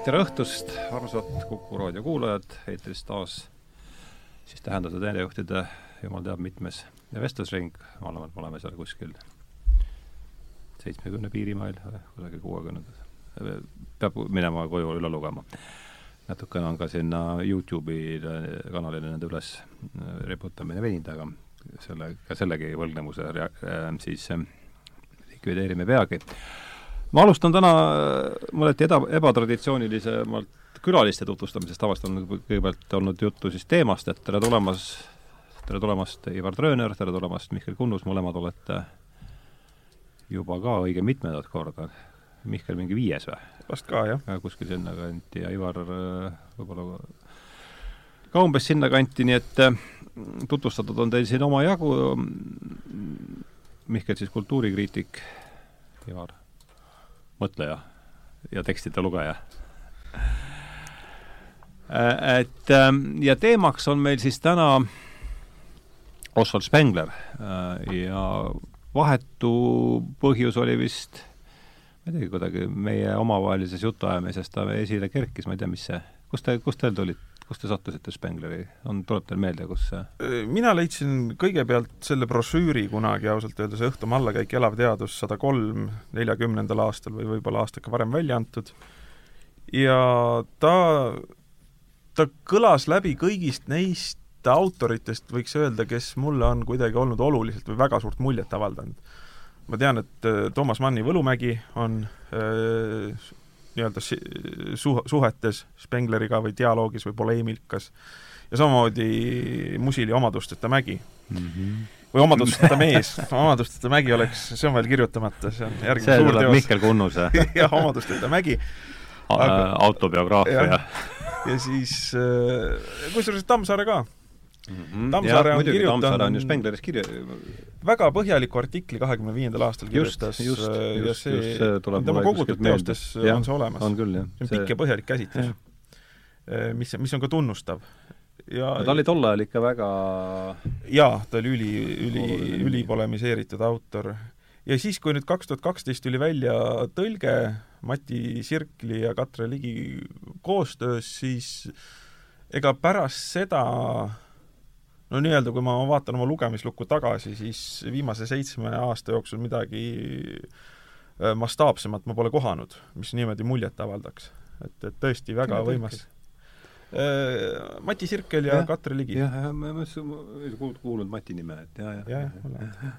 tere õhtust, armsad Kuku raadio kuulajad, eetris taas siis tähendatud teenejuhtide jumal teab mitmes vestlusring, ma arvan, et me oleme seal kuskil seitsmekümne piirimail, kusagil kuuekümnendad. peab minema koju üle lugema. natukene on ka sinna Youtube'i kanalile nende üles riputamine veninud, aga selle, ka sellegi võlgnevuse rea-, siis likvideerime peagi ma alustan täna mõneti eda-, ebatraditsioonilisemalt külaliste tutvustamisest, tavaliselt on kõigepealt olnud juttu siis teemast, et tere tulemast, tere tulemast, Ivar Trööner, tere tulemast, Mihkel Kunnus, mõlemad olete juba ka õige mitmendat korda. Mihkel mingi viies või? vast ka, jah. kuskil sinnakanti ja Ivar võib-olla ka umbes sinnakanti, nii et tutvustatud on teil siin omajagu, Mihkel siis kultuurikriitik, Ivar mõtleja ja tekstide lugeja. Et ja teemaks on meil siis täna Oswald Spengler ja vahetu põhjus oli vist ma ei teagi, kuidagi meie omavahelises jutuajamises ta esile kerkis, ma ei tea, mis see, kust te, kust teil tulid, kust te sattusite Spengleri, on, tuleb teil meelde, kus see mina leidsin kõigepealt selle brošüüri kunagi ausalt öeldes, Õhtumaa allakäik, elav teadus sada kolm, neljakümnendal aastal või võib-olla aastake varem välja antud, ja ta, ta kõlas läbi kõigist neist autoritest, võiks öelda, kes mulle on kuidagi olnud oluliselt või väga suurt muljet avaldanud. Ma tean, et Toomas Manni Võlumägi on äh, nii-öelda su-, suhetes Spengleriga või dialoogis või poleemikas ja samamoodi Musili Omadusteta mägi mm. -hmm. või Omadusteta mees Omadusteta mägi oleks, see on veel kirjutamata, see on järgmine see suur teos. Mihkel Kunnuse jah, Omadusteta mägi Aga, autobiograafia. ja, siis äh, kusjuures Tammsaare ka mm. -hmm. Tammsaare on kirjutanud Tammsaare on ju Spengleris kirja-, väga põhjaliku artikli kahekümne viiendal aastal kirjutas just, just, ja just, see, just, see tema kogutud teostes ja, on see olemas. on küll, jah. see on pikk ja põhjalik käsitlus. mis, mis on ka tunnustav. ja ta oli tol ajal ikka väga jaa, ta oli üli, üli, ülipolemiseeritud autor. ja siis, kui nüüd kaks tuhat kaksteist tuli välja tõlge Mati Sirkli ja Katre Ligi koostöös, siis ega pärast seda no nii-öelda, kui ma vaatan oma lugemislukku tagasi, siis viimase seitsme aasta jooksul midagi äh, mastaapsemat ma pole kohanud, mis niimoodi muljet avaldaks. et, et tõesti väga Kine võimas. Äh, Mati Sirkel ja, ja Katre Ligi. jah, jah, ma olen kuulnud Mati nime, et ja, ja. jah, jah.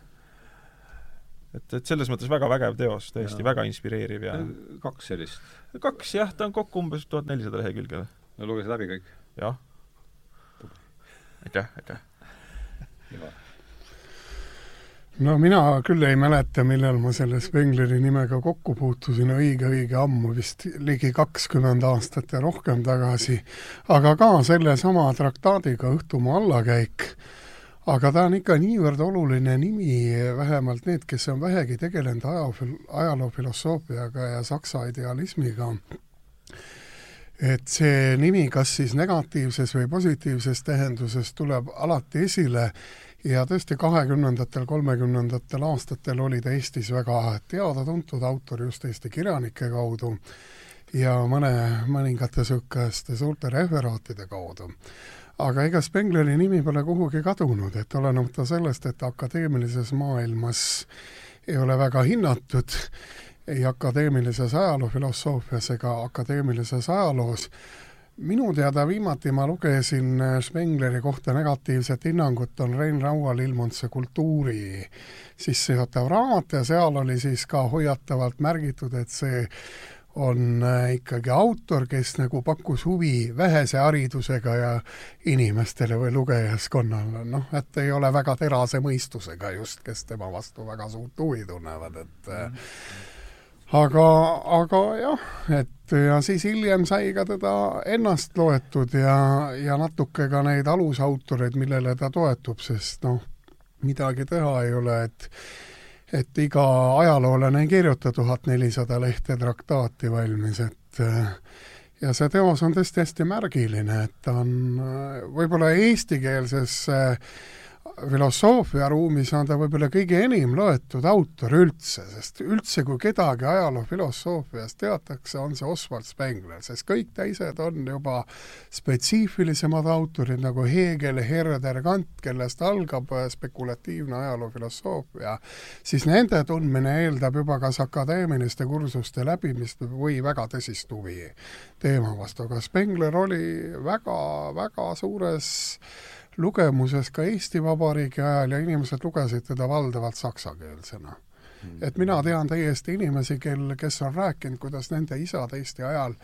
et, et selles mõttes väga vägev teos, tõesti ja. väga inspireeriv ja kaks sellist? kaks jah, ta on kokku umbes tuhat nelisada lehekülge. lugesid läbi kõik? jah aitäh, aitäh. no mina küll ei mäleta, millal ma selle Spengleri nimega kokku puutusin. Õige-õige ammu, vist ligi kakskümmend aastat ja rohkem tagasi, aga ka sellesama traktaadiga Õhtumaa allakäik. Aga ta on ikka niivõrd oluline nimi, vähemalt need, kes on vähegi tegelenud ajaloo, ajaloofilosoofiaga ja saksa idealismiga, et see nimi kas siis negatiivses või positiivses tähenduses tuleb alati esile ja tõesti kahekümnendatel, kolmekümnendatel aastatel oli ta Eestis väga teada-tuntud autor just Eesti kirjanike kaudu ja mõne, mõningate niisuguste suurte referaatide kaudu. aga ega Spengleri nimi pole kuhugi kadunud, et olenemata sellest, et akadeemilises maailmas ei ole väga hinnatud, ei akadeemilises ajaloofilosoofias ega akadeemilises ajaloos. minu teada viimati ma lugesin Spengleri kohta negatiivset hinnangut, on Rein Raual ilmunud see kultuuri sissejuhatav raamat ja seal oli siis ka hoiatavalt märgitud, et see on ikkagi autor, kes nagu pakkus huvi vähese haridusega ja inimestele või lugejaskonnale, noh, et ei ole väga terase mõistusega just, kes tema vastu väga suurt huvi tunnevad, et mm -hmm aga, aga jah, et ja siis hiljem sai ka teda ennast loetud ja, ja natuke ka neid alusautoreid, millele ta toetub, sest noh, midagi teha ei ole, et et iga ajaloolane ei kirjuta tuhat nelisada lehte traktaati valmis, et ja see teos on tõesti hästi märgiline, et ta on võib-olla eestikeelses filosoofiaruumis on ta võib-olla kõige enim loetud autor üldse, sest üldse, kui kedagi ajaloofilosoofias teatakse, on see Oswald Spengler, sest kõik teised on juba spetsiifilisemad autorid nagu Hegel, Herder, Kant, kellest algab spekulatiivne ajaloofilosoofia, siis nende tundmine eeldab juba kas akadeemiliste kursuste läbimist või väga tõsist huvi teema vastu, aga Spengler oli väga, väga suures lugemuses ka Eesti Vabariigi ajal ja inimesed lugesid teda valdavalt saksakeelsena mm. et mina tean täiesti inimesi, kel, kes on rääkinud, kuidas nende isad Eesti ajal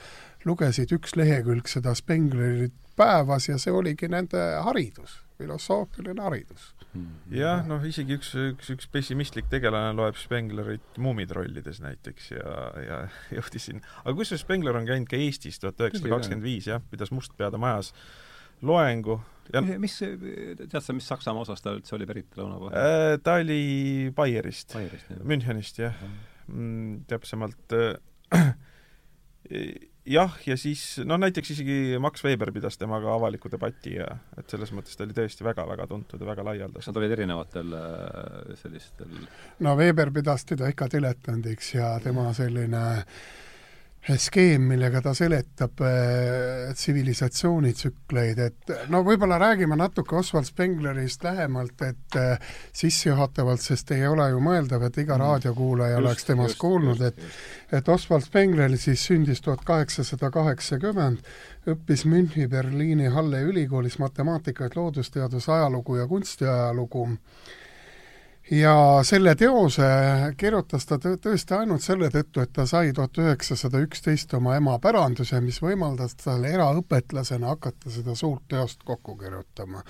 lugesid üks lehekülg seda Spenglerit päevas ja see oligi nende haridus, filosoofiline haridus. Mm. jah, noh isegi üks, üks, üks pessimistlik tegelane loeb Spenglerit Muumitrollides näiteks ja, ja jõudis siin, aga kusjuures Spengler on käinud ka Eestis tuhat üheksasada kakskümmend viis, jah, pidas Mustpeade majas loengu ja mis, tead sa, mis Saksamaa osast ta üldse oli pärit lõuna vahel äh,? Ta oli Bayerist, Bayerist, Münchenist, jah mm,. täpsemalt äh, jah, ja siis noh, näiteks isegi Max Weber pidas temaga avaliku debati ja et selles mõttes ta oli tõesti väga-väga tuntud ja väga laialdaselt. kas nad olid erinevatel äh, sellistel no Weber pidas teda ikka diletandiks ja tema selline äh, skeem, millega ta seletab äh, tsivilisatsioonitsükleid, et no võib-olla räägime natuke Oswald Spenglerist lähemalt, et äh, sissejuhatavalt, sest ei ole ju mõeldav, et iga mm. raadiokuulaja oleks temast just, kuulnud, et et Oswald Spengler siis sündis tuhat kaheksasada kaheksakümmend, õppis Müncheni Berliini Halle ülikoolis matemaatikat, loodusteaduse ajalugu ja kunstiajalugu ja selle teose kirjutas ta tõesti ainult selle tõttu, et ta sai tuhat üheksasada üksteist oma ema päranduse, mis võimaldas tal eraõpetlasena hakata seda suurt teost kokku kirjutama.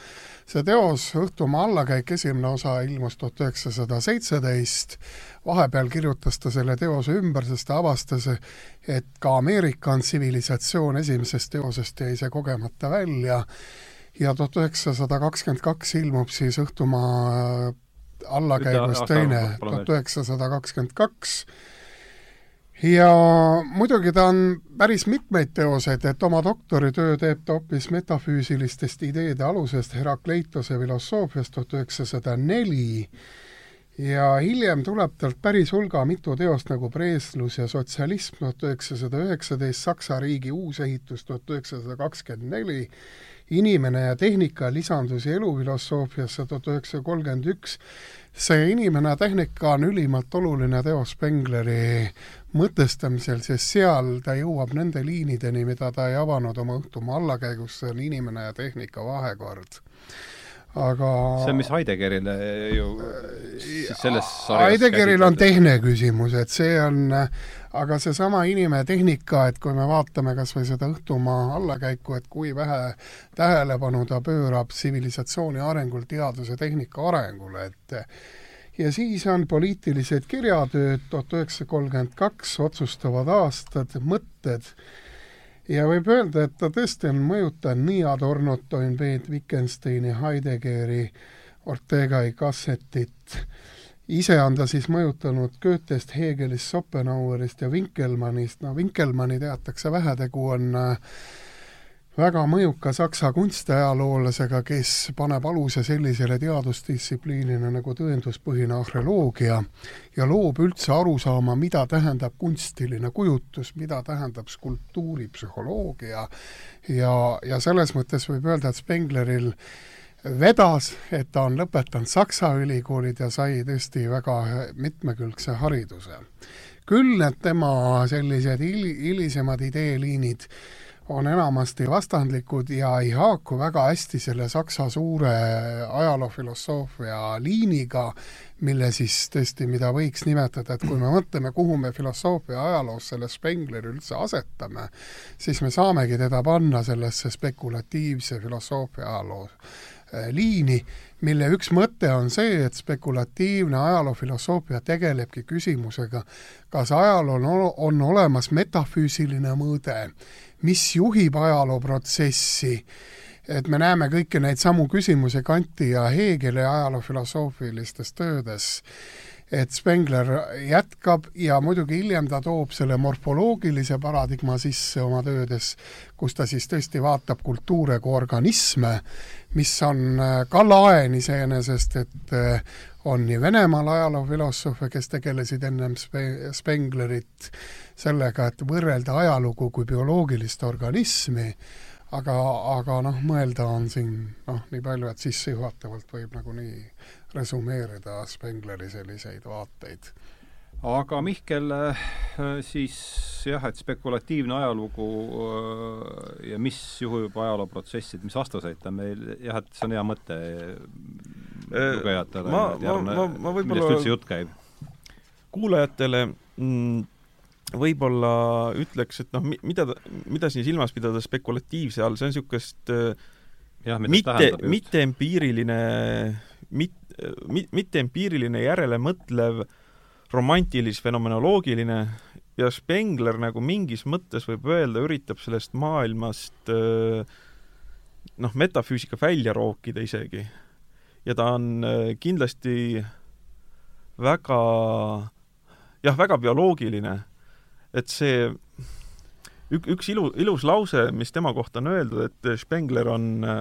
see teos, Õhtumaa allakäik, esimene osa ilmus tuhat üheksasada seitseteist, vahepeal kirjutas ta selle teose ümber, sest ta avastas, et ka Ameerika on tsivilisatsioon, esimesest teosest jäi see kogemata välja ja tuhat üheksasada kakskümmend kaks ilmub siis Õhtumaa allakäigus teine, tuhat üheksasada kakskümmend kaks, ja muidugi ta on päris mitmeid teoseid, et oma doktoritöö teeb ta hoopis metafüüsilistest ideede alusest Herakleitose filosoofiast tuhat üheksasada neli. Ja hiljem tuleb talt päris hulga mitu teost nagu Preeslus ja sotsialism tuhat üheksasada üheksateist, Saksa riigi uusehitus tuhat üheksasada kakskümmend neli inimene ja tehnika lisandusi elufilosoofiasse tuhat üheksasada kolmkümmend üks. see Inimene ja tehnika on ülimalt oluline teos Spengleri mõtestamisel, sest seal ta jõuab nende liinideni, mida ta ei avanud oma õhtumaa allakäigus, see on inimene ja tehnika vahekord aga see on, mis Heideggerile ju selles Heideggeril on teine küsimus, et see on, aga seesama inimetehnika, et kui me vaatame kas või seda Õhtumaa allakäiku, et kui vähe tähelepanu ta pöörab tsivilisatsiooni arengul teaduse tehnika arengule, et ja siis on poliitilised kirjatööd, tuhat üheksasada kolmkümmend kaks, otsustavad aastad, mõtted, ja võib öelda, et ta tõesti on mõjutanud nii Adornot, Toynbeed, Wittgensteini, Heideggeri, Ortega y Gassetit, ise on ta siis mõjutanud Goethest, Hegelist, Schopenhauerist ja Winkelmannist, no Winkelmanni teatakse vähe, tegu on äh, väga mõjuka saksa kunstiajaloolasega, kes paneb aluse sellisele teadusdistsipliinile nagu tõenduspõhine arheoloogia ja loob üldse arusaama, mida tähendab kunstiline kujutus, mida tähendab skulptuuripsühholoogia ja, ja selles mõttes võib öelda, et Spengleril vedas, et ta on lõpetanud Saksa ülikoolid ja sai tõesti väga mitmekülgse hariduse. küll need tema sellised hil-, hilisemad ideeliinid on enamasti vastandlikud ja ei haaku väga hästi selle Saksa suure ajaloofilosoofia liiniga, mille siis tõesti, mida võiks nimetada, et kui me mõtleme, kuhu me filosoofia ajaloos selle Spengleri üldse asetame, siis me saamegi teda panna sellesse spekulatiivse filosoofia ajaloo äh, liini, mille üks mõte on see, et spekulatiivne ajaloofilosoofia tegelebki küsimusega, kas ajalool on olemas metafüüsiline mõõde mis juhib ajalooprotsessi, et me näeme kõiki neid samu küsimusi Kanti ja Hegeli ajaloofilosoofilistes töödes. et Spengler jätkab ja muidugi hiljem ta toob selle morfoloogilise paradigma sisse oma töödes, kus ta siis tõesti vaatab kultuure kui organisme, mis on äh, ka laen iseenesest, et äh, on nii Venemaal ajaloofilosoofe, kes tegelesid ennem Spe-, Spenglerit sellega, et võrrelda ajalugu kui bioloogilist organismi, aga, aga noh, mõelda on siin noh, nii palju, et sissejuhatavalt võib nagunii resümeerida Spengleri selliseid vaateid. aga Mihkel, äh, siis jah, et spekulatiivne ajalugu äh, ja mis juhib ajalooprotsessid, mis vastuseid ta meil, jah, et see on hea mõte lugejatele, millest üldse jutt käib? kuulajatele mm, võib-olla ütleks, et noh, mida, mida siin silmas pidada spekulatiivse all, see on niisugust äh, mitte, mitte empiiriline, mit-, mitte empiiriline järelemõtlev romantilis-fenomenoloogiline ja Spengler nagu mingis mõttes võib öelda, üritab sellest maailmast äh, noh, metafüüsika välja rookida isegi. ja ta on äh, kindlasti väga jah, väga bioloogiline et see ük-, üks ilu, ilus lause, mis tema kohta on öeldud, et Spengler on äh,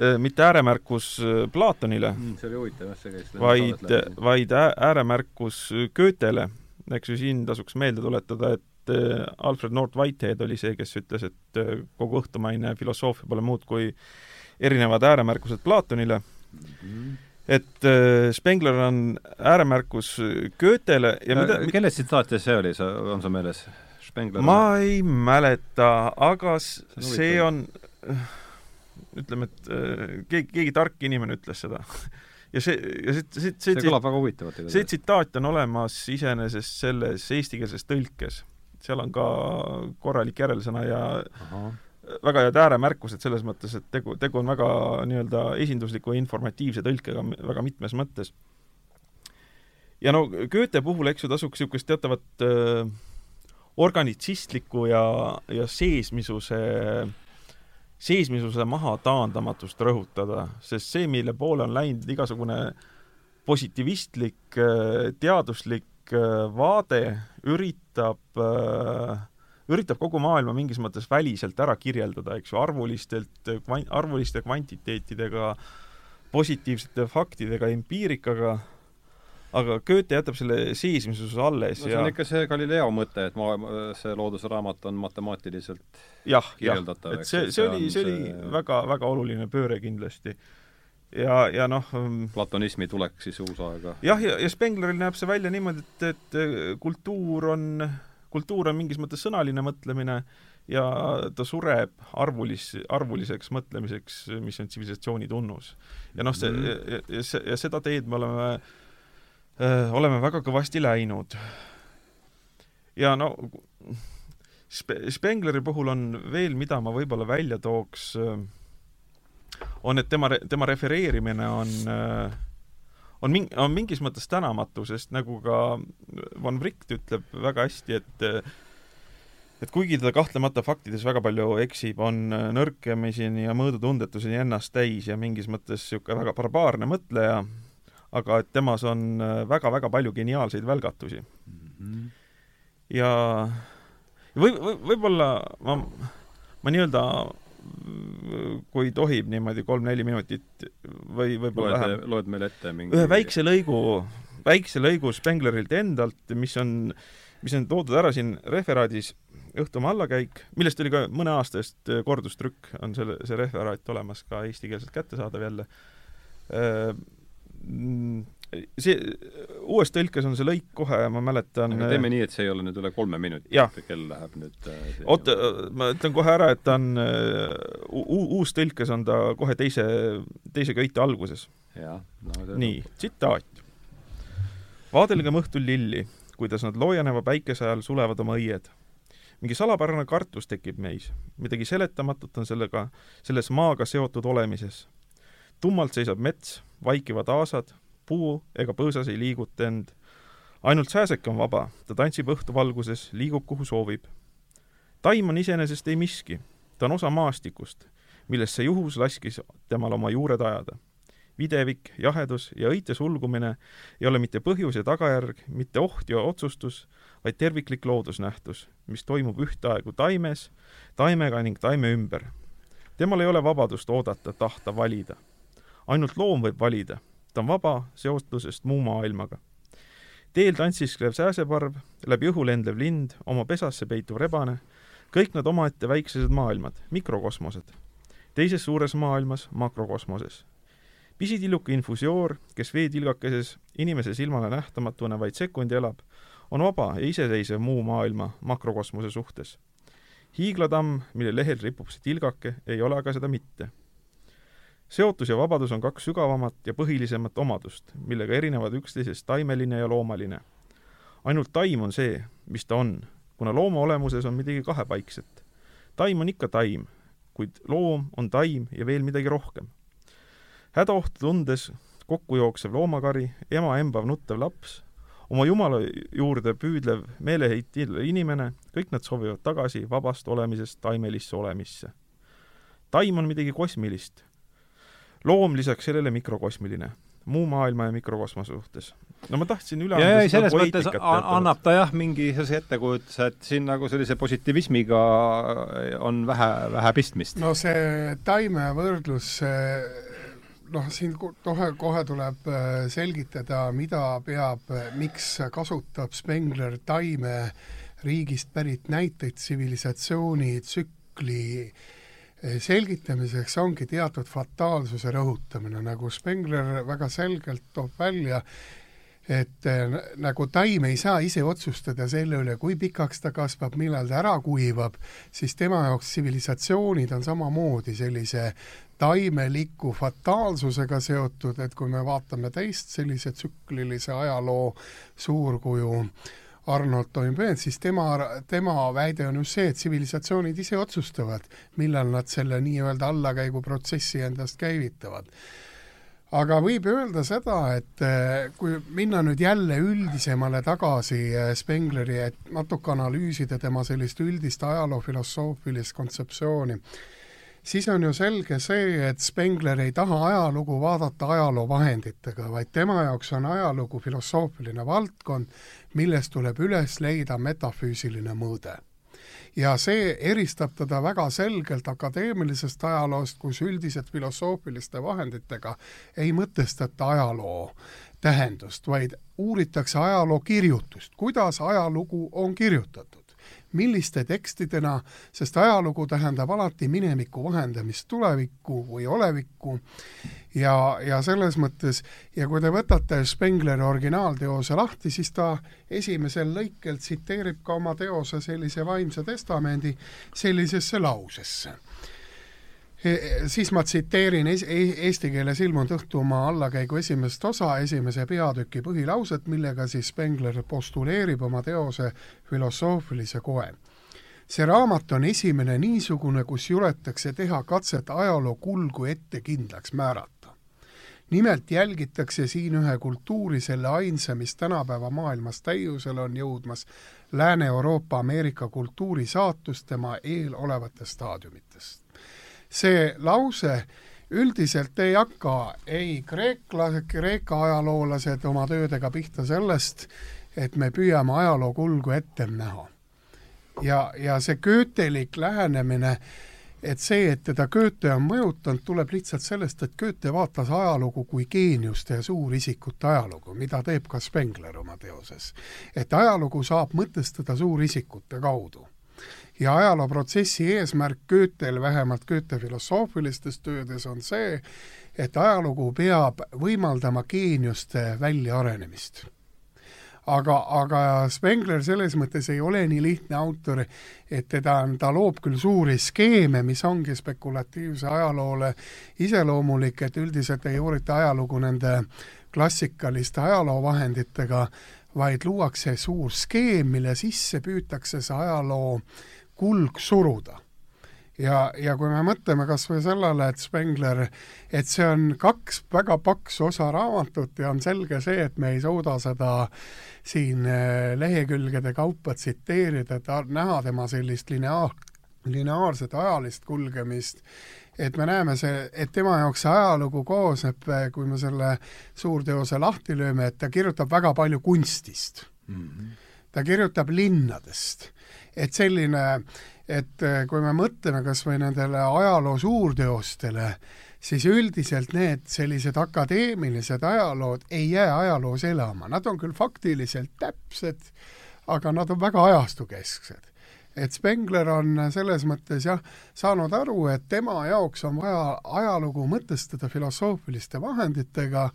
äh mitte ääremärkus äh, Platonile mm,, see oli huvitav jah, see käis vaid, vaid ääremärkus Goethele. eks ju, siin tasuks meelde tuletada, et äh, Alfred North Whitehead oli see, kes ütles, et kogu õhtumaine filosoofia pole muud kui erinevad ääremärkused Platonile mm. -hmm et äh, Spengler on ääremärkus Goethele ja mida äh, kelle tsitaatidest see oli, sa, on sul meeles? Spengler ma ei mäleta, aga see on, ütleme, et äh, keegi, keegi tark inimene ütles seda ja see, ja see, see, see see kõlab väga huvitavalt. see tsitaat on olemas iseenesest selles eestikeelses tõlkes. seal on ka korralik järelsõna ja Aha väga head ääremärkused selles mõttes, et tegu, tegu on väga nii-öelda esindusliku informatiivse tõlkega väga mitmes mõttes. ja no Goethe puhul, eks ju, tasuks niisugust teatavat äh, organitsistlikku ja, ja seesmisuse, seesmisuse mahataandamatust rõhutada, sest see, mille poole on läinud igasugune positiivistlik äh, teaduslik äh, vaade, üritab äh, üritab kogu maailma mingis mõttes väliselt ära kirjeldada, eks ju, arvulistelt, arvuliste kvantiteetidega, positiivsete faktidega, empiirikaga, aga Goethe jätab selle seesmisuse alles no see ja on ikka see Galileo mõte, et maailma, see loodusraamat on matemaatiliselt jah, jah, et see, see oli, see oli see... väga, väga oluline pööre kindlasti. ja, ja noh ähm, platonismi tulek siis uusaega. jah, ja, ja Spengleril näeb see välja niimoodi, et, et kultuur on kultuur on mingis mõttes sõnaline mõtlemine ja ta sureb arvulis, arvuliseks mõtlemiseks, mis on tsivilisatsiooni tunnus. ja noh, see mm. ja, ja, ja, seda teed me oleme äh,, oleme väga kõvasti läinud. ja no Spe-, Spengleri puhul on veel, mida ma võib-olla välja tooks, äh, on, et tema, tema refereerimine on äh, on ming-, on mingis mõttes tänamatu, sest nagu ka Von Wright ütleb väga hästi, et et kuigi ta kahtlemata faktides väga palju eksib, on nõrkemiseni ja mõõdutundetuseni ennast täis ja mingis mõttes niisugune väga barbaarne mõtleja, aga et temas on väga-väga palju geniaalseid välgatusi mm. -hmm. ja või, või, võib-olla ma, ma nii-öelda kui tohib niimoodi kolm-neli minutit või võib-olla vähem. loed meile ette mingi ühe väikse lõigu, väikse lõigu Spenglerilt endalt, mis on, mis on toodud ära siin referaadis Õhtumaa allakäik, millest oli ka mõne aasta eest kordustrükk, on selle, see referaat olemas ka eestikeelselt kättesaadav jälle see, uues tõlkes on see lõik kohe, ma mäletan aga teeme nii, et see ei ole nüüd üle kolme minuti, kell läheb nüüd äh, oota, ma ütlen kohe ära, et ta on uus tõlkes on ta kohe teise, teise köite alguses. No, nii, tsitaat. vaadelgem õhtul lilli, kuidas nad loojaneva päikese ajal sulevad oma õied. mingi salapärane kartus tekib meis, midagi seletamatut on sellega, selles maaga seotud olemises. tummalt seisab mets, vaikivad aasad, puu ega põõsas ei liiguta end. ainult sääsek on vaba, ta tantsib õhtuvalguses, liigub kuhu soovib. taim on iseenesest ei miski, ta on osa maastikust, millest see juhus laskis temal oma juured ajada. videvik, jahedus ja õite sulgumine ei ole mitte põhjus ja tagajärg, mitte oht ja otsustus, vaid terviklik loodusnähtus, mis toimub ühtaegu taimes, taimega ning taime ümber. temal ei ole vabadust oodata, tahta, valida. ainult loom võib valida, ta on vaba seostusest muu maailmaga. teel tantsisklev sääseparv, läbi õhu lendlev lind, oma pesasse peituv rebane, kõik nad omaette väiksed maailmad, mikrokosmosed. teises suures maailmas, makrokosmoses pisitilluke infusioor, kes veetilgakeses inimese silmale nähtamatuna vaid sekundi elab, on vaba ja iseseisev muu maailma makrokosmose suhtes. hiiglatamm, mille lehel ripub see tilgake, ei ole aga seda mitte. Seotus ja vabadus on kaks sügavamat ja põhilisemat omadust, millega erinevad üksteisest taimeline ja loomaline. ainult taim on see, mis ta on, kuna looma olemuses on midagi kahepaikset. taim on ikka taim, kuid loom on taim ja veel midagi rohkem. hädaohtu tundes kokku jooksev loomakari, ema embav nuttev laps oma Jumala juurde püüdlev meeleheitil inimene, kõik nad soovivad tagasi vabast olemisest taimelisse olemisse. taim on midagi kosmilist. Loom lisaks sellele mikrokosmiline, muu maailma ja mikrokosmose suhtes. no ma tahtsin üle anda ja, selles mõttes annab ta jah, mingi sellise ettekujutuse, et siin nagu sellise positiivismiga on vähe, vähe pistmist. no see taime võrdlus noh, siin kohe, kohe tuleb äh, selgitada, mida peab, äh, miks kasutab Spengler taime riigist pärit näiteid tsivilisatsioonitsükli äh, selgitamiseks ongi teatud fataalsuse rõhutamine, nagu Spengler väga selgelt toob välja, et nagu taim ei saa ise otsustada selle üle, kui pikaks ta kasvab, millal ta ära kuivab, siis tema jaoks tsivilisatsioonid on samamoodi sellise taimeliku fataalsusega seotud, et kui me vaatame teist sellise tsüklilise ajaloo suurkuju Arnold Toynbee, siis tema, tema väide on just see, et tsivilisatsioonid ise otsustavad, millal nad selle nii-öelda allakäiguprotsessi endast käivitavad. Aga võib öelda seda, et eh, kui minna nüüd jälle üldisemale tagasi eh, Spengleri, et natuke analüüsida tema sellist üldist ajaloofilosoofilist kontseptsiooni, siis on ju selge see, et Spengler ei taha ajalugu vaadata ajaloovahenditega, vaid tema jaoks on ajalugu filosoofiline valdkond, milles tuleb üles leida metafüüsiline mõõde. ja see eristab teda väga selgelt akadeemilisest ajaloost, kus üldiselt filosoofiliste vahenditega ei mõtestata ajaloo tähendust, vaid uuritakse ajaloo kirjutust, kuidas ajalugu on kirjutatud milliste tekstidena, sest ajalugu tähendab alati mineviku vahendamist tulevikku või olevikku. Ja, ja selles mõttes, ja kui te võtate Spengleri originaalteose lahti, siis ta esimesel lõikel tsiteerib ka oma teose sellise vaimse testamendi sellisesse lausesse siis ma tsiteerin e-, eesti keeles ilmunud Õhtumaa allakäigu esimest osa, esimese peatüki põhilauset, millega siis Spengler postuleerib oma teose filosoofilise koe. see raamat on esimene niisugune, kus juletakse teha katset ajaloo kulgu ette kindlaks määrata. nimelt jälgitakse siin ühe kultuuri selle ainsa, mis tänapäeva maailmas täiusele on jõudmas, Lääne-Euroopa Ameerika kultuuri saatust tema eelolevatest staadiumitest see lause üldiselt ei hakka ei kreeklased, Kreeka ajaloolased oma töödega pihta sellest, et me püüame ajaloo kulgu ette näha. ja, ja see Goethelik lähenemine, et see, et teda Goethe on mõjutanud, tuleb lihtsalt sellest, et Goethe vaatas ajalugu kui geeniuste ja suurisikute ajalugu, mida teeb ka Spengler oma teoses. et ajalugu saab mõtestada suurisikute kaudu ja ajalooprotsessi eesmärk Goethel, vähemalt Goethe filosoofilistes töödes, on see, et ajalugu peab võimaldama geeniuste väljaarenemist. aga, aga Spengler selles mõttes ei ole nii lihtne autor, et teda on, ta loob küll suuri skeeme, mis ongi spekulatiivse ajaloole iseloomulik, et üldiselt ei uurita ajalugu nende klassikaliste ajaloovahenditega, vaid luuakse suur skeem, mille sisse püütakse see ajaloo kulg suruda. ja, ja kui me mõtleme kas või sellele, et Spengler, et see on kaks väga paksu osa raamatut ja on selge see, et me ei suuda seda siin eh, lehekülgede kaupa tsiteerida, et näha tema sellist lineaar, lineaarset ajalist kulgemist, et me näeme see, et tema jaoks see ajalugu koosneb, kui me selle suurteose lahti lööme, et ta kirjutab väga palju kunstist mm. -hmm. ta kirjutab linnadest. Et selline, et kui me mõtleme kas või nendele ajaloo suurteostele, siis üldiselt need sellised akadeemilised ajalood ei jää ajaloos elama, nad on küll faktiliselt täpsed, aga nad on väga ajastukesksed et Spengler on selles mõttes jah, saanud aru, et tema jaoks on vaja ajalugu mõtestada filosoofiliste vahenditega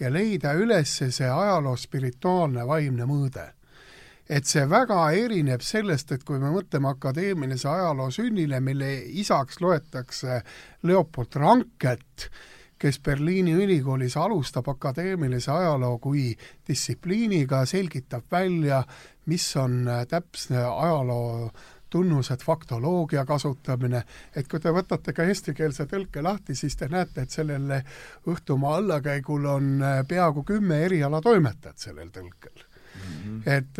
ja leida üles see ajaloo spirituaalne vaimne mõõde. Et see väga erineb sellest, et kui me mõtleme akadeemilise ajaloo sünnile, mille isaks loetakse Leopold Ranket, kes Berliini ülikoolis alustab akadeemilise ajaloo kui distsipliiniga, selgitab välja, mis on täpne ajaloo tunnused, faktoloogia kasutamine, et kui te võtate ka eestikeelse tõlke lahti, siis te näete, et sellel Õhtumaa allakäigul on peaaegu kümme erialatoimetajat sellel tõlkel -hmm. et,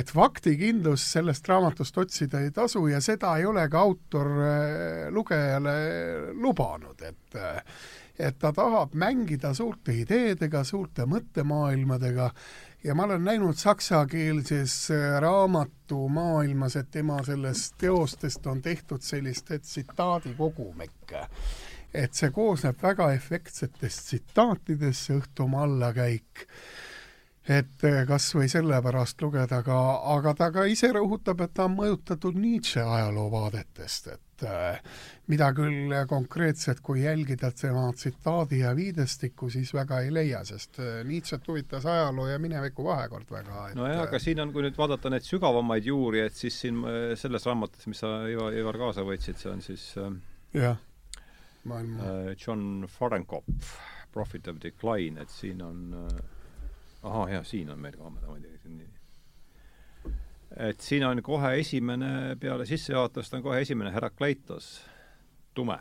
et faktikindlust sellest raamatust otsida ei tasu ja seda ei ole ka autor lugejale lubanud, et et ta tahab mängida suurte ideedega, suurte mõttemaailmadega ja ma olen näinud saksakeelses raamatumaailmas, et tema sellest teostest on tehtud selliste tsitaadikogumikke. et see koosneb väga efektsetest tsitaatidest, see Õhtumaa allakäik et äh, kas või sellepärast lugeda, aga, aga ta ka ise rõhutab, et ta on mõjutatud Nietzsche ajaloovaadetest, et et äh, mida küll konkreetselt, kui jälgida tema tsitaadi ja viidestikku, siis väga ei leia, sest äh, Nietzsche't huvitas ajaloo ja mineviku vahekord väga. nojah, aga siin on, kui nüüd vaadata neid sügavamaid juuri, et siis siin äh, selles raamatus, mis sa, Ivar, Ivar kaasa võtsid, see on siis jah, maailma John Fahrenkopf, Profit of Decline, et siin on ahah, jah, siin on meil ka, ma muidugi, see on nii et siin on kohe esimene, peale sissejuhatust on kohe esimene Herakleitos, tume.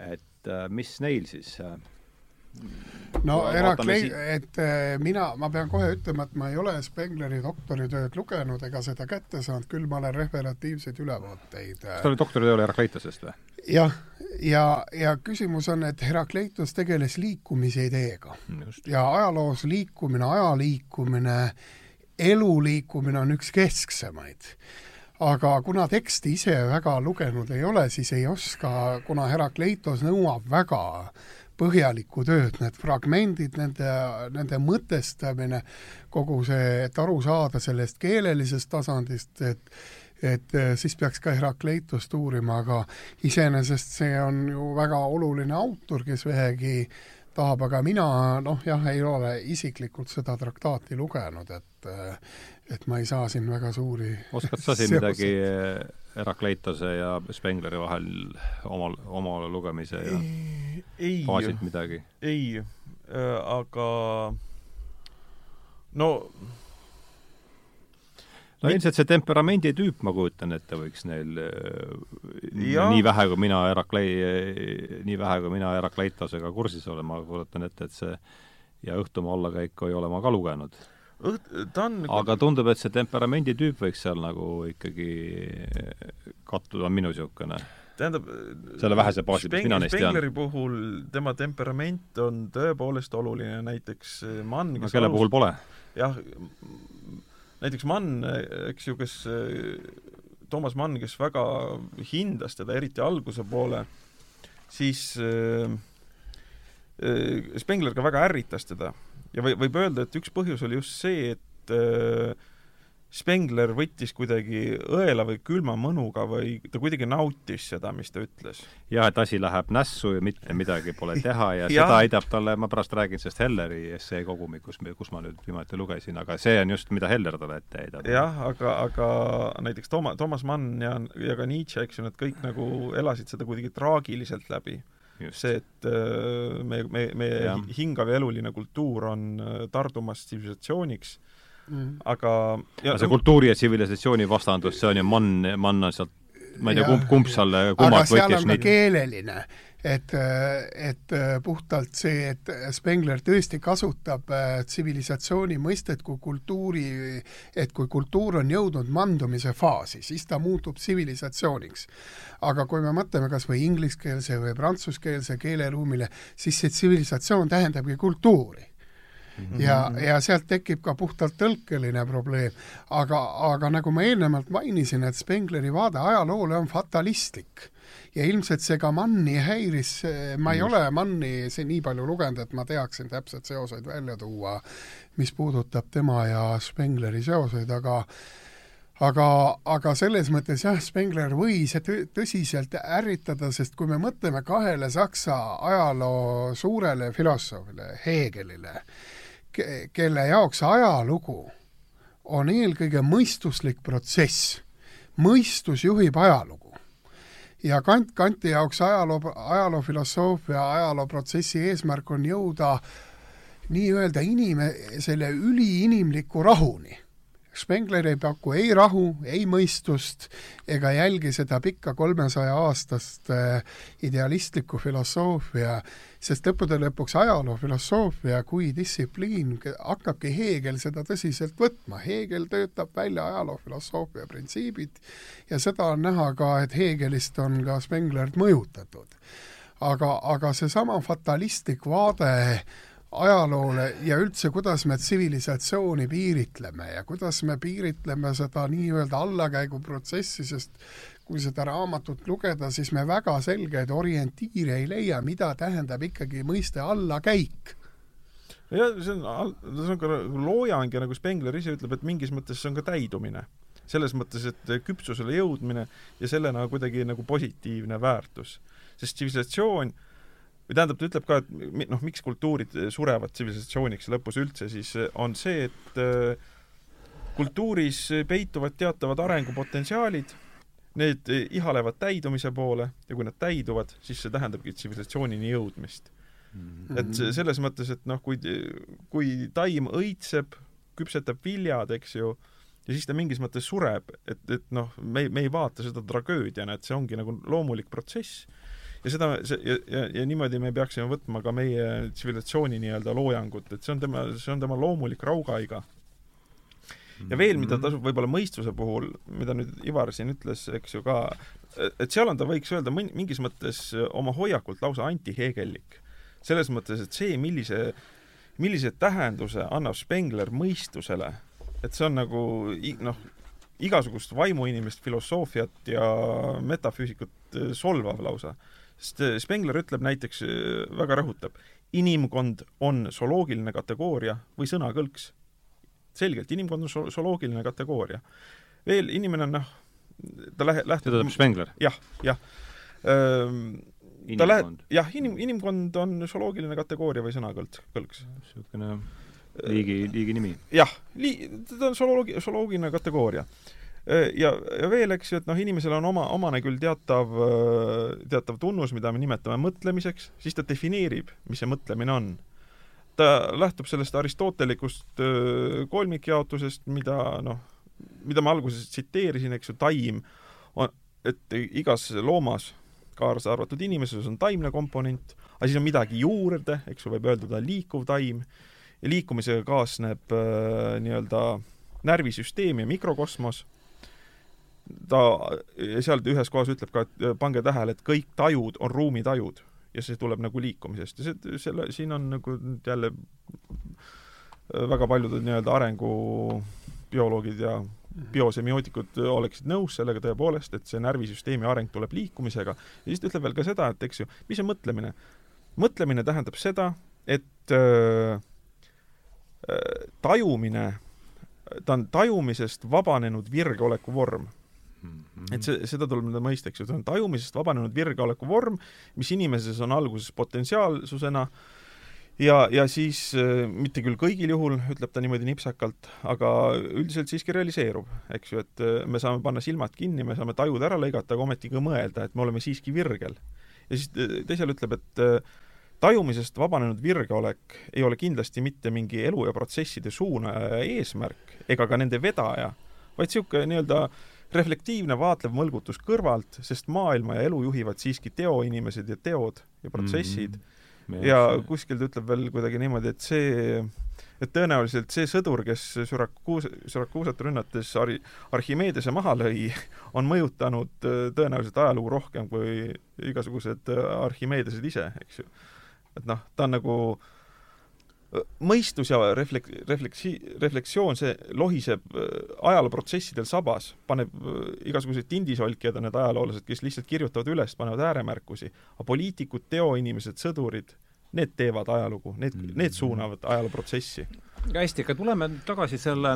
et äh, mis neil siis äh, no Heraklei-, et äh, mina, ma pean kohe ütlema, et ma ei ole Spengleri doktoritööd lugenud ega seda kätte saanud, küll ma olen referatiivseid ülevaateid kas tal oli doktoritöö oli Herakleitosest või? jah, ja, ja küsimus on, et Herakleitos tegeles liikumise ideega. ja ajaloos liikumine, aja liikumine äh, elu liikumine on üks kesksemaid. aga kuna teksti ise väga lugenud ei ole, siis ei oska, kuna Herakleitos nõuab väga põhjalikku tööd, need fragmendid, nende, nende mõtestamine, kogu see, et aru saada sellest keelelisest tasandist, et et siis peaks ka Herakleitost uurima, aga iseenesest see on ju väga oluline autor, kes vähegi tahab, aga mina noh, jah, ei ole isiklikult seda traktaati lugenud, et et ma ei saa siin väga suuri oskad sa siin midagi Herakleitose ja Spengleri vahel omal, oma lugemise ja ei, baasit midagi? ei, äh, aga no no ilmselt see temperamendi tüüp, ma kujutan ette, võiks neil ja. nii vähe, kui mina Heraklei, nii vähe, kui mina Herakleitosega kursis olen, ma kujutan ette, et see ja Õhtumaa allakäiku ei ole ma ka lugenud õht-, ta on aga tundub, et see temperamendi tüüp võiks seal nagu ikkagi kattuda, on minu niisugune tähendab, selle vähese baasi pealt mina neist tean. Spengleri puhul tema temperament on tõepoolest oluline, näiteks Mann, kes no kelle alus... puhul pole? jah, näiteks Mann, eks ju, kes, Toomas Mann, kes väga hindas teda, eriti alguse poole, siis äh, Spengler ka väga ärritas teda ja või, võib öelda, et üks põhjus oli just see, et äh, Spengler võttis kuidagi õela või külma mõnuga või ta kuidagi nautis seda, mis ta ütles. jah, et asi läheb nässu ja mitte midagi pole teha ja, ja seda heidab talle, ma pärast räägin sellest Helleri essee kogumikus, kus ma nüüd viimati lugesin, aga see on just, mida Heller talle ette heidab. jah, aga, aga näiteks Toma-, Toomas Mann ja, ja ka Nietzsche, eks ju, nad kõik nagu elasid seda kuidagi traagiliselt läbi. See, et äh, me, me, meie ja. hingav ja eluline kultuur on äh, tardumas tsivilisatsiooniks mm., aga ja, see kultuuri ja tsivilisatsiooni vastandus, see on ju mann, mann on sealt ma ei tea, kumb, kumb seal kummalt võttis neid. keeleline, et, et puhtalt see, et Spengler tõesti kasutab äh, tsivilisatsiooni mõistet kui kultuuri, et kui kultuur on jõudnud mandumise faasi, siis ta muutub tsivilisatsiooniks. aga kui me mõtleme kas või ingliskeelse või prantsuskeelse keeleruumile, siis see tsivilisatsioon tähendabki kultuuri ja, mhm. ja sealt tekib ka puhtalt tõlkeline probleem. aga, aga nagu ma eelnevalt mainisin, et Spengleri vaade ajaloole on fatalistlik ja ilmselt see ka Manni häiris, ma ei ole Manni siin nii palju lugenud, et ma teaksin täpselt seoseid välja tuua, mis puudutab tema ja Spengleri seoseid, aga aga, aga selles mõttes jah, Spengler võis tõsiselt ärritada, sest kui me mõtleme kahele Saksa ajaloo suurele filosoofile, Hegelile, kelle jaoks ajalugu on eelkõige mõistuslik protsess, mõistus juhib ajalugu. Ja Kant, Kanti jaoks ajaloo, ajaloofilosoofia, ajalooprotsessi eesmärk on jõuda nii-öelda inime-, selle üliinimliku rahuni Spengler ei paku ei rahu, ei mõistust ega jälgi seda pikka kolmesaja aastast äh, idealistlikku filosoofia, sest lõppude lõpuks ajaloofilosoofia kui distsipliin hakkabki Heegel seda tõsiselt võtma. Heegel töötab välja ajaloofilosoofia printsiibid ja seda on näha ka, et Heegelist on ka Spenglert mõjutatud. aga, aga seesama fatalistlik vaade ajaloole ja üldse, kuidas me tsivilisatsiooni piiritleme ja kuidas me piiritleme seda nii-öelda allakäiguprotsessi, sest kui seda raamatut lugeda, siis me väga selgeid orientiire ei leia, mida tähendab ikkagi mõiste allakäik jah, see on, see on ka nagu loojang ja nagu Spengler ise ütleb, et mingis mõttes see on ka täidumine. selles mõttes, et küpsusele jõudmine ja sellena kuidagi nagu positiivne väärtus. sest tsivilisatsioon äh, või tähendab, ta ütleb ka, et noh, miks kultuurid surevad tsivilisatsiooniks lõpus üldse, siis eh, on see, et eh, kultuuris peituvad teatavad arengupotentsiaalid, need ihalevad täidumise poole ja kui nad täiduvad, siis see tähendabki tsivilisatsioonini jõudmist mm. -hmm. et selles mõttes, et noh, kui, kui taim õitseb, küpsetab viljad, eks ju, ja siis ta mingis mõttes sureb, et, et noh, me, me ei vaata seda tragöödiana, et see ongi nagu loomulik protsess ja seda, ja, ja, ja niimoodi me peaksime võtma ka meie tsivilisatsiooni nii-öelda loojangut, et see on tema, see on tema loomulik raugaiga. ja veel, mida mhm. tasub võib-olla mõistuse puhul, mida nüüd Ivar siin ütles, eks ju ka, et seal on ta, võiks öelda, mingis mõttes oma hoiakult lausa antiheegellik. selles mõttes, et see, millise, millise tähenduse annab Spengler mõistusele, et see on nagu noh, igasugust vaimuinimest, filosoofiat ja metafüüsikut solvav lausa sest äh, Spengler ütleb näiteks, äh, väga rõhutab, inimkond on zooloogiline kategooria või sõnakõlks. selgelt, inimkond on zooloogiline kategooria. veel inimene on noh, ta lähe-, lähtub seda ütleb Spengler? jah, jah. ta läheb, jah, inim-, inimkond on zooloogiline kategooria või sõnakõlks, kõlks. niisugune liigi, liigi nimi? jah, lii-, ta on zooloogi-, zooloogiline kategooria ja, ja veel, eks ju, et noh, inimesel on oma, omane küll teatav, äh, teatav tunnus, mida me nimetame mõtlemiseks, siis ta defineerib, mis see mõtlemine on. ta lähtub sellest aristotelikust äh, kolmikjaotusest, mida noh, mida ma alguses tsiteerisin, eks ju, taim on, et igas loomas, kaasa arvatud inimeses, on taimne komponent, aga siis on midagi juurde, eks ju, võib öelda, ta on liikuv taim, ja liikumisega kaasneb äh, nii-öelda närvisüsteem ja mikrokosmos ta, seal ühes kohas ütleb ka, et äh, pange tähele, et kõik tajud on ruumitajud ja see tuleb nagu liikumisest. Ja see, selle, siin on nagu jälle äh, väga paljud nii-öelda arengubioloogid ja biosemiotikud oleksid nõus sellega tõepoolest, et see närvisüsteemi areng tuleb liikumisega. Ja siis ta ütleb veel ka seda, et eks ju, mis on mõtlemine? mõtlemine tähendab seda, et äh, äh, tajumine, ta on tajumisest vabanenud virgeoleku vorm -hmm. et see, seda tuleb nüüd mõista, eks ju, see on tajumisest vabanenud virgeoleku vorm, mis inimeses on alguses potentsiaalsusena ja, ja siis äh, mitte küll kõigil juhul, ütleb ta niimoodi nipsakalt, aga üldiselt siiski realiseerub, eks ju, et äh, me saame panna silmad kinni, me saame tajud ära lõigata, aga ometigi mõelda, et me oleme siiski virgel. ja siis äh, teisel ütleb, et tajumisest vabanenud virgeolek ei ole kindlasti mitte mingi elu ja protsesside suunaja ja eesmärk ega ka nende vedaja, vaid niisugune nii-öelda reflektiivne vaatlev mõlgutus kõrvalt, sest maailma ja elu juhivad siiski teoinimesed ja teod ja protsessid mm. -hmm. ja kuskil ta ütleb veel kuidagi niimoodi, et see et tõenäoliselt see sõdur, kes Syrakuus, Syrakuusat rünnates Ar-, Archimedese maha lõi, on mõjutanud äh, tõenäoliselt ajalugu rohkem kui igasugused äh, Archimedesed ise, eks ju. et noh, ta on nagu äh, mõistus ja reflek-, refleksi-, refleksioon, see lohiseb ajalooprotsessidel sabas, paneb igasuguseid tindisolkijad on need ajaloolased, kes lihtsalt kirjutavad üles, panevad ääremärkusi, aga poliitikud, teoinimesed, sõdurid need teevad ajalugu, need mm., need suunavad ajalooprotsessi. hästi, aga tuleme tagasi selle,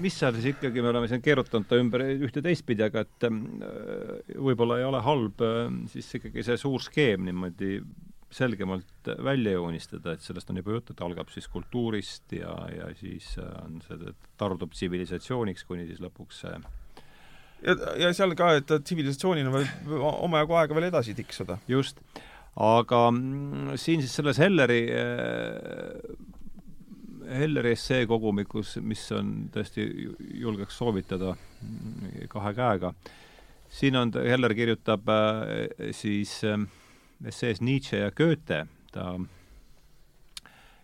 mis seal siis ikkagi, me oleme siin keerutanud ta ümber ühte teistpidi, aga et äh, võib-olla ei ole halb äh, siis ikkagi see suur skeem niimoodi selgemalt välja joonistada, et sellest on juba juttu, et algab siis kultuurist ja, ja siis äh, on see, tardub tsivilisatsiooniks, kuni siis lõpuks see ja, ja seal ka, et tsivilisatsioonina võib omajagu aega veel edasi tiksuda. just aga mm, siin siis selles Helleri äh, Helleri essee kogumikus, mis on tõesti, julgeks soovitada mm, kahe käega, siin on, Heller kirjutab äh, siis äh, essees Nietzsche ja Goethe, ta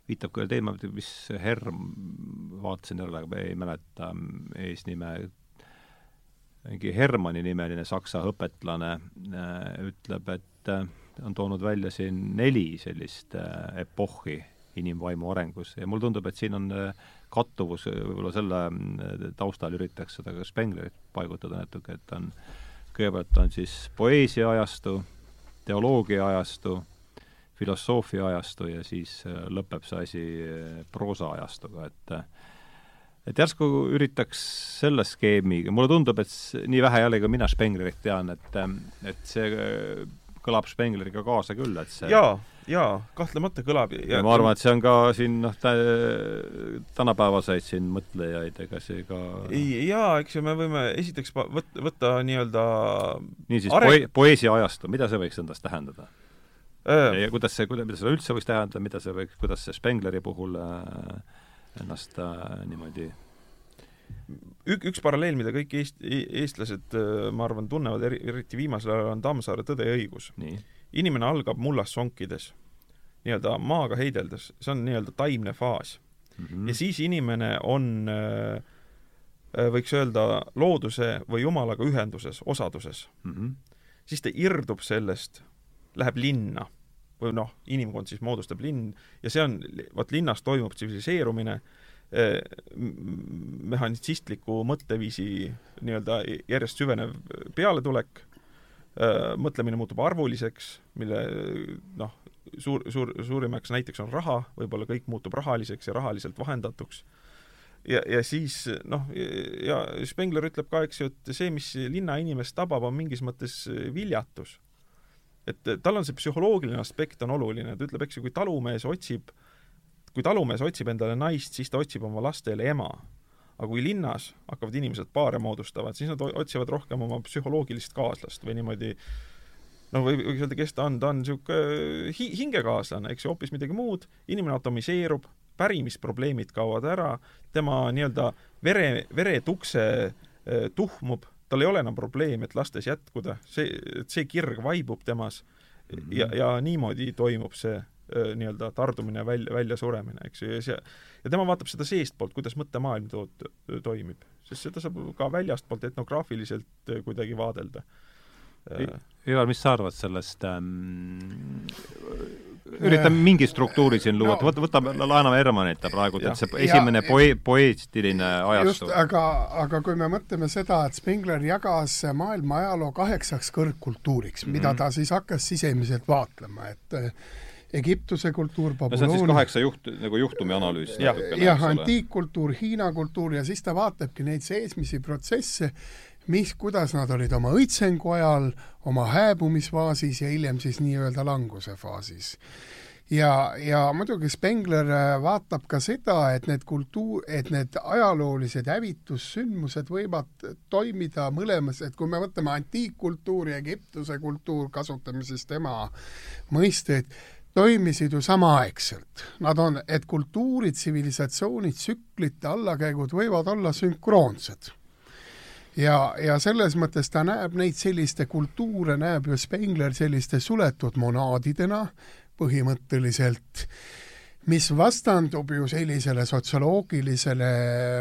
viitab ühele teemale, mis Herm, vaatasin jälle, aga ei mäleta eesnime, mingi Hermanni nimeline saksa õpetlane ütleb, et on toonud välja siin neli sellist äh, epohhi inimvaimu arengus. Ja mulle tundub, et siin on äh, kattuvus, võib-olla selle äh, taustal üritaks seda ka Spenglerit paigutada natuke, et on, kõigepealt on siis poeesia ajastu, teoloogia ajastu, filosoofia ajastu ja siis lõpeb see asi proosa ajastuga, et et järsku üritaks selle skeemiga, mulle tundub, et nii vähe jällegi mina Spenglerit tean, et, et see kõlab Spengleriga kaasa küll, et see jaa, jaa, kahtlemata kõlab. ja ma arvan, et see on ka siin noh, tänapäevaseid siin mõtlejaid, ega see ka jaa, eks ju, me võime esiteks võtta, võtta nii-öelda niisiis are... poe-, poeesia ajastu, mida see võiks endast tähendada äh...? ja kuidas see, kuida-, mida see üldse võiks tähendada, mida see võiks, kuidas see Spengleri puhul äh, ennast äh, niimoodi ük-, üks paralleel, mida kõik eest-, e-, eestlased, äh, ma arvan, tunnevad eri, eriti viimasel ajal, on Tammsaare Tõde ja õigus. inimene algab mullas sonkides, nii-öelda maaga heideldes, see on nii-öelda taimne faas mm. -hmm. ja siis inimene on äh, äh, võiks öelda, looduse või Jumalaga ühenduses, osaduses mm. -hmm. siis ta irdub sellest, läheb linna või noh, inimkond siis moodustab linn ja see on, vot linnas toimub tsiviliseerumine mehhanitsistliku mõtteviisi nii-öelda järjest süvenev pealetulek, eh, mõtlemine muutub arvuliseks, mille noh, suur, suur, suurimaks näiteks on raha, võib-olla kõik muutub rahaliseks ja rahaliselt vahendatuks. ja, ja siis noh, ja Spengler ütleb ka, eks ju, et see, mis linnainimest tabab, on mingis mõttes viljatus. et tal on see psühholoogiline aspekt on oluline, ta ütleb, eks ju, kui talumees otsib äh, kui talumees otsib endale naist, siis ta otsib oma lastele ema. aga kui linnas hakkavad inimesed paare moodustavad, siis nad otsivad rohkem oma psühholoogilist kaaslast või niimoodi no või võiks öelda, kes ta on, ta on niisugune hi-, hingekaaslane, eks ju, hoopis midagi muud, inimene atomiseerub, pärimisprobleemid kaovad ära, tema nii-öelda vere, veretukse eh, tuhmub, tal ei ole enam probleemi, et lastes jätkuda, see, et see kirg vaibub temas ja, ja niimoodi toimub see nii-öelda tardumine, välja, väljasuremine, eks ju, ja see, ja tema vaatab seda seestpoolt, kuidas mõttemaailm to-, toimib. sest seda saab ka väljastpoolt etnograafiliselt kuidagi vaadelda. Ivar, mis sa arvad sellest ähm, üritan mingi struktuuri siin luua no,, võtame, laename Hermannilt praegu, et see esimene ja, poe-, poeetiline ajastu. aga, aga kui me mõtleme seda, et Spengler jagas maailma ajaloo kaheksaks kõrgkultuuriks mm, -hmm. mida mhm. ta siis hakkas sisemiselt vaatlema, et Egiptuse kultuur, Babyloonia no see on siis kaheksa juht, nagu juhtumi analüüs. jah, jah, antiikkultuur, Hiina kultuur ja siis ta vaatabki neid seesmisi protsesse, mis, kuidas nad olid oma õitsengu ajal, oma hääbumisfaasis ja hiljem siis nii-öelda languse faasis. ja, ja muidugi Spengler äh, vaatab ka seda, et need kultuur, et need ajaloolised hävitussündmused võivad toimida mõlemas, et kui me võtame antiikkultuuri, Egiptuse kultuur, kasutame siis tema mõisteid, toimisid ju samaaegselt. Nad on, et kultuurid, tsivilisatsioonid, tsüklite allakäigud võivad olla sünkroonsed. ja, ja selles mõttes ta näeb neid selliste kultuure, näeb ju Spengler selliste suletud monaadidena põhimõtteliselt mis vastandub ju sellisele sotsioloogilisele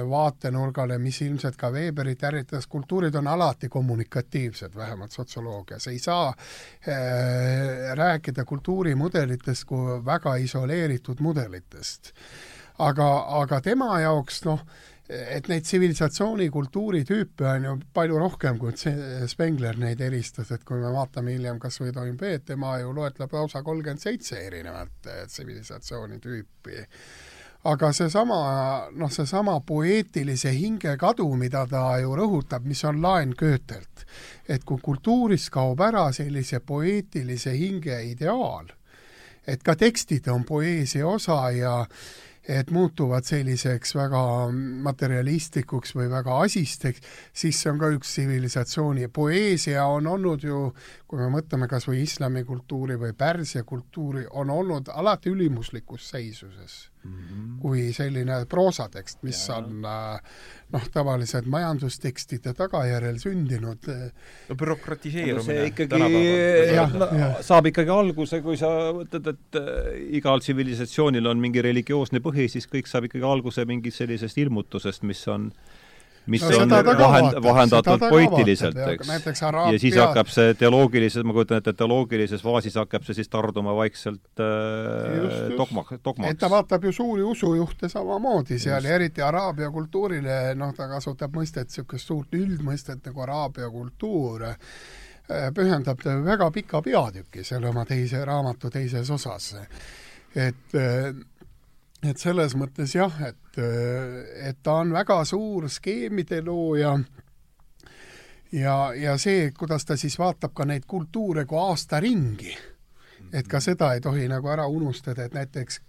vaatenurgale, mis ilmselt ka Weberit ärritas, kultuurid on alati kommunikatiivsed, vähemalt sotsioloogias, ei saa äh, rääkida kultuurimudelitest kui väga isoleeritud mudelitest. aga, aga tema jaoks noh, et neid tsivilisatsiooni kultuuritüüpe on ju palju rohkem, kui Spengler neid eristas, et kui me vaatame hiljem kas või Toim B-d, tema ju loetleb lausa kolmkümmend seitse erinevat eh, tsivilisatsiooni tüüpi. aga seesama, noh, seesama poeetilise hinge kadu, mida ta ju rõhutab, mis on laen Goethelt, et kui kultuurist kaob ära sellise poeetilise hinge ideaal, et ka tekstid on poeesia osa ja et muutuvad selliseks väga materialistlikuks või väga asisteks, siis see on ka üks tsivilisatsiooni. poeesia on olnud ju, kui me mõtleme kas või islamikultuuri või Pärsia kultuuri, on olnud alati ülimuslikus seisuses mm -hmm. kui selline proosatekst, mis ja. on äh, noh, tavaliselt majandustekstide tagajärjel sündinud. no bürokratiseerumine no see ikkagi no, saab ikkagi alguse, kui sa mõtled, et äh, igal tsivilisatsioonil on mingi religioosne põhi, siis kõik saab ikkagi alguse mingist sellisest ilmutusest, mis on äh, mis no, on vahend, vahendatud poeetiliselt, eks. ja siis hakkab see teoloogilises, ma kujutan ette, teoloogilises faasis hakkab see siis tarduma vaikselt äh, dogma, dogmaks. et ta vaatab ju suuri usujuhte samamoodi seal just. ja eriti araabia kultuurile, noh, ta kasutab mõistet, niisugust suurt üldmõistet nagu araabia kultuur, äh, pühendab ta väga pika peatüki selle oma teise raamatu teises osas. et äh, et selles mõttes jah, et, et ta on väga suur skeemide looja. Ja, ja see, kuidas ta siis vaatab ka neid kultuure kui aastaringi, et ka seda ei tohi nagu ära unustada, et näiteks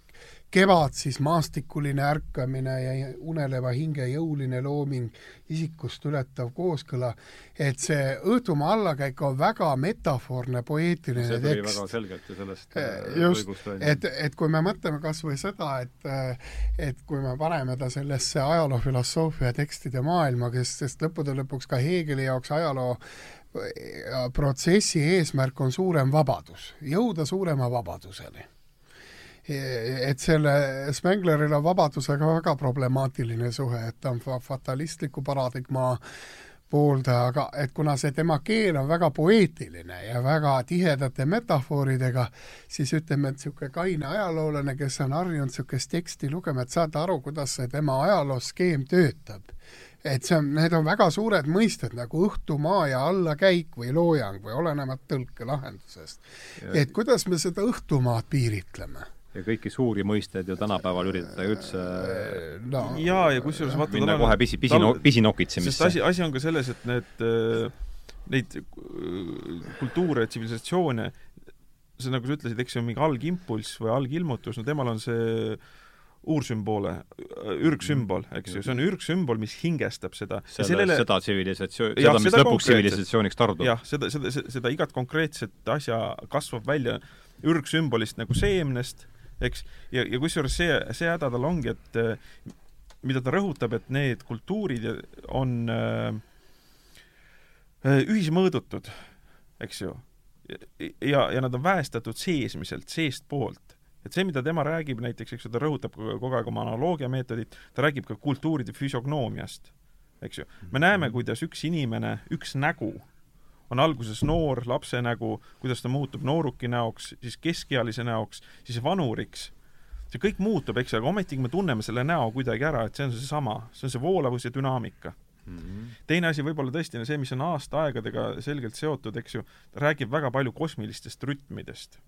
kevad siis maastikuline ärkamine ja uneleva hinge jõuline looming, isikust ületav kooskõla, et see Õhtumaa allakäik on väga metafoorne poeetiline see tekst. väga selgelt ju sellest äh, just, et, et kui me mõtleme kas või seda, et äh, et kui me paneme ta sellesse ajaloofilosoofia tekstide maailma, kes, sest lõppude lõpuks ka Heegeli jaoks ajaloo äh, protsessi eesmärk on suurem vabadus, jõuda suurema vabaduseni et selle Spengleril on vabadusega väga problemaatiline suhe, et ta on fatalistliku paradigma pooldaja, aga et kuna see tema keel on väga poeetiline ja väga tihedate metafooridega, siis ütleme, et niisugune kaine ajaloolane, kes on harjunud niisugust teksti lugema, et saada aru, kuidas see tema ajalooskeem töötab. et see on, need on väga suured mõisted nagu õhtumaa ja allakäik või loojang või olenemata tõlkelahendusest. et kuidas me seda õhtumaad piiritleme ja kõiki suuri mõisteid ju tänapäeval üritatakse üldse no, jaa, ja kusjuures vaata minna kohe pisi, pisi, pisinokitsemisse. sest asi, asi on ka selles, et need, neid kultuure ja tsivilisatsioone, see nagu sa ütlesid, eks see on mingi algimpulss või algilmutus, no temal on see uursümboole, ürgsümbol, eks ju, see on ürgsümbol, mis hingestab seda. selle, sellele... seda tsivilisatsioon, seda, mis lõpuks tsivilisatsiooniks tardub. jah, seda, seda, seda, seda igat konkreetset asja kasvab välja ürgsümbolist nagu seemnest eks, ja, ja kusjuures see, see häda tal ongi, et äh, mida ta rõhutab, et need kultuurid on äh, äh, ühismõõdutud, eks ju. ja, ja nad on väestatud seesmiselt, seestpoolt. et see, mida tema räägib näiteks, eks ju, ta rõhutab kogu aeg oma analoogia meetodit, ta räägib ka kultuuride füsiognoomiast, eks ju. me näeme, kuidas üks inimene, üks nägu on alguses noor lapse nägu, kuidas ta muutub nooruki näoks, siis keskealise näoks, siis vanuriks. see kõik muutub, eks ju, aga ometigi me tunneme selle näo kuidagi ära, et see on seesama, see on see voolavus ja dünaamika mm. -hmm. teine asi võib-olla tõesti on see, mis on aastaaegadega selgelt seotud, eks ju, ta räägib väga palju kosmilistest rütmidest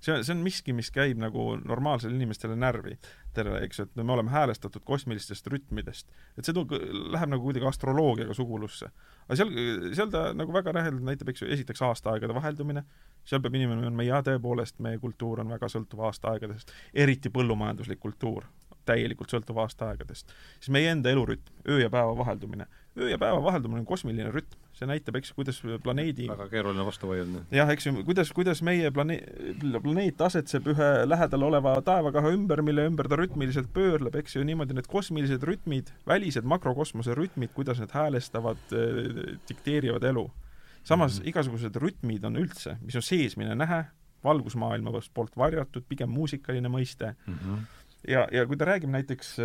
see on, see on miski, mis käib nagu normaalsele inimestele närvi, terve, eks ju, et me oleme häälestatud kosmilistest rütmidest. et see tul-, läheb nagu kuidagi astroloogiaga sugulusse. aga seal, seal ta nagu väga lähedalt näitab, eks ju, esiteks aastaaegade vaheldumine, seal peab inimene ütlema, jaa, tõepoolest, meie kultuur on väga sõltuv aastaaegadest, eriti põllumajanduslik kultuur, täielikult sõltuv aastaaegadest. siis meie enda elurütm, öö ja päeva vaheldumine. Öö ja päeva vaheldumine on kosmiline rütm, see näitab, eks kuidas planeedi väga keeruline vastu vaielda. jah, eks ju, kuidas, kuidas meie plane-, planeet asetseb ühe lähedal oleva taevakaha ümber, mille ümber ta rütmiliselt pöörleb, eks ju, niimoodi need kosmilised rütmid, välised makrokosmose rütmid, kuidas need häälestavad, dikteerivad elu. samas mm -hmm. igasugused rütmid on üldse, mis on seesmine nähe, valgusmaailma poolt varjatud, pigem muusikaline mõiste mm. -hmm. ja, ja kui ta räägib näiteks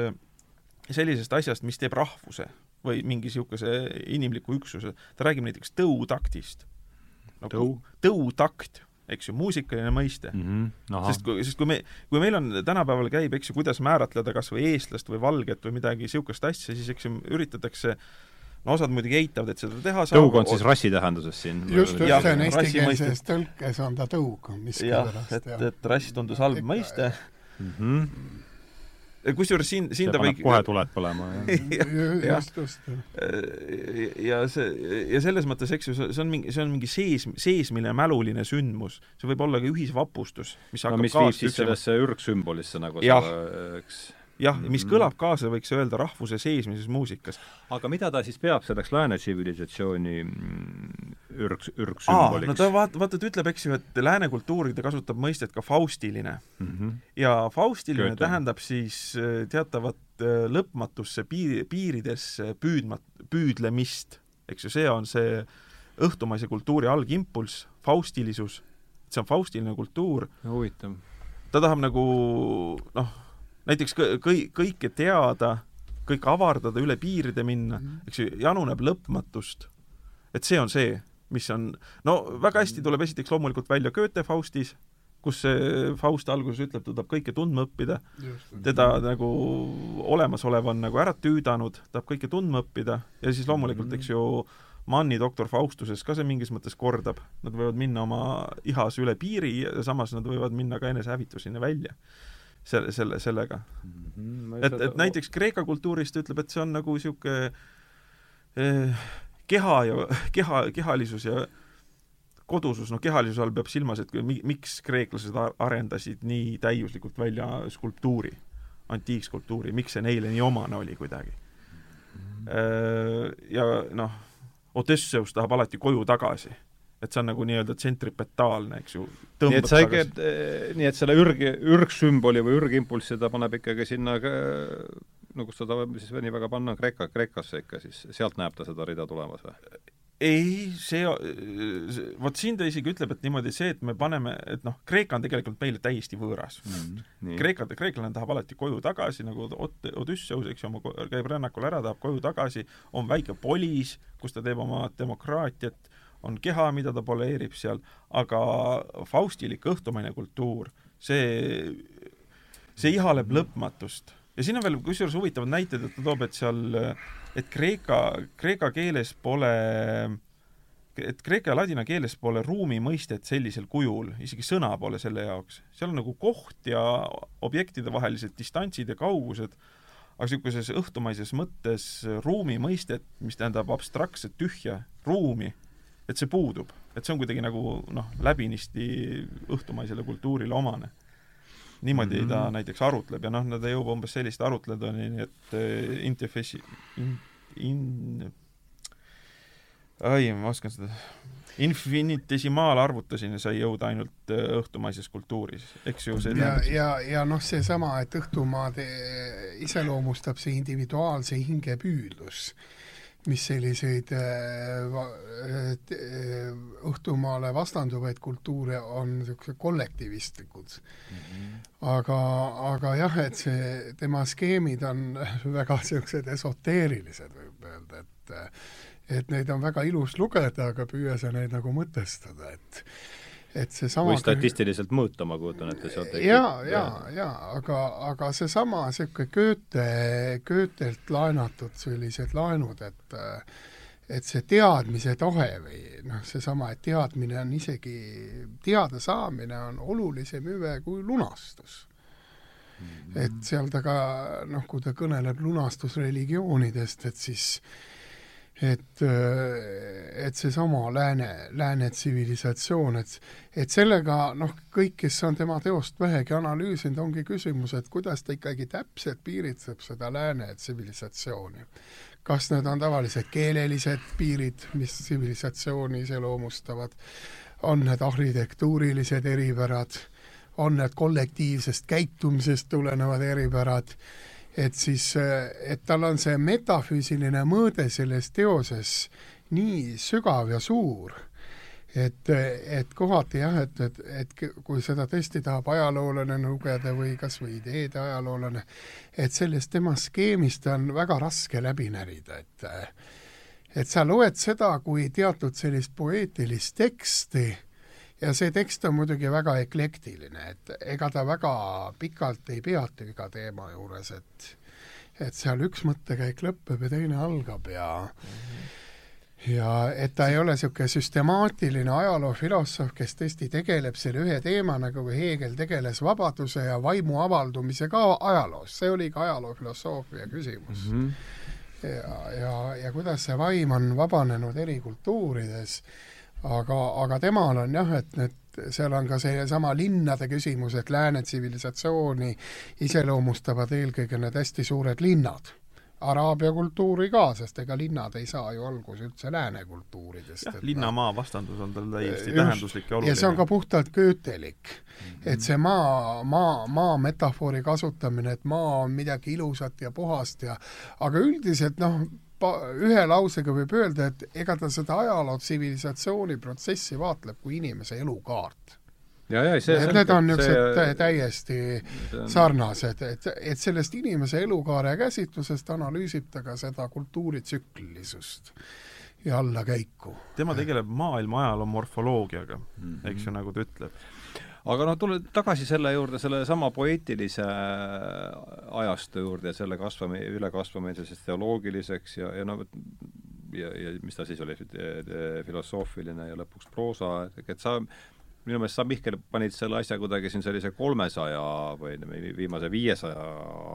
sellisest asjast, mis teeb rahvuse või mingi niisuguse inimliku üksuse, ta räägib näiteks tõutaktist no,. tõu? tõutakt, eks ju, muusikaline mõiste mm. -hmm. sest kui, sest kui me, kui meil on, tänapäeval käib, eks ju, kuidas määratleda kas või eestlast või valget või midagi niisugust asja, siis eks ju üritatakse no osad muidugi eitavad, et seda teha saab. tõug on siis rassi tähenduses siin? just, just, see on eestikeelses tõlkes on ta tõug miskipärast. jah, et, et rass tundus halb mõiste mm. -hmm kusjuures siin, siin see ta võib kohe tuled põlema, jah. just, just. ja see, ja selles mõttes, eks ju, see on mingi, see on mingi sees, seesmine mäluline sündmus. see võib olla ka ühisvapustus, mis hakkab no, mis viib siis sellesse ürgsümbolisse nagu ja. eks jah, mis mhm. kõlab kaasa, võiks öelda, rahvuse seesmises muusikas. aga mida ta siis peab selleks lääne tsivilisatsiooni mm, ürg, ürgsümboliks? no ta vaat-, vaata, ta ütleb, eks ju, et lääne kultuuri ta kasutab mõistet ka faustiline mm. -hmm. ja faustiline Kööta. tähendab siis äh, teatavat äh, lõpmatusse piir, piiridesse püüdma-, püüdlemist, eks ju, see on see õhtumaise kultuuri algimpulss, faustilisus, see on faustiline kultuur. huvitav. ta tahab nagu noh, näiteks kõi-, kõike teada, kõik avardada, üle piiride minna mm, -hmm. eks ju, januneb lõpmatust. et see on see, mis on, no väga hästi mhm. tuleb esiteks loomulikult välja Goethe Faustis, kus see Faust alguses ütleb, ta tahab kõike tundma õppida, teda nagu olemasolev on nagu ära tüüdanud, tahab kõike tundma õppida ja siis loomulikult, eks ju, Manni doktor Faustuses ka see mingis mõttes kordab, nad võivad minna oma ihas üle piiri ja samas nad võivad minna ka enesehävituseni välja selle, selle, sellega mm. -hmm, et, et näiteks Kreeka kultuuris ta ütleb, et see on nagu niisugune eh, keha ja keha, kehalisus ja kodusus, noh, kehalisuse all peab silmas, et mi-, miks kreeklased arendasid nii täiuslikult välja skulptuuri, antiikskulptuuri, miks see neile nii omane oli kuidagi mm. -hmm. Ja noh, Odysseus tahab alati koju tagasi et see on nagu nii-öelda tsentripetaalne, eks ju. nii et sa ei, nii et selle ürg, ürgsümboli või ürgimpulssi ta paneb ikkagi sinna no kus ta siis nii väga panna, Kreeka, Kreekasse ikka siis, sealt näeb ta seda rida tulemas või? ei, see, vot siin ta isegi ütleb, et niimoodi see, et me paneme, et noh, Kreeka on tegelikult meile täiesti võõras mm,. Kreeka, kreeklane tahab alati koju tagasi, nagu Od-, Odüsseus, eks ju, oma, käib rännakul ära, tahab koju tagasi, on väike polis, kus ta teeb oma demokraatiat on keha, mida ta poleerib seal, aga faustilik õhtumaine kultuur, see, see ihaleb lõpmatust. ja siin on veel kusjuures huvitavad näited, et ta toob, et seal, et kreeka, kreeka keeles pole et kreeka ja ladina keeles pole ruumi mõistet sellisel kujul, isegi sõna pole selle jaoks. seal on nagu koht ja objektide vahelised distantsid ja kaugused, aga niisuguses õhtumaises mõttes ruumi mõistet, mis tähendab abstraktset tühja ruumi, et see puudub, et see on kuidagi nagu noh, läbinisti õhtumaisele kultuurile omane. niimoodi mm -hmm. ta näiteks arutleb ja noh, ta jõuab umbes selliste arutledeni, et äh, interfessi- in, in ai, ma oskan seda infinidesimaalarvutuseni sai jõuda ainult äh, õhtumaises kultuuris, eks ju see ja, ja, ja noh, seesama, et õhtumaad iseloomustab see individuaalse hinge püüdlus mis selliseid äh, äh, õhtumaale vastanduvaid kultuure on niisugused kollektivistlikud mm. -hmm. aga, aga jah, et see, tema skeemid on väga niisugused esoteerilised, võib öelda, et et neid on väga ilus lugeda, aga püüa sa neid nagu mõtestada, et et seesama või statistiliselt mõõta, ma kujutan ette, sealt jaa, jaa, jaa, aga, aga seesama niisugune Goethe, Goethelt laenatud sellised laenud, et et see teadmise tahe või noh, seesama, et teadmine on isegi, teada saamine on olulisem hüve kui lunastus mm. -hmm. et seal ta ka noh, kui ta kõneleb lunastusreligioonidest, et siis äh, et seesama lääne, lääne tsivilisatsioon, et et sellega noh, kõik, kes on tema teost vähegi analüüsinud, ongi küsimus, et kuidas ta ikkagi täpselt piiritleb seda lääne tsivilisatsiooni. kas need on tavalised keelelised piirid, mis tsivilisatsiooni iseloomustavad, on need arhitektuurilised eripärad, on need kollektiivsest käitumisest tulenevad eripärad, et siis, et tal on see metafüüsiline mõõde selles teoses nii sügav ja suur, et, et kohati jah, et, et, et kui seda tõesti tahab ajaloolane lugeda või kas või ideede ajaloolane, et sellest tema skeemist on väga raske läbi närida, et et sa loed seda kui teatud sellist poeetilist teksti ja see tekst on muidugi väga eklektiline, et ega ta väga pikalt ei peatu iga teema juures, et et seal üks mõttekäik lõpeb ja teine algab ja mm -hmm. ja et ta ei ole niisugune süstemaatiline ajaloofilosoof, kes tõesti tegeleb selle ühe teemaga, nagu Heegel tegeles vabaduse ja vaimu avaldumisega ajaloos, see oli ka ajaloofilosoofia küsimus mm. -hmm. ja, ja, ja kuidas see vaim on vabanenud eri kultuurides aga, aga temal on jah, et need, seal on ka seesama linnade küsimus, et lääne tsivilisatsiooni iseloomustavad eelkõige need hästi suured linnad araabia kultuuri ka, sest ega linnad ei saa ju alguse üldse lääne kultuuridest. jah, linna-maa vastandus on tal täiesti tähenduslik ja oluline. ja see on ka puhtalt köötelik mm. -hmm. et see maa, maa, maa metafoori kasutamine, et maa on midagi ilusat ja puhast ja aga üldiselt noh, ühe lausega võib öelda, et ega ta seda ajaloo tsivilisatsiooni protsessi vaatleb kui inimese elukaart. ja, ja see et need on niisugused täiesti on... sarnased, et, et sellest inimese elukaare käsitlusest analüüsib ta ka seda kultuuritsüklilisust ja allakäiku. tema tegeleb maailma ajaloo morfoloogiaga mm, -hmm. eks ju, nagu ta ütleb aga noh, tule tagasi selle juurde, sellesama poeetilise ajastu juurde ja selle kasvami-, ülekasvamisest teoloogiliseks ja, ja noh, ja, ja mis ta siis oli, filosoofiline ja lõpuks proosa, et sa minu meelest sa, Mihkel, panid selle asja kuidagi siin sellise kolmesaja või viimase viiesaja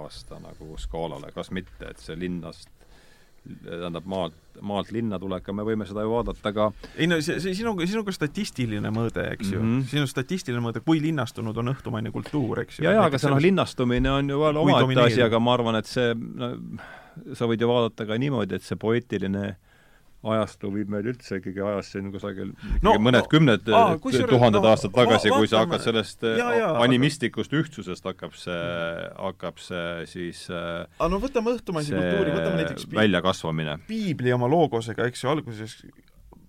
aasta nagu skaalale, kas mitte, et see linnast tähendab maalt, maalt linna tulek, me võime seda ju vaadata ka ei no see, see, on ka statistiline mõõde, eks ju mm. -hmm. siin on statistiline mõõde, kui linnastunud on õhtumaine kultuur, eks ju. ja, ja aga see noh, linnastumine on ju veel omaette asi, aga ma arvan, et see no, sa võid ju vaadata ka niimoodi, et see poeetiline ajastu viib meid üldse ikkagi ajas siin kusagil no, mõned no, kümned aa, tuhanded no, aastad tagasi, kui sa hakkad sellest ja, ja, animistlikust aga... ühtsusest hakkab see, hakkab see siis äh, aga no võtame õhtumaisi kultuuri, võtame näiteks väljakasvamine. piibli oma loogosega, eks ju, alguses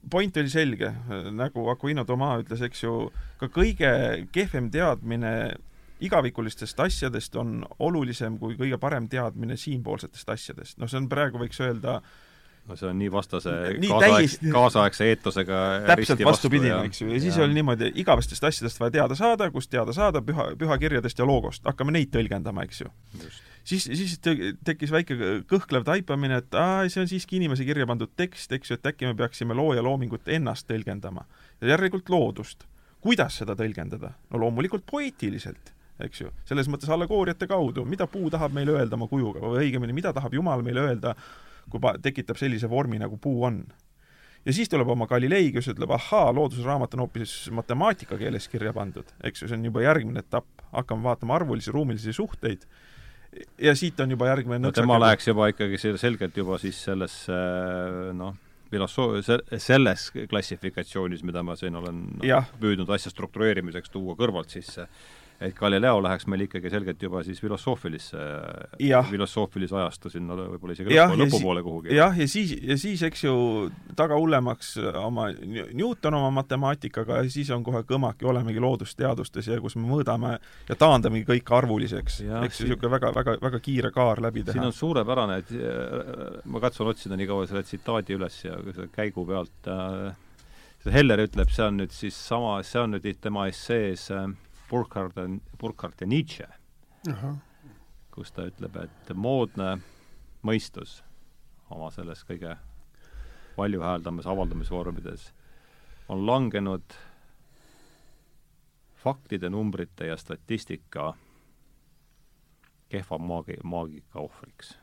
point oli selge, nagu Aquino Toma ütles, eks ju, ka kõige kehvem teadmine igavikulistest asjadest on olulisem kui kõige parem teadmine siinpoolsetest asjadest. noh, see on praegu, võiks öelda äh, no see on nii vastase nii kaasaegse, kaasaegse eetosega täpselt vastupidine, eks ju, ja siis ja. oli niimoodi, igavestest asjadest vaja teada saada, kust teada saada, püha, pühakirjadest ja loogost, hakkame neid tõlgendama, eks ju. siis, siis tekkis väike kõhklev taipamine, et aa, see on siiski inimese kirja pandud tekst, eks ju, et äkki me peaksime looja loomingut ennast tõlgendama. ja järelikult loodust. kuidas seda tõlgendada? no loomulikult poeetiliselt eks ju, selles mõttes allegooriate kaudu, mida puu tahab meile öelda oma kujuga või õigemini, mida tahab Jumal meile öelda kui pa-, tekitab sellise vormi, nagu puu on. ja siis tuleb oma Galilei, kes ütleb, ahaa, loodusraamat on hoopis matemaatika keeles kirja pandud, eks ju, see on juba järgmine etapp, hakkame vaatama arvulisi, ruumilisi suhteid, ja siit on juba järgmine no tema läheks juba ikkagi selgelt juba siis sellesse noh, filosoo-, selles klassifikatsioonis, mida ma siin olen no, püüdnud asja struktureerimiseks tuua kõrvalt sisse et Galileo läheks meil ikkagi selgelt juba siis filosoofilisse, filosoofilise ajastu sinna võib-olla isegi lõpu, lõpupoole kuhugi. jah, ja siis, ja siis eks ju taga hullemaks oma Newton oma matemaatikaga ja siis on kohe kõmaki, olemegi loodusteadustes ja kus me mõõdame ja taandamegi kõik arvuliseks. eks ju, niisugune väga, väga, väga kiire kaar läbi teha. siin on suurepärane, et äh, ma katsun otsida nii kaua selle tsitaadi üles ja käigu pealt äh, Heller ütleb, see on nüüd siis sama, see on nüüd tema essees äh, Burkhard, Burkhard ja Nietzsche, kus ta ütleb, et moodne mõistus oma selles kõige valjuhääldamas avaldamisvormides on langenud faktide, numbrite ja statistika kehva maagi, maagika ohvriks.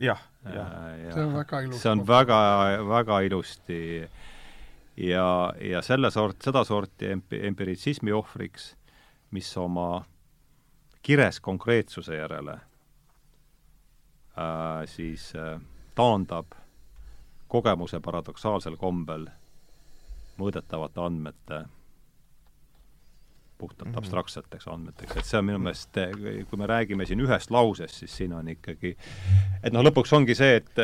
jah, jah. see on väga ilus. see on väga, väga ilusti ja, ja selle sort, sedasorti empi-, empiritsismi ohvriks, mis oma kires konkreetsuse järele äh, siis äh, taandab kogemuse paradoksaalsel kombel mõõdetavate andmete puhtalt mm -hmm. abstraktseteks andmeteks, et see on minu meelest, kui me räägime siin ühest lausest, siis siin on ikkagi, et noh, lõpuks ongi see, et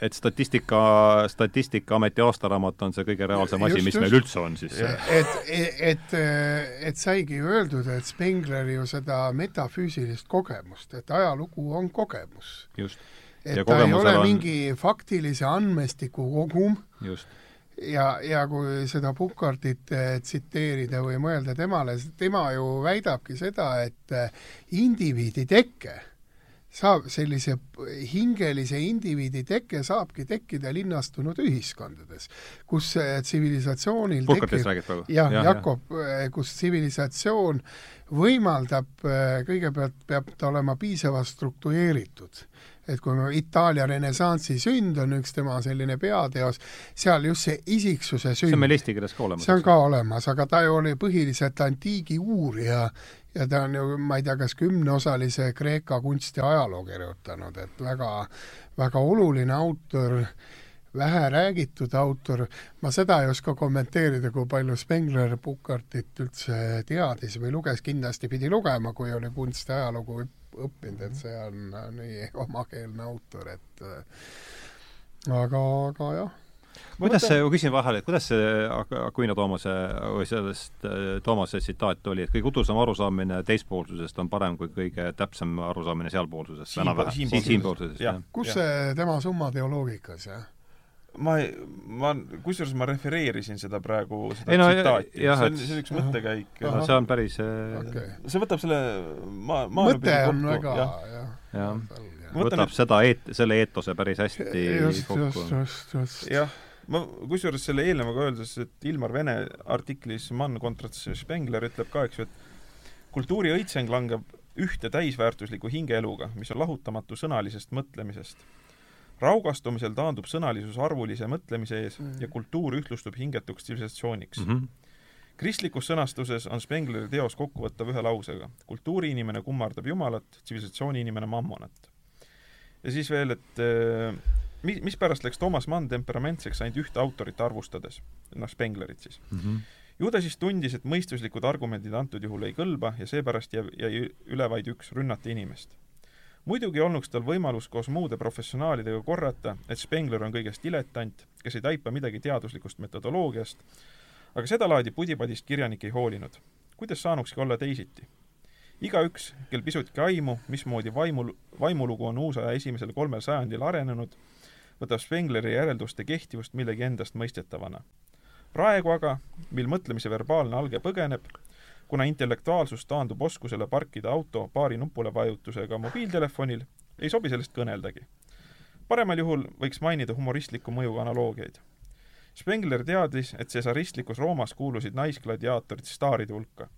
et statistika, Statistikaameti aastaraamat on see kõige reaalsem asi, mis just. meil üldse on siis. et, et, et saigi ju öeldud, et Spengler ju seda metafüüsilist kogemust, et ajalugu on kogemus. et ta ei ole on... mingi faktilise andmestiku kogum, ja, ja kui seda Pukartit eh, tsiteerida või mõelda temale, tema ju väidabki seda, et eh, indiviidi teke saab, sellise hingelise indiviidi teke saabki tekkida linnastunud ühiskondades, kus eh, tsivilisatsioonil Puhkatist räägid praegu? jah ja,, Jakob, kus tsivilisatsioon võimaldab, kõigepealt peab ta olema piisavalt struktureeritud et kui Itaalia renessansi sünd on üks tema selline peateos, seal just see isiksuse sünd see on meil eesti keeles ka olemas? see on ka olemas, aga ta ju oli põhiliselt antiigi uurija ja ta on ju, ma ei tea, kas kümneosalise Kreeka kunsti ajaloo kirjutanud, et väga, väga oluline autor, vähe räägitud autor, ma seda ei oska kommenteerida, kui palju Spengler Pukartit üldse teadis või luges, kindlasti pidi lugema, kui oli kunsti ajalugu õppinud, et see on nii omakeelne autor, et aga, aga jah kuidas see, ma küsin vahele, et kuidas see Aquino Toomase või sellest Toomase tsitaat oli, et kõige udusam arusaamine teispoolsusest on parem kui kõige täpsem arusaamine sealpoolsusest, enam-vähem, siinpoolsusest, jah. kus see tema summateoloogikas, jah? ma ei, ma, kusjuures ma refereerisin seda praegu, seda ei, no, tsitaati, see on, see on üks mõttekäik. no see on päris äh, okay. see võtab selle ma-, mõte on väga, jah. jah, võtab nüüd... seda eet-, selle eetose päris hästi just, kokku. jah, ma kusjuures selle eelnevaga öeldes, et Ilmar Vene artiklis Mann kontrats Spengler ütleb ka, eks ju, et kultuuri õitseng langeb ühte täisväärtusliku hingeeluga, mis on lahutamatu sõnalisest mõtlemisest raugastumisel taandub sõnalisus arvulise mõtlemise ees mm. ja kultuur ühtlustub hingetuks tsivilisatsiooniks mm. -hmm. kristlikus sõnastuses on Spengleri teos kokkuvõttav ühe lausega. kultuuriinimene kummardab Jumalat, tsivilisatsiooni inimene mammonat. Ja siis veel, et äh, mis, mispärast läks Toomas Mann temperamentseks ainult ühte autorit arvustades, noh, Spenglerit siis mm. -hmm. ju ta siis tundis, et mõistuslikud argumendid antud juhul ei kõlba ja seepärast jäi, jäi üle vaid üks, rünnata inimest muidugi olnuks tal võimalus koos muude professionaalidega korrata, et Spengler on kõigest diletant, kes ei taipa midagi teaduslikust metodoloogiast, aga sedalaadi pudipadist kirjanik ei hoolinud. kuidas saanukski olla teisiti? Igaüks, kel pisutki aimu, mismoodi vaimul, vaimulugu on uusaja esimesel kolmel sajandil arenenud, võtab Spengleri järelduste kehtivust millegi endastmõistetavana. praegu aga, mil mõtlemise verbaalne alge põgeneb, kuna intellektuaalsus taandub oskusele parkida auto paari nupule vajutusega mobiiltelefonil, ei sobi sellest kõneldagi. paremal juhul võiks mainida humoristliku mõjuga analoogiaid. Spengler teadis, et cesaristlikus Roomas kuulusid naisgladiaatorid staaride hulka,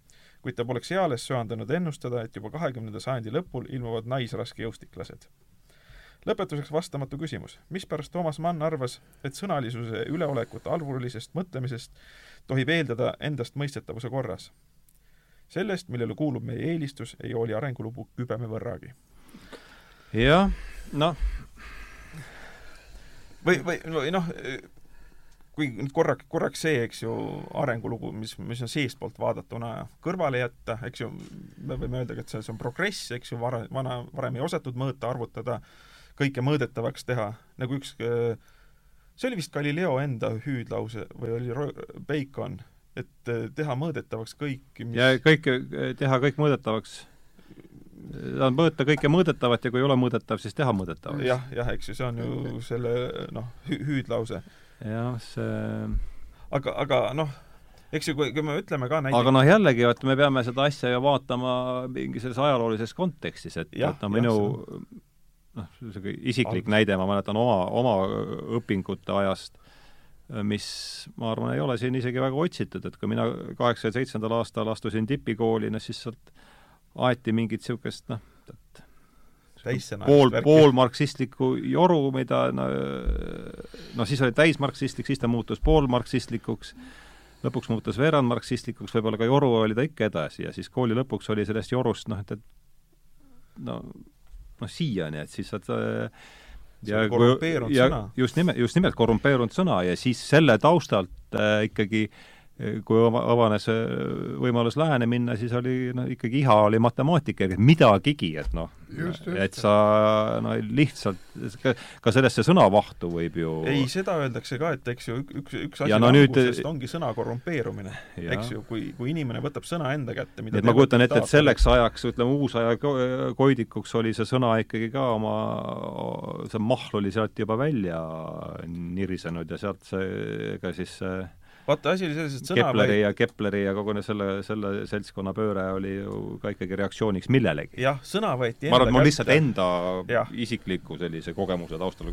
kuid ta poleks eales söandanud ennustada, et juba kahekümnenda sajandi lõpul ilmuvad naisraskejõustiklased lõpetuseks vastamatu küsimus. mispärast Toomas Mann arvas, et sõnalisuse üleolekut arvulisest mõtlemisest tohib eeldada endastmõistetavuse korras? sellest, millele kuulub meie eelistus, ei hooli arengulugu kübeme võrragi. jah, noh. või, või, või noh, kui nüüd korraks, korraks see, eks ju, arengulugu, mis, mis on seestpoolt vaadatuna kõrvale jätta, eks ju, me võime öelda, et see, on progress, eks ju, vara, vana, varem ei osatud mõõta, arvutada, kõike mõõdetavaks teha, nagu üks see oli vist Galileo enda hüüdlause või oli Bacon, et äh, teha mõõdetavaks kõik mis... ja kõike, äh, teha kõik mõõdetavaks on mõõta kõike mõõdetavat ja kui ei ole mõõdetav, siis teha mõõdetavaks. jah, jah, eks ju, see on ju selle noh, hüüdlause. Jah, see aga, aga noh, eks ju, kui, kui me ütleme ka näiteks aga noh, jällegi, et me peame seda asja ju vaatama mingi selles ajaloolises kontekstis, et, et no minu noh, niisugune isiklik aga... näide, ma mäletan oma, oma õpingute ajast, mis ma arvan, ei ole siin isegi väga otsitud, et kui mina kaheksakümne seitsmendal aastal astusin tipikooli, noh siis sealt aeti mingit niisugust noh, pool, poolmarksistlikku joru, mida no, no siis oli täismarksistlik, siis ta muutus poolmarksistlikuks, lõpuks muutus veerandmarksistlikuks, võib-olla ka joru oli ta ikka edasi ja siis kooli lõpuks oli sellest jorust noh, et, et no, noh, siiani, et siis saad ja, ja sõna. just nimelt, just nimelt korrumpeerunud sõna ja siis selle taustalt äh, ikkagi äh, kui avanes äh, võimalus lääne minna, siis oli no ikkagi iha oli matemaatika, midagigi, et noh, et sa no lihtsalt, ka, ka sellesse sõnavahtu võib ju ei, seda öeldakse ka, et eks ju, üks, üks asi no nüüd... ongi sõna korrumpeerumine, eks ju, kui, kui inimene võtab sõna enda kätte, mida et ma kujutan ette, et selleks ajaks, ütleme, uusaja koidikuks oli see sõna ikkagi ka oma, see mahl oli sealt juba välja nirisenud ja sealt see, ega siis see vaata, asi oli selles, et sõna Kepleri ja Kepleri ja kogu selle, selle seltskonna pööre oli ju ka ikkagi reaktsiooniks millelegi. jah, sõna võeti ma arvan, et mul lihtsalt enda ja. isikliku sellise kogemuse taustal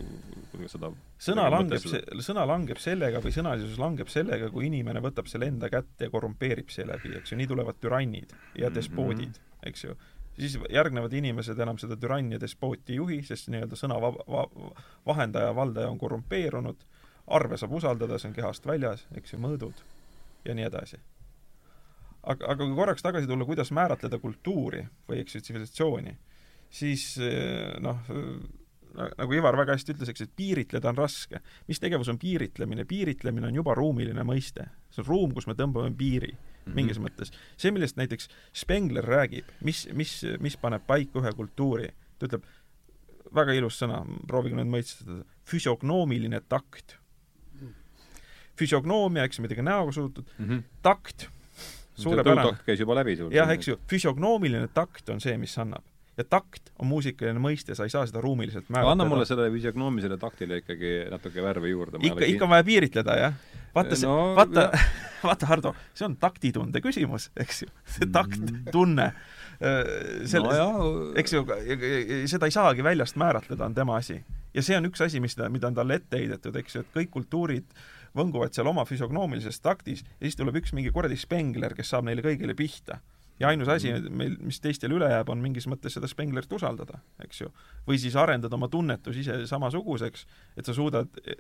seda sõna langeb, sõna langeb sellega või sõnalisus langeb sellega, kui inimene võtab selle enda kätte ja korrumpeerib seeläbi, eks ju, nii tulevad türannid ja mhm. despoodid mm, -hmm. eks ju siis järgnevad inimesed enam seda türanni ja despooti ei juhi, sest nii-öelda sõna va-, va-, vahendaja, valdaja on korrumpeerunud arve saab usaldada, see on kehast väljas, eks ju, mõõdud ja nii edasi. aga, aga kui korraks tagasi tulla, kuidas määratleda kultuuri või eks ju, tsivilisatsiooni, siis eh, noh, nagu Ivar väga hästi ütles, eks, et piiritleda on raske. mis tegevus on piiritlemine? piiritlemine on juba ruumiline mõiste. see on ruum, kus me tõmbame piiri mm -hmm. mingis mõttes. see, millest näiteks Spengler räägib, mis, mis, mis paneb paika ühe kultuuri, ta ütleb, väga ilus sõna, proovige nüüd mõistada, füsiognoomiline takt füsiognoomia, eks ju, midagi näoga suutud mm, -hmm. takt, suurepärane. käis juba läbi sul. jah, eks ju, füsiognoomiline takt on see, mis annab. ja takt on muusikaline mõiste, sa ei saa seda ruumiliselt määratleda. anna mulle sellele füsiognoomilisele taktile ikkagi natuke värvi juurde. ikka, ikka on vaja piiritleda, jah? vaata see no,, vaata, vaata, Hardo, see on taktitunde küsimus, eks ju. see takt, tunne äh, selle no, eks ju, seda ei saagi väljast määratleda, on tema asi. Ja see on üks asi, mis ta, mida on talle ette heidetud, eks ju, et kõik kultuurid võnguvad seal oma füsiognoomilises taktis ja siis tuleb üks mingi kuradi spengler, kes saab neile kõigile pihta. ja ainus asi mhm. meil, mis teistel üle jääb, on mingis mõttes seda spenglerit usaldada, eks ju. või siis arendada oma tunnetus ise samasuguseks, et sa suudad e,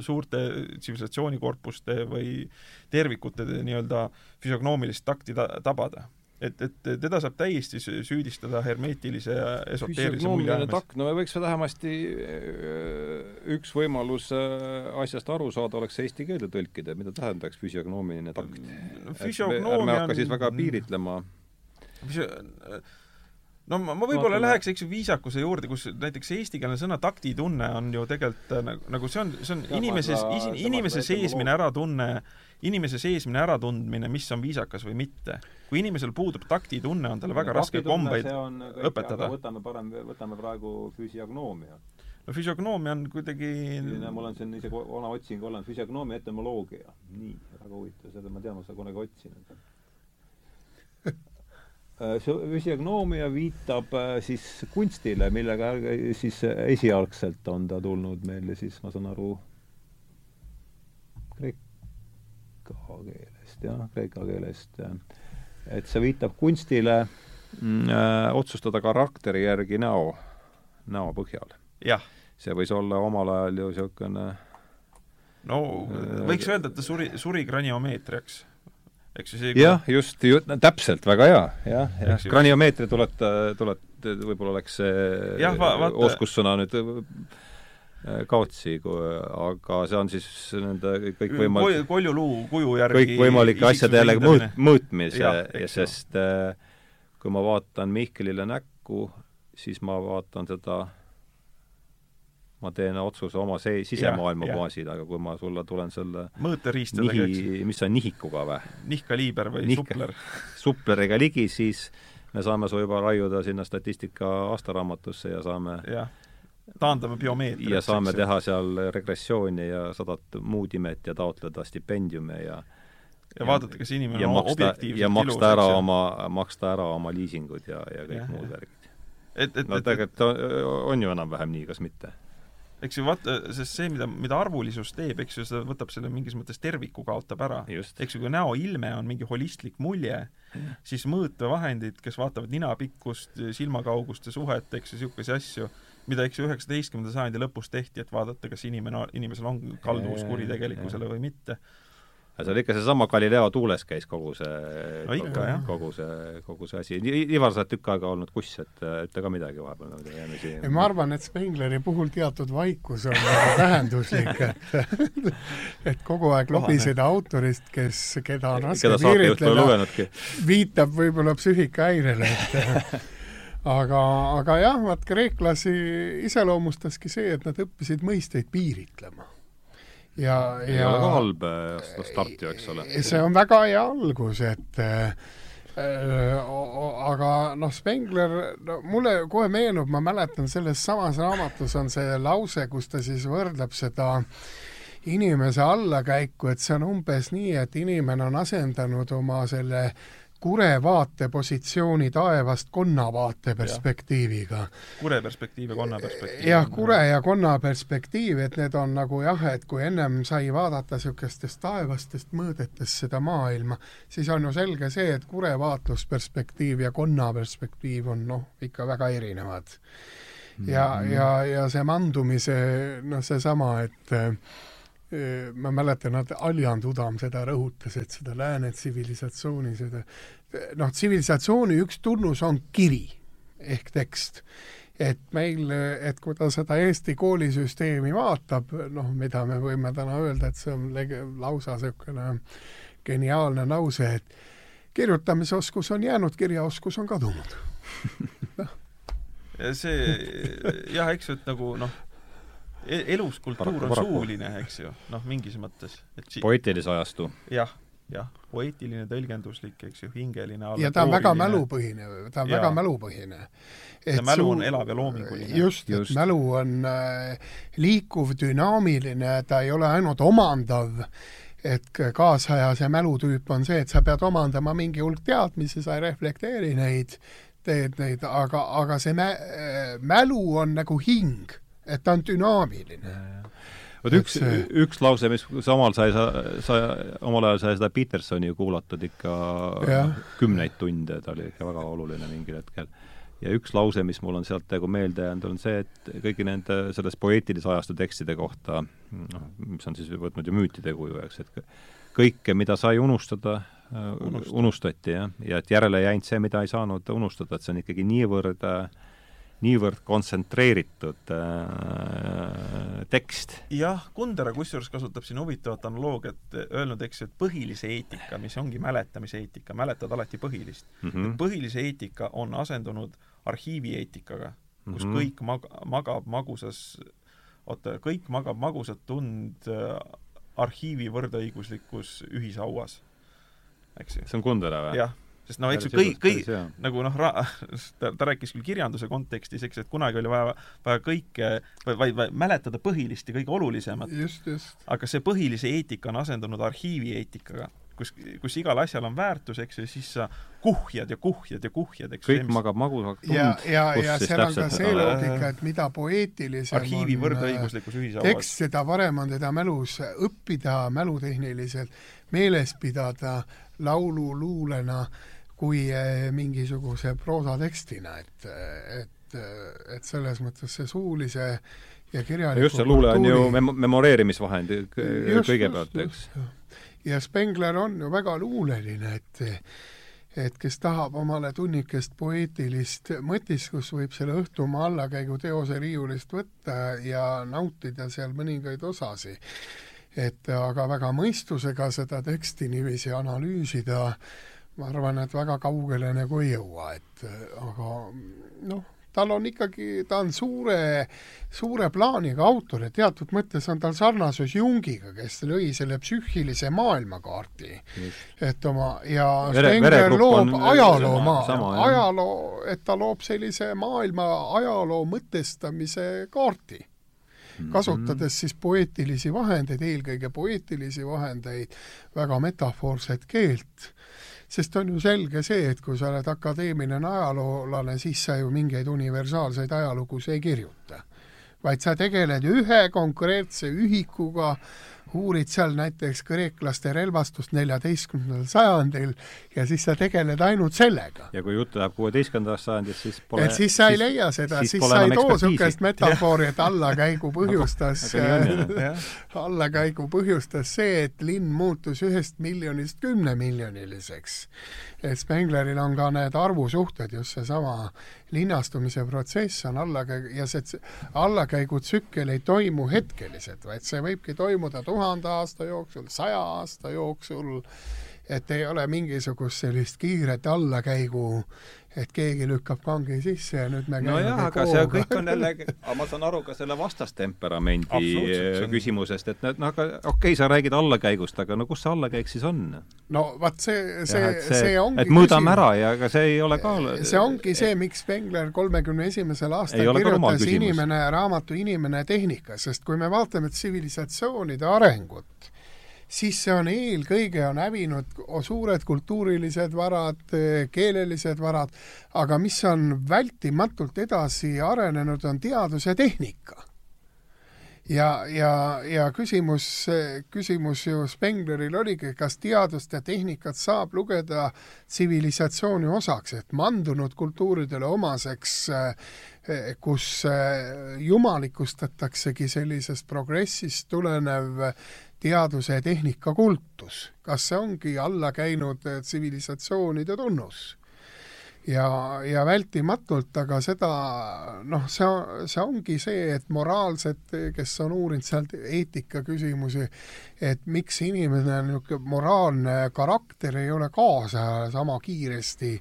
suurte tsivilisatsioonikorpuste või tervikute nii-öelda füsiognoomilist takti ta tabada et, et teda saab täiesti süüdistada hermeetilise ja esoteerilise mulje takk, no me võiks vähemasti äh, üks võimalus äh, asjast aru saada oleks eesti keelde tõlkida, mida tähendaks füsiognoomiline takt ärme hakka siis väga piiritlema. No ma, ma võib-olla no, läheks, eks ju, viisakuse juurde, kus näiteks eestikeelne sõna taktitunne on ju tegelikult äh, nagu, nagu see on, see on inimese, inimese seesmine äratunne inimese seesmine äratundmine, mis on viisakas või mitte. kui inimesel puudub taktitunne, on talle väga raske kombeid õpetada. võtame parem, võtame praegu füsiognoomia. no füsiognoomia on kuidagi mul on siin isegi vana otsing olemas, füsiognoomia etümoloogia. nii, väga huvitav, seda ma tean, ma seda kunagi otsinud füsiognoomia viitab äh, siis kunstile, millega siis esialgselt on ta tulnud meile siis, ma saan aru, kreek-, kreeka keelest, jah, kreeka keelest. et see viitab kunstile mm, äh, otsustada karakteri järgi näo, näo põhjal. see võis olla omal ajal ju niisugune no äh, võiks öelda, et ta suri, suri graniomeetriaks eks ju see jah, just, just, täpselt, väga hea, jah, jah, graniomeetria tulet-, tulet-, võib-olla oleks see oskussõna nüüd Äh, kaotsi, aga see on siis nende kõikvõimalik koljuluu kuju järgi kõikvõimalike asjade jällegi mõõt-, mõõtmise, sest äh, kui ma vaatan Mihkelile näkku, siis ma vaatan seda, ma teen otsuse oma see sisemaailma baasil, aga kui ma sulle tulen selle mõõteriistadega, eks mis see on, nihikuga või? nihkkaliiber või Nihk, supler? supleriga ligi, siis me saame su juba raiuda sinna statistika aastaraamatusse ja saame ja taandame biomeetrit. ja saame teha seal regressiooni ja sadat muud imet ja taotleda stipendiume ja ja vaadata, kas inimene on maksta, objektiivselt ja maksta ära ja... oma, maksta ära oma liisingud ja, ja kõik ja, muud värgid. et, et no tegelikult on, on ju enam-vähem nii, kas mitte? Eks ju, vaata, sest see, mida, mida arvulisus teeb, eks ju, seda võtab selle mingis mõttes terviku kaotab ära. eks ju, kui näoilme on mingi holistlik mulje, siis mõõtevahendid, kes vaatavad ninapikkust, silmakaugust ja suhet, eks ju, niisuguseid asju, mida eks ju üheksateistkümnenda sajandi lõpus tehti, et vaadata, kas inimene, inimesel on kalduvus kuritegelikkusele või mitte aga see oli ikka seesama Galileo tuules käis kogu see no ikka, jah. kogu see, kogu see asi. Ivar, sa oled tükk aega olnud kuss, et ütle ka midagi vahepeal. ei, ma arvan, et Spengleri puhul teatud vaikus on väga tähenduslik, et et kogu aeg lobiseda autorist, kes, keda on raske piiritleda, viitab võib-olla psüühikahäirele, et aga, aga jah, vaat kreeklasi iseloomustaski see, et nad õppisid mõisteid piiritlema ja, ja ei ole ka halb äh, start ju, eks ole. see on väga hea algus, et äh, äh aga noh, Spengler, no mulle kohe meenub, ma mäletan, selles samas raamatus on see lause, kus ta siis võrdleb seda inimese allakäiku, et see on umbes nii, et inimene on asendanud oma selle äh, kure vaatepositsiooni taevast konna vaate perspektiiviga. kure perspektiiv ja konna perspektiiv. jah, kure ja konna perspektiiv, et need on nagu jah, et kui ennem sai vaadata niisugustest taevastest mõõdetest seda maailma, siis on ju selge see, et kure vaatlusperspektiiv ja konna perspektiiv on noh, ikka väga erinevad. ja mm, -hmm. ja, ja see mandumise noh, seesama, et äh, ma mäletan, et Aljan Tudam seda rõhutas, et seda lääne tsivilisatsiooni, seda noh, tsivilisatsiooni üks tunnus on kiri ehk tekst. et meil, et kui ta seda Eesti koolisüsteemi vaatab, noh, mida me võime täna öelda, et see on lausa niisugune geniaalne lause, et kirjutamisoskus on jäänud, kirjaoskus on kadunud noh. see jah, eks ju, et nagu noh, elus kultuur on suuline, eks ju, noh, mingis mõttes. Si poeetilise ajastu. jah, jah, poeetiline, tõlgenduslik, eks ju, hingeline. ja ta on väga mälupõhine, ta on ja. väga mälupõhine. ja mälu on elav ja loominguline. just, just., et mälu on äh, liikuv, dünaamiline, ta ei ole ainult omandav, et kaasaja see mälutüüp on see, et sa pead omandama mingi hulk teadmisi, sa ei reflekteeri neid, teed neid, aga, aga see mä-, äh, mälu on nagu hing et ta on dünaamiline. vot üks see..., üks lause, mis samal sai, sa, sa omal ajal sai seda Petersoni ju kuulatud ikka ja. kümneid tunde, ta oli ikka väga oluline mingil hetkel. ja üks lause, mis mul on sealt nagu meelde jäänud, on see, et kõigi nende selles poeetilise ajastu tekstide kohta, noh, mis on siis võtnud ju müütide kuju, eks, et kõike, mida sai unustada, unustati, unustati, jah, ja et järele ei jäänud see, mida ei saanud unustada, et see on ikkagi niivõrd äh, niivõrd kontsentreeritud äh, tekst. jah, Kundera kusjuures kasutab siin huvitavat analoogiat, öelnud, eks et põhilise eetika, mis ongi mäletamise eetika, mäletad alati põhilist mm. -hmm. põhilise eetika on asendunud arhiivieetikaga, kus mm -hmm. kõik mag-, magab magusas, oota, kõik magab magusat tund äh, arhiivi võrdõiguslikus ühishauas, eks ju. see on Kundera või? jah sest no eks ju kõik, kõik nagu noh, ta, ta rääkis küll kirjanduse kontekstis, eks, et kunagi oli vaja, vaja kõike, vaid va, mäletada põhilist ja kõige olulisemat. aga see põhilise eetika on asendunud arhiivi eetikaga, kus, kus igal asjal on väärtus, eks ju, siis sa kuhjad ja kuhjad ja kuhjad, eks kõik mis... magab magusalt tund. ja, ja, ja seal on ka see loogika, et mida poeetilisem arhiivi võrdõiguslikkus ühishauas. tekst, seda parem on teda mälus õppida, mälutehniliselt meeles pidada laululuulena kui eh, mingisuguse proosatekstina, et, et, et selles mõttes see suulise ja kirjaliku just, see luule on ju mem-, memoreerimisvahend kõigepealt, eks. ja Spengler on ju väga luuleline, et et kes tahab omale tunnikest poeetilist mõtiskust, võib selle õhtumaa allakäigu teose riiulist võtta ja nautida seal mõningaid osasi. et aga väga mõistusega seda teksti niiviisi analüüsida äh, ma arvan, et väga kaugele nagu ei jõua, et aga noh, tal on ikkagi, ta on suure, suure plaaniga autor ja teatud mõttes on tal sarnasus Jungiga, kes lõi selle psüühilise maailmakaardi. et oma, ja Spengler loob ajaloo maa, ajaloo, et ta loob sellise maailma ajaloo mõtestamise kaardi mhm. kasutades siis poeetilisi vahendeid, eelkõige poeetilisi vahendeid, väga metafoorset keelt sest on ju selge see, et kui sa oled akadeemiline ajaloolane, siis sa ju mingeid universaalseid ajalugusid ei kirjuta. vaid sa tegeled ühe konkreetse ühikuga, uurid seal näiteks kreeklaste relvastust neljateistkümnendal sajandil ja siis sa tegeled ainult sellega. ja kui jutt läheb kuueteistkümnendast sajandist, siis pole et siis sa ei leia seda, siis sa ei too niisugust metafoori, et allakäigu põhjustas allakäigu põhjustas see, et linn muutus ühest miljonist kümnemiljoniliseks et Spengleril on ka need arvusuhted, just seesama linnastumise protsess on allakäig- ja see allakäigutsükkel ei toimu hetkeliselt, vaid see võibki toimuda tuhande aasta jooksul, saja aasta jooksul, et ei ole mingisugust sellist kiiret allakäigu et keegi lükkab kangi sisse ja nüüd me nojah, aga see kõik on jälle, aga ma saan aru ka selle vastastemperamendi küsimusest, et noh, aga okei okay,, sa räägid allakäigust, aga no kus see allakäik siis on? no vot see, see, see, see ongi et mõõdame ära ja ega see ei ole ka see ongi see, miks Spengler kolmekümne esimesel aastal kirjutas Inimene, raamatu Inimene tehnika, sest kui me vaatame tsivilisatsioonide arengut, siis see on eelkõige, on hävinud suured kultuurilised varad, keelelised varad, aga mis on vältimatult edasi arenenud, on teadus ja tehnika. ja, ja, ja küsimus, küsimus ju Spengleril oligi, kas teadust ja tehnikat saab lugeda tsivilisatsiooni osaks, et mandunud kultuuridele omaseks, kus jumalikustataksegi sellisest progressist tulenev teaduse ja tehnika kultus, kas see ongi alla käinud eh, tsivilisatsioonide tunnus? ja, ja vältimatult, aga seda noh, see, see ongi see, et moraalsed, kes on uurinud sealt eetika küsimusi, et miks inimene niisugune moraalne karakter ei ole kaasa sama kiiresti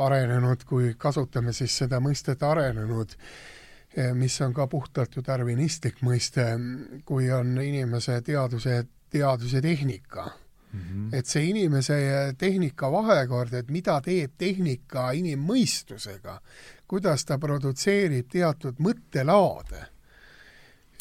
arenenud, kui kasutame siis seda mõistet arenenud mis on ka puhtalt ju darwinistlik mõiste, kui on inimese teaduse, teadus ja tehnika mm. -hmm. et see inimese ja tehnika vahekord, et mida teeb tehnika inimmõistusega, kuidas ta produtseerib teatud mõttelaade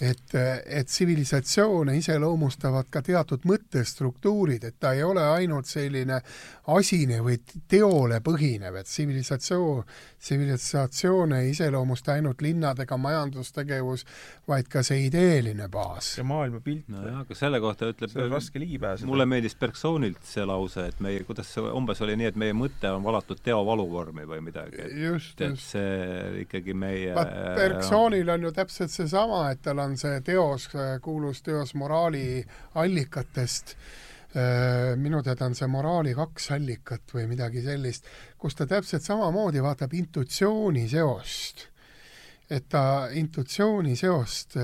et, et tsivilisatsioone iseloomustavad ka teatud mõttestruktuurid, et ta ei ole ainult selline asine või teole põhinev, et tsivilisatsioon, tsivilisatsioone ei iseloomusta ainult linnad ega majandustegevus, vaid ka see ideeline baas. ja maailmapilt. nojah, aga selle kohta ütleb see on raske ligi pääseda. mulle meeldis Bergsonilt see lause, et meie, kuidas see umbes oli nii, et meie mõte on valatud teovaluvormi või midagi. just, just. et see ikkagi meie Bergsonil on ju täpselt seesama, et tal on on see teos, kuulus teos moraali allikatest, minu teada on see Moraali kaks allikat või midagi sellist, kus ta täpselt samamoodi vaatab intuitsiooni seost. et ta intuitsiooni seost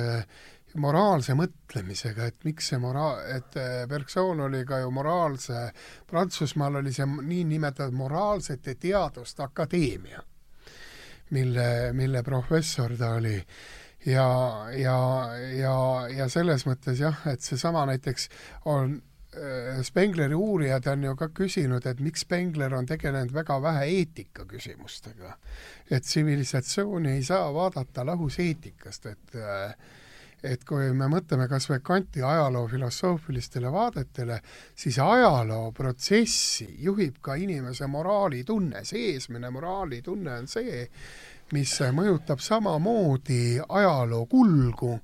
moraalse mõtlemisega, et miks see mora-, et Bergson oli ka ju moraalse, Prantsusmaal oli see niinimetatud moraalsete teaduste akadeemia, mille, mille professor ta oli ja, ja, ja, ja selles mõttes jah, et seesama näiteks on äh, Spengleri uurijad on ju ka küsinud, et miks Spengler on tegelenud väga vähe eetika küsimustega. et tsivilisatsiooni ei saa vaadata lahus eetikast, et äh, et kui me mõtleme kas või Kanti ajaloo filosoofilistele vaadetele, siis ajalooprotsessi juhib ka inimese moraalitunne, see eesmine moraalitunne on see, mis mõjutab samamoodi ajaloo kulgu,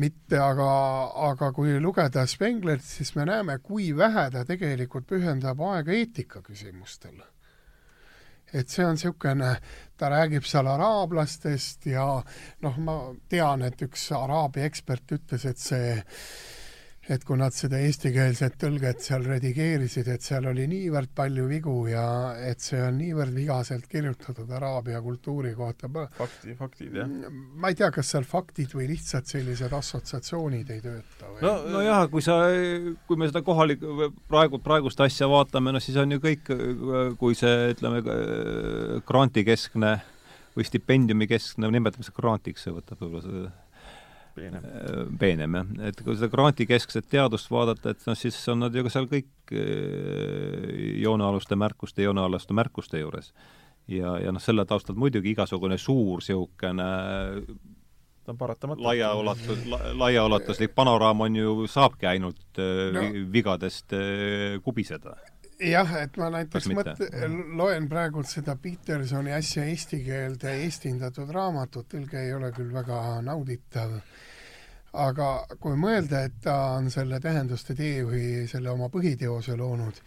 mitte aga, aga kui lugeda Spenglerit, siis me näeme, kui vähe ta tegelikult pühendab aega eetikaküsimustele. et see on niisugune, ta räägib seal araablastest ja noh, ma tean, et üks araabia ekspert ütles, et see et kui nad seda eestikeelset tõlget seal redigeerisid, et seal oli niivõrd palju vigu ja et see on niivõrd vigaselt kirjutatud araabia kultuuri kohta. fakti, faktid, jah? ma ei tea, kas seal faktid või lihtsalt sellised assotsiatsioonid ei tööta või? no, nojah, kui sa, kui me seda kohalikku, praegu, praegust asja vaatame, no siis on ju kõik, kui see, ütleme, grantikeskne või stipendiumikeskne, nimetame seda grantiks, see võtab võib-olla seda peenem. Äh, peenem jah, et kui seda grantikeskset teadust vaadata, et noh, siis on nad ju ka seal kõik äh, joonealuste märkuste, joonealuste märkuste juures. ja, ja noh, selle taustal muidugi igasugune suur niisugune ta on paratamatu. laiaulatus la,, laiaulatuslik panoraam on ju, saabki ainult äh, no. vigadest kubiseda jah, et ma näiteks mõt-, loen praegult seda Petersoni äsja eesti keelde eestindatud raamatut, tõlge ei ole küll väga nauditav, aga kui mõelda, et ta on selle Tähenduste teejuhi, selle oma põhiteose loonud,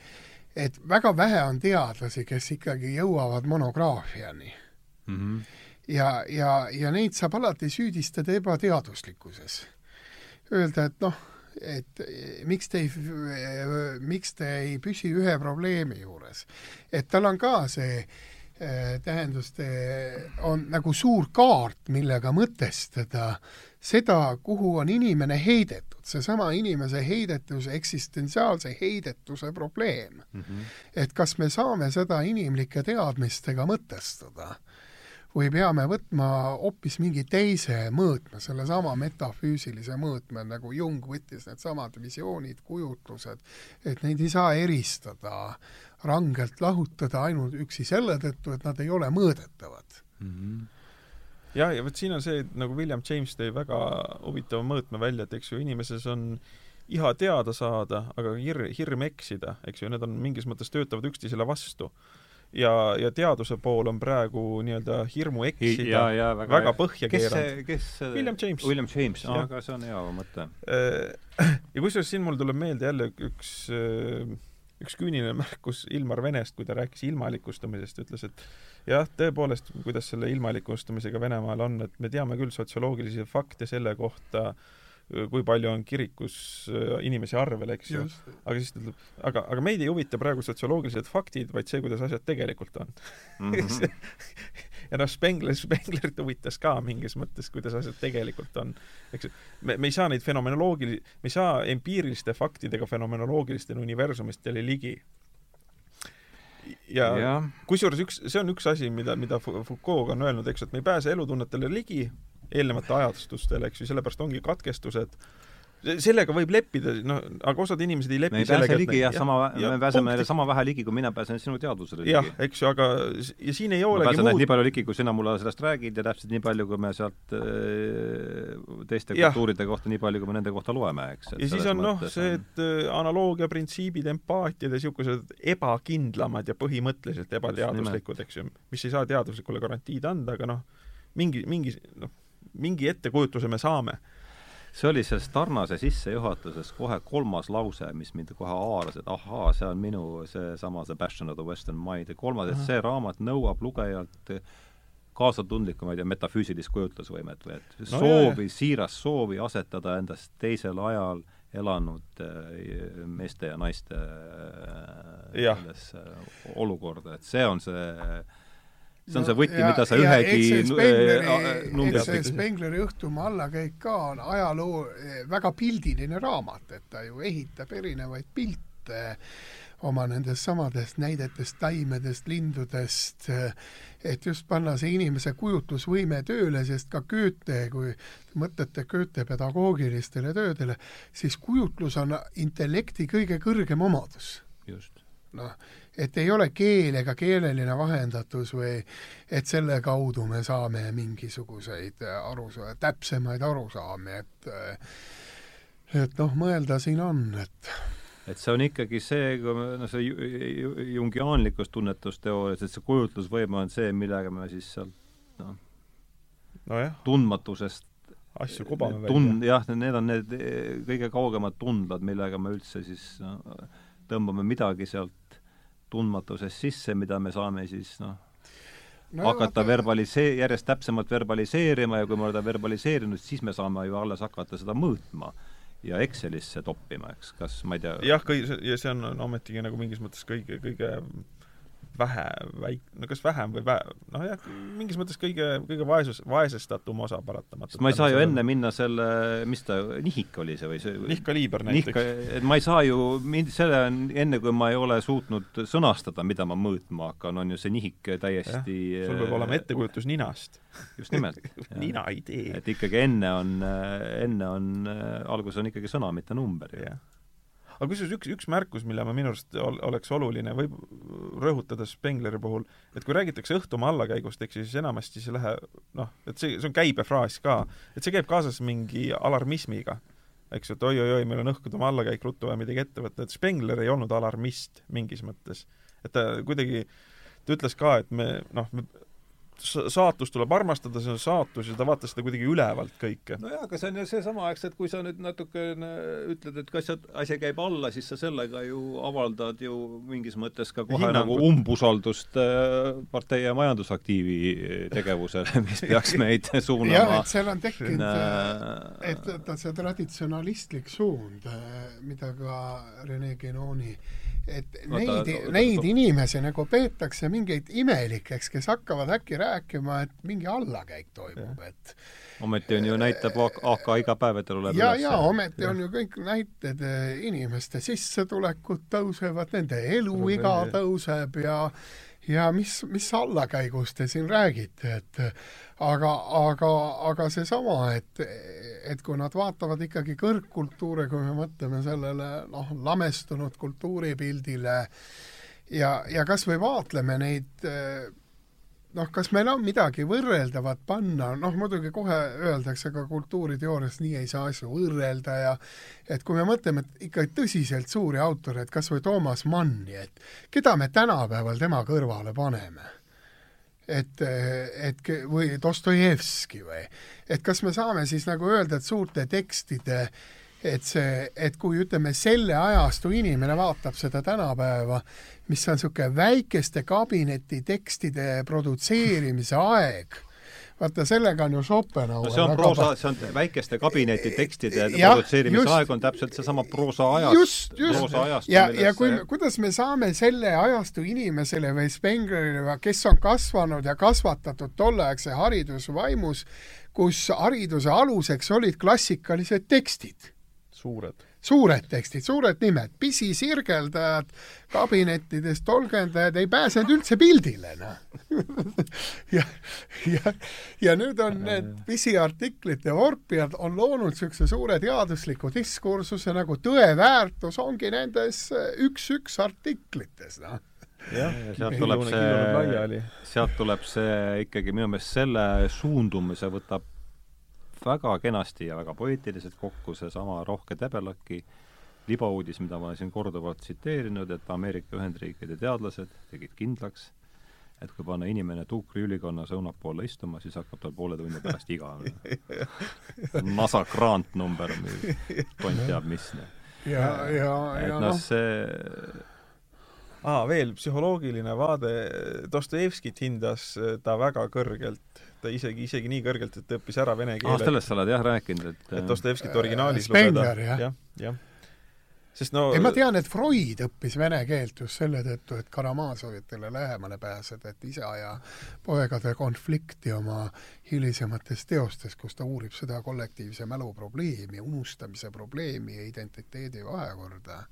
et väga vähe on teadlasi, kes ikkagi jõuavad monograafiani mm. -hmm. ja, ja, ja neid saab alati süüdistada ebateaduslikkuses. Öelda, et noh, et eh, miks te ei, miks te ei püsi ühe probleemi juures. et tal on ka see eh, tähenduste, on nagu suur kaart, millega mõtestada seda, kuhu on inimene heidetud, seesama inimese heidetuse, eksistentsiaalse heidetuse probleem Mm -hmm. et kas me saame seda inimlike teadmistega mõtestada või peame võtma hoopis mingi teise mõõtme, sellesama metafüüsilise mõõtme, nagu Jung võttis needsamad visioonid, kujutlused, et neid ei saa eristada, rangelt lahutada ainult üksi selle tõttu, et nad ei ole mõõdetavad. Mm -hmm. jah, ja vot siin on see, nagu William James tõi väga huvitava mõõtme välja, et eks ju, inimeses on iha teada saada, aga hir-, hirm eksida, eks ju, need on mingis mõttes töötavad üksteisele vastu ja, ja teaduse pool on praegu nii-öelda hirmu eksida ja, ja väga, väga põhja kes keeranud. see, kes see William James. William James, aga see on hea mõte. ja kusjuures siin mul tuleb meelde jälle üks, üks küüniline märkus Ilmar Venest, kui ta rääkis ilmalikustumisest, ütles, et jah, tõepoolest, kuidas selle ilmalikustumisega Venemaal on, et me teame küll sotsioloogilisi fakte selle kohta, kui palju on kirikus äh, inimesi arvel, eks ju. aga siis ta ütleb, aga, aga meid ei huvita praegu sotsioloogilised faktid, vaid see, kuidas asjad tegelikult on. Mhm. ja noh, Spengler, Spenglerit huvitas ka mingis mõttes, kuidas asjad tegelikult on. eks me, me ei saa neid fenomenoloogili-, me ei saa empiiriliste faktidega fenomenoloogilistele universumistele ligi. ja, ja. kusjuures üks, see on üks asi, mida, mida Foucault on öelnud, eks et me ei pääse elutunnetele ligi eelnevate ajastustele, eks ju, sellepärast ongi katkestused. sellega võib leppida, noh, aga osad inimesed ei lepi me ei pääse sellega, ligi jah, sama, jah, me pääseme punkti. sama vähe ligi, kui mina pääsen sinu teadvusele jah ligi., eks ju, aga ja siin ei olegi pääsen ainult muud nii palju ligi, kui sina mulle sellest räägid ja täpselt nii palju, kui me sealt äh, teiste Jah. kultuuride kohta, nii palju, kui me nende kohta loeme, eks. ja siis on noh, see, et äh, analoogia printsiibid, empaatiad ja niisugused ebakindlamad ja põhimõtteliselt ebateaduslikud, eks ju, mis ei saa teaduslikule garantiid anda, aga noh, mingi, mingi noh, mingi ettekujutuse me saame. see oli selles Tarnase sissejuhatuses kohe kolmas lause, mis mind kohe haaras, et ahaa, see on minu seesama The Passion of the Western Mind ja kolmas, et see raamat nõuab lugejalt kaasatundlikumaid ja metafüüsilist kujutlusvõimet või et No soovi, siirast soovi asetada endast teisel ajal elanud äh, meeste ja naiste Jah. sellesse olukorda, et see on see see on No see võti, mida sa ühegi eks see Spengleri, äh, eks numbri see Spengleri õhtumaa allakäik ka on ajaloo eh, väga pildiline raamat, et ta ju ehitab erinevaid pilte oma nendest samadest näidetest taimedest, lindudest, et just panna see inimese kujutlusvõime tööle, sest ka Goethe, kui te mõtlete Goethe pedagoogilistele töödele, siis kujutlus on intellekti kõige kõrgem omadus just. noh, et ei ole keel ega keeleline vahendatus või et selle kaudu me saame mingisuguseid aru, täpsemaid arusaami, et et noh, mõelda siin on, et et see on ikkagi see, kui me noh, see ju- ju- jungiaanlikus tunnetusteoorias, et see kujutlusvõime on see, millega me siis sealt noh, nojah, tundmatusest asju kobame tund-, välja. jah, need on need eh, kõige kaugemad tundlad, millega me üldse siis no, tõmbame midagi sealt tundmatusest sisse, mida me saame siis noh, no, hakata verbalisee-, järjest täpsemalt verbaliseerima ja kui me oleme verbaliseerinud, siis me saame ju alles hakata seda mõõtma ja Excelisse toppima, eks, kas ma ei tea jah, kõi-, ja see on, on ometigi nagu mingis mõttes kõige, kõige vähe väik-, no kas vähem või vä-, noh jah, mingis mõttes kõige, kõige vaesus, vaesestatum osa paratamatult. ma ei saa ju enne minna selle, mis ta, nihik oli see või see nihkaliiber nihka näiteks., et ma ei saa ju mind selle, enne kui ma ei ole suutnud sõnastada, mida ma mõõtma hakkan, on ju see nihik täiesti sul peab olema ettekujutus ninast. just nimelt. nina ei tee. et ikkagi enne on, enne on, alguses on ikkagi sõna, mitte number jah. Aga kusjuures üks, üks märkus, mille ma minu arust ol, oleks oluline võib rõhutada Spengleri puhul, et kui räägitakse õhtumaa allakäigust, eks ju, siis enamasti see läheb noh, et see, see on käibefraas ka, et see käib kaasas mingi alarmismiga. eks ju, et oi-oi-oi, meil on õhkude allakäik, ruttu vaja midagi ette võtta, et Spengler ei olnud alarmist mingis mõttes. et ta kuidagi, ta ütles ka, et me noh, saatust tuleb armastada, see on saatus ja ta vaatas seda kuidagi ülevalt kõike. nojah, aga see on ju seesama, eks, et kui sa nüüd natukene ütled, et kas asi käib alla, siis sa sellega ju avaldad ju mingis mõttes ka kohe Hinnangut. nagu umbusaldust äh, partei ja majandusaktiivi tegevusele, mis peaks meid suunama. jah, et seal on tekkinud äh, et, et see traditsionalistlik suund, äh, mida ka Rene Genoni et neid, neid inimesi nagu peetakse mingeid imelikeks, kes hakkavad äkki rääkima, et mingi allakäik toimub, et ometi on ju, näitab AK iga päev, et ta tuleb ja, ja ometi ja. on ju kõik näited, eh, inimeste sissetulekud tõusevad, nende eluiga tõuseb ja ja mis, mis allakäigust te siin räägite, et aga, aga, aga seesama, et, et kui nad vaatavad ikkagi kõrgkultuure, kui me mõtleme sellele noh, lamestunud kultuuripildile ja, ja kas või vaatleme neid noh, kas meil on midagi võrreldavat panna, noh muidugi kohe öeldakse ka kultuuriteoorias, nii ei saa asju võrrelda ja et kui me mõtleme, ikka tõsiselt suuri autoreid, kas või Toomas Manni, et keda me tänapäeval tema kõrvale paneme? Et, et või Dostojevski või, et kas me saame siis nagu öelda, et suurte tekstide et see, et kui ütleme, selle ajastu inimene vaatab seda tänapäeva, mis on niisugune väikeste kabinetitekstide produtseerimise aeg vaata, sellega on ju Schopenhauer no see on proosa, see on väikeste kabinetitekstide produtseerimise aeg on täpselt seesama proosa ajast, proosa ajast. ja, ja kui, kuidas me saame selle ajastu inimesele või Spenglerile, kes on kasvanud ja kasvatatud tolleaegse haridusvaimus, kus hariduse aluseks olid klassikalised tekstid. Suured. Suured tekstid, suured nimed, pisisirgeldajad, kabinettides tolgendajad ei pääsenud üldse pildile, noh. Ja, ja, ja nüüd on need pisiartiklite vorpijad on loonud niisuguse suure teadusliku diskursuse nagu tõe väärtus ongi nendes üks-üks artiklites, noh. Jah, sealt tuleb see, sealt tuleb see ikkagi minu meelest selle suundumise võtab väga kenasti ja väga poeetiliselt kokku seesama Rohke Debelaki libauudis, mida ma olen siin korduvalt tsiteerinud, et Ameerika Ühendriikide teadlased tegid kindlaks, et kui panna inimene tuukriülikonnas õunapoole istuma, siis hakkab tal poole tunni pärast igav. NASA grantnumber, tont teab mis. ja, ja, et noh, noh, see aa, veel psühholoogiline vaade, Dostojevskit hindas ta väga kõrgelt ta isegi, isegi nii kõrgelt, et ta õppis ära vene keele. sellest sa oled jah rääkinud, et et Dostojevskit originaalis lugeda. jah, jah. jah sest no ei, ma tean, et Freud õppis vene keelt just selle tõttu, et Karamazovitele lähemale pääseda, et isa ja poegade konflikti oma hilisemates teostes, kus ta uurib seda kollektiivse mälu probleemi, unustamise probleemi ja identiteedi vahekorda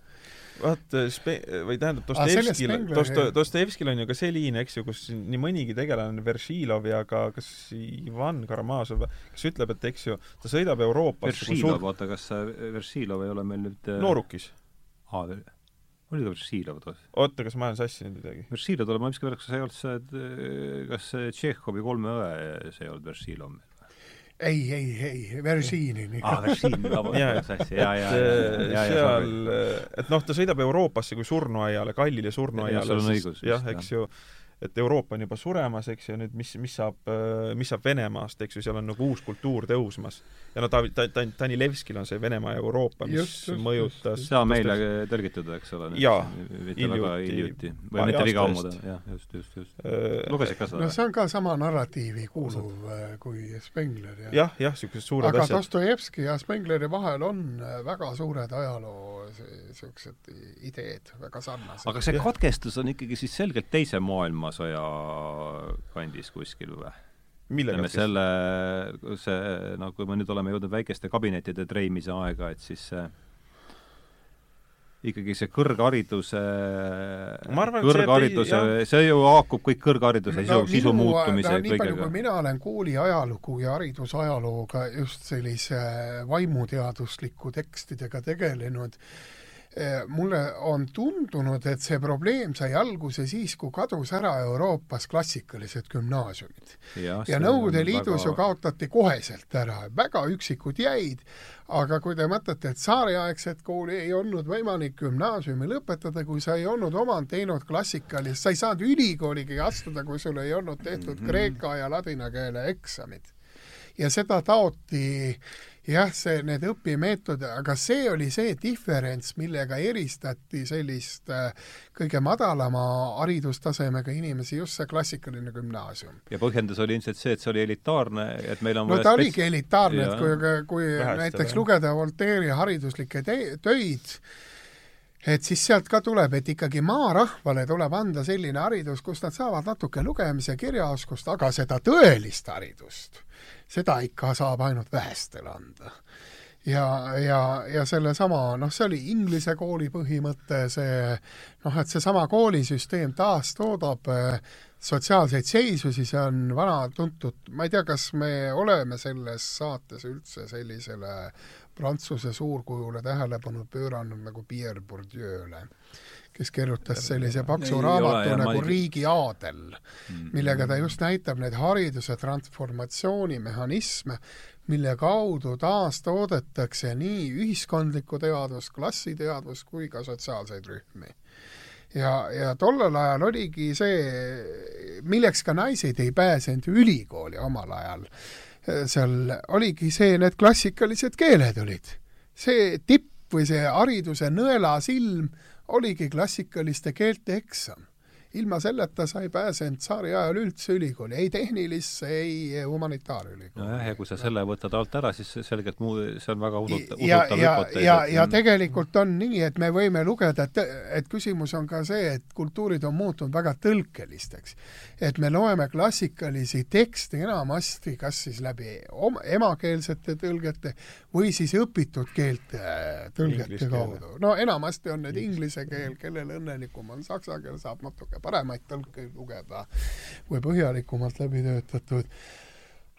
vaat spe-, või tähendab, Dostojevskil ah,, Dosto-, Dostojevskil on ju ka see liin, eks ju, kus nii mõnigi tegelane, Veršilov ja ka kas Ivan Karamazov, kes ütleb, et eks ju, ta sõidab Euroopasse Veršilov suur..., oota, kas Veršilov ei ole meil nüüd noorukis? aa, oli ta Veršilov toos? oota, kas ma olen sassinud midagi? Veršilov tuleb, ma miskipärast, kas see ei olnud see, kas see Tšehhovi kolme õe, see ei olnud Veršilov meil? Ei, ei, ei, Versiini. aa, Versiini, vabandust, sassi, ja, ja, ja, ja, seal, et noh, ta sõidab Euroopasse kui surnuaiale, kallile surnuaiale, jah, eks ju, et Euroopa on juba suremas, eks ju, nüüd mis, mis saab, mis saab Venemaast, eks ju, seal on nagu uus kultuur tõusmas. ja no ta, ta, ta, Danilevskil on see Venemaa ja Euroopa, mis just, just, mõjutas on meile tõlgitud, eks ole? jaa, hiljuti. või mitte liiga ammu, jah, just, just, just. lugesid ka seda? no see on ka sama narratiivi kuuluv äh, kui Spengler ja jah, jah, niisugused suured aga asjad. aga Dostojevski ja Spengleri vahel on äh, väga suured ajaloo niisugused ideed, väga sarnased. aga see katkestus on ikkagi siis selgelt teise maailma maailmasõja kandis kuskil või? ütleme selle, see, no kui me nüüd oleme jõudnud väikeste kabinettide treimise aega, et siis see ikkagi see kõrghariduse, kõrghariduse, see ju haakub kõik kõrghariduse no, sisu, sisu muutumise no, kõigega. kui mina olen kooli ajalugu ja haridusajalooga just sellise vaimuteadusliku tekstidega tegelenud, mulle on tundunud, et see probleem sai alguse siis, kui kadus ära Euroopas klassikalised gümnaasiumid. ja, ja Nõukogude Liidus väga... ju kaotati koheselt ära, väga üksikud jäid, aga kui te mõtlete, et tsaariaegset kooli ei olnud võimalik gümnaasiumi lõpetada, kui sa ei olnud omand teinud klassikalist, sa ei saanud ülikooligi astuda, kui sul ei olnud tehtud mm -hmm. kreeka ja ladina keele eksamid. ja seda taoti jah, see, need õpimeetodid, aga see oli see diferents, millega eristati sellist äh, kõige madalama haridustasemega inimesi, just see klassikaline gümnaasium. ja põhjendus oli ilmselt see, et see oli elitaarne, et meil on no ta oligi elitaarne, et kui, kui Väheste, näiteks lugeda Voltaire'i hariduslikke töid, et siis sealt ka tuleb, et ikkagi maarahvale tuleb anda selline haridus, kus nad saavad natuke lugemise ja kirjaoskust, aga seda tõelist haridust, seda ikka saab ainult vähestele anda. ja, ja, ja sellesama, noh, see oli Inglise kooli põhimõte, see noh, et seesama koolisüsteem taastoodab äh, sotsiaalseid seisusi, see on vana tuntud, ma ei tea, kas me oleme selles saates üldse sellisele Prantsuse suurkujule tähelepanu pööranud nagu Pierre Bourdieu'le, kes kirjutas sellise paksu raamatu ole, nagu ei... Riigi aadel, mm. millega ta just näitab neid hariduse transformatsiooni mehhanisme, mille kaudu taastoodetakse nii ühiskondlikku teadvust, klassiteadvust kui ka sotsiaalseid rühmi ja, ja tollel ajal oligi see, milleks ka naised ei pääsenud ülikooli omal ajal seal oligi see, need klassikalised keeled olid. see tipp või see hariduse nõelasilm oligi klassikaliste keelte eksam ilma selleta sa ei pääsenud tsaariajal üldse ülikooli, ei tehnilisse, ei humanitaarülikooli. nojah, ja kui sa selle võtad alt ära, siis selgelt muu, see on väga usuta, usutav hüpotees. ja, ja, ja tegelikult on nii, et me võime lugeda, et, et küsimus on ka see, et kultuurid on muutunud väga tõlkelisteks. et me loeme klassikalisi tekste enamasti kas siis läbi oma, emakeelsete tõlgete või siis õpitud keelte tõlgete kaudu. no enamasti on need inglise keel, kellel õnnelikum on saksa keel, saab natuke paremaid tõlkeid lugeda või põhjalikumalt läbi töötatud.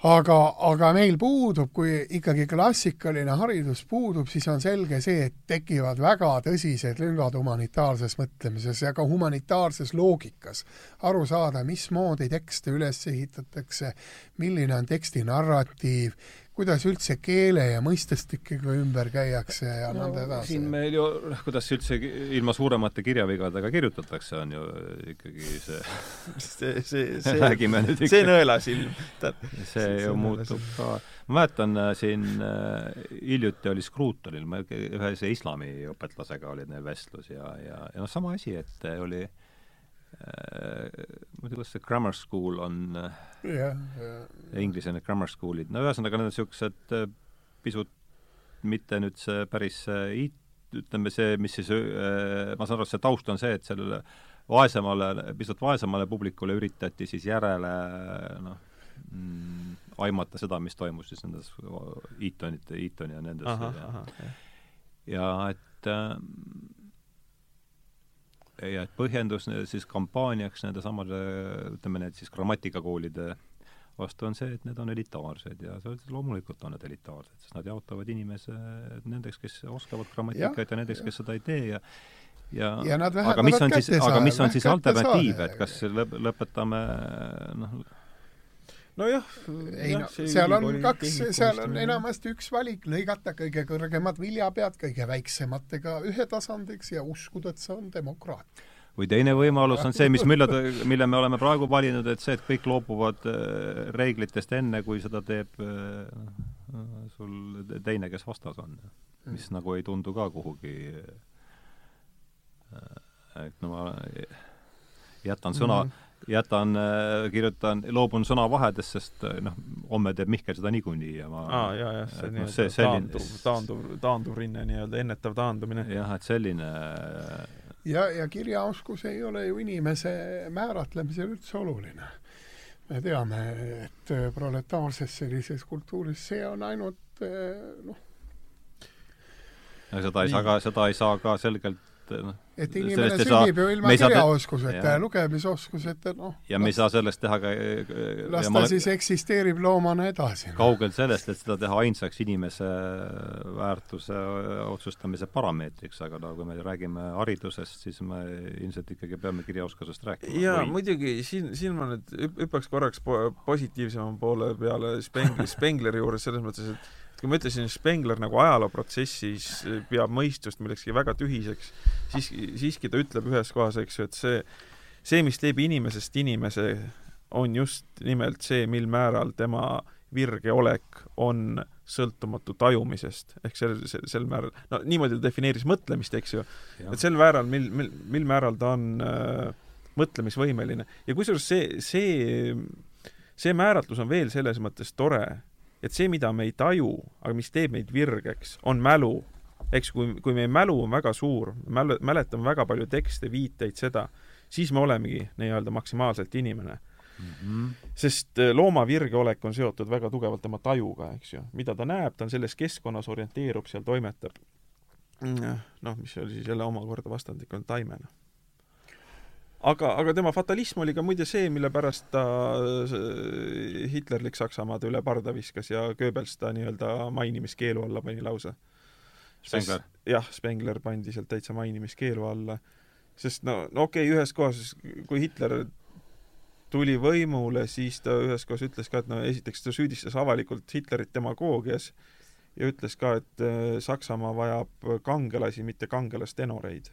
aga, aga meil puudub, kui ikkagi klassikaline haridus puudub, siis on selge see, et tekivad väga tõsised lüngad humanitaarses mõtlemises ja ka humanitaarses loogikas. aru saada, mismoodi tekste üles ehitatakse, milline on teksti narratiiv, kuidas üldse keele ja mõistestikega ümber käiakse ja no, nõnda edasi? siin meil ju, noh, kuidas üldse ilma suuremate kirjavigadega kirjutatakse, on ju ikkagi see see, see, see räägime nüüd ikka. see nõelasilm. see ju muutub ka, ma mäletan äh, siin äh, hiljuti oli Scrutonil, ma ühe see islamiõpetlasega oli neil vestlus ja, ja, ja noh, sama asi, et oli Äh, ma ei tea, kas see grammar school on yeah, yeah. inglisena grammar school'id, no ühesõnaga need on niisugused äh, pisut mitte nüüd see päris it-, ütleme see, mis siis, ma saan aru, et see taust on see, et sellele vaesemale, pisut vaesemale publikule üritati siis järele noh mm,, aimata seda, mis toimus siis nendes Eatonite, Eatoni ja nendes aha, ja, aha, ja et äh, ja et põhjendus siis kampaaniaks nende samade, ütleme need siis grammatikakoolide vastu on see, et need on elitaarsed ja see, loomulikult on need elitaarsed, sest nad jaotavad inimese nendeks, kes oskavad grammatikat ja, ja nendeks, kes seda ei tee ja ja, ja aga mis on siis, aga mis on siis alternatiiv, et kas lõp-, lõpetame noh, nojah, ei no seal on kaks, seal on enamasti üks valik, lõigata kõige kõrgemad viljapead kõige väiksematega ühe tasandiks ja uskuda, et see on demokraatia või teine võimalus on see, mis, mille, mille me oleme praegu valinud, et see, et kõik loobuvad äh, reeglitest enne, kui seda teeb äh, sul teine, kes vastas on. mis mm. nagu ei tundu ka kuhugi äh, et no ma jätan sõna mm, -hmm jätan, äh, kirjutan, loobun sõnavahedest, sest äh, noh, homme teeb Mihkel seda niikuinii ja ma aa, jaa, jah, see no, see, selline taanduv, taanduv, taanduv rinne nii-öelda, ennetav taandumine. jah, et selline ja, ja kirjaoskus ei ole ju inimese määratlemisel üldse oluline. me teame, et äh, proletaarses sellises kultuuris see on ainult noh, ja seda ei saa ka, seda ei saa ka selgelt et noh, et inimene sünnib ju ilma kirjaoskuseta ja lugemisoskuseta, noh, ja me ei saa sellest teha ka las ja ta ma siis eksisteerib loomana edasi. kaugel sellest, et seda teha ainsaks inimese väärtuse otsustamise parameetriks, aga no kui me räägime haridusest, siis me ilmselt ikkagi peame kirjaoskusest rääkima. jaa, muidugi siin, siin ma nüüd hüp- hüppaks korraks po- positiivsema poole peale Spengleri, Spengleri juures selles mõttes, et et kui ma ütlesin, Spengler nagu ajalooprotsessis peab mõistust millekski väga tühiseks, siis, siiski ta ütleb ühes kohas, eks ju, et see, see, mis teeb inimesest inimese, on just nimelt see, mil määral tema virge olek on sõltumatu tajumisest. ehk sel, sel, sel määral, no niimoodi ta defineeris mõtlemist, eks ju, et sel määral, mil, mil, mil määral ta on äh, mõtlemisvõimeline. Ja kusjuures see, see, see määratlus on veel selles mõttes tore, et see, mida me ei taju, aga mis teeb meid virgeks, on mälu. eks kui, kui meie mälu on väga suur, mälu, mäletame väga palju tekste, viiteid, seda, siis me olemegi nii-öelda maksimaalselt inimene. mm. -hmm. sest äh, looma virgeolek on seotud väga tugevalt tema tajuga, eks ju, mida ta näeb, ta on selles keskkonnas, orienteerub, seal toimetab. noh, mis oli siis jälle omakorda vastandlik on taimena aga, aga tema fatalism oli ka muide see, mille pärast ta hitlerlik Saksamaad üle parda viskas ja Goebbels ta nii-öelda mainimiskeelu alla pani lausa. Spengler. jah, Spengler pandi sealt täitsa mainimiskeelu alla, sest no, no okei okay,, ühes kohas, kui Hitler tuli võimule, siis ta ühes kohas ütles ka, et no esiteks ta süüdistas avalikult Hitlerit demagoogias ja ütles ka, et äh, Saksamaa vajab kangelasi, mitte kangelastenoreid.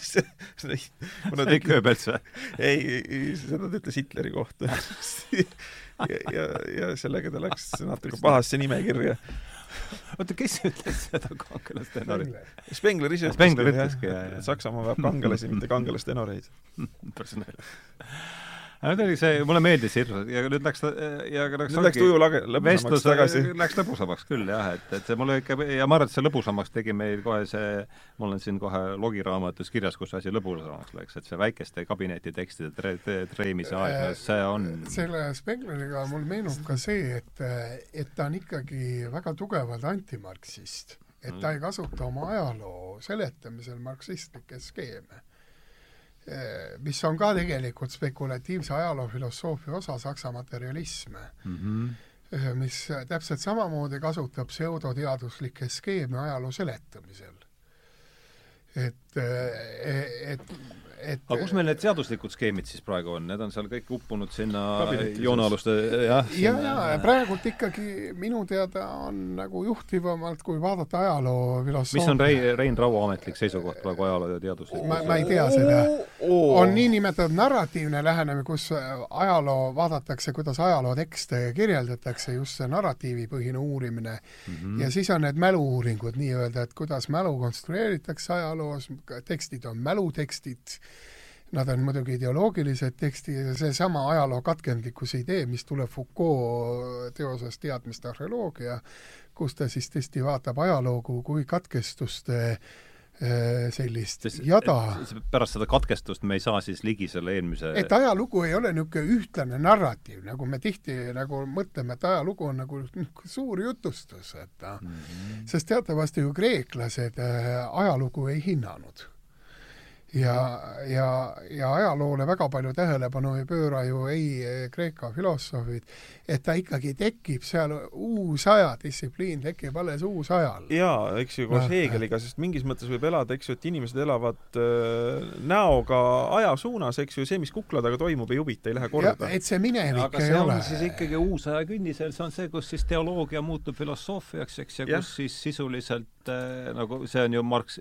see, oli Goebbels või? ei, seda ta ütles Hitleri kohta ja, ja, ja sellega ta läks natuke pahasse nimekirja. oota, kes ütles seda kangelastenorit? Spengler ise Spengler ütleski, jah, Saksamaa vajab kangelasi, mitte kangelastenoreid. päris ta oli see, mulle meeldis hirmsalt ja nüüd läks ta ja läks nüüd läks tuju lage-, lõbusamaks tagasi. läks lõbusamaks küll jah, et, et see mulle ikka ja ma arvan, et see lõbusamaks tegi meil kohe see, mul on siin kohe logiraamatus kirjas, kus asi lõbusamaks läks, et see väikeste kabinetitekstide tre-, tre-, treemise aeg, see on selle Spengleriga mul meenub ka see, et, et ta on ikkagi väga tugevalt antimarksist. et ta ei kasuta oma ajaloo seletamisel marksistlikke skeeme. Mis on ka tegelikult spekulatiivse ajaloofilosoofia osa, saksa materialism, mm -hmm. mis täpselt samamoodi kasutab pseudoteaduslikke skeeme ajaloo seletamisel. et, et, et aga kus meil need seaduslikud skeemid siis praegu on, need on seal kõik uppunud sinna joonealuste jah, ja, ja praegult ikkagi minu teada on nagu juhtivamalt, kui vaadata ajaloo filosoofia mis on Rei-, Rein Raua ametlik seisukoht praegu ajaloo ja teaduse ma, ma ei tea seda. on niinimetatud narratiivne lähenemine, kus ajaloo vaadatakse, kuidas ajalootekste kirjeldatakse, just see narratiivipõhine uurimine mm. mm. ja siis on need mälu-uuringud nii-öelda, et kuidas mälu konstrueeritakse ajaloos, tekstid on mälutekstid, nad on muidugi ideoloogilised tekstid ja seesama ajaloo katkendlikkuse idee, mis tuleb Foucault teosest Teadmiste arheoloogia, kus ta siis tõesti vaatab ajaloogu kui katkestuste eh, sellist Sest- jada pärast seda katkestust me ei saa siis ligi selle eelmise et ajalugu ei ole niisugune ühtlane narratiiv, nagu me tihti nagu mõtleme, et ajalugu on nagu suur jutustus, et mm -hmm. sest teatavasti ju kreeklased äh, ajalugu ei hinnanud. ja, ja, ja ajaloole väga palju tähelepanu ei pööra ju ei eh, Kreeka filosoofid, et ta ikkagi tekib seal uus ajadistsipliin tekib alles uusajal. jaa, eks ju, koos Noh. Heegeliga, sest mingis mõttes võib elada, eks ju, et inimesed elavad äh, näoga aja suunas, eks ju, see, mis kukla taga toimub, ei huvita, ei lähe korda. et see minevik aga ei see on ole. siis ikkagi uus aja künnisel, see on see, kus siis teoloogia muutub filosoofiaks, eks, ja kus siis sisuliselt äh, nagu see on ju Marx,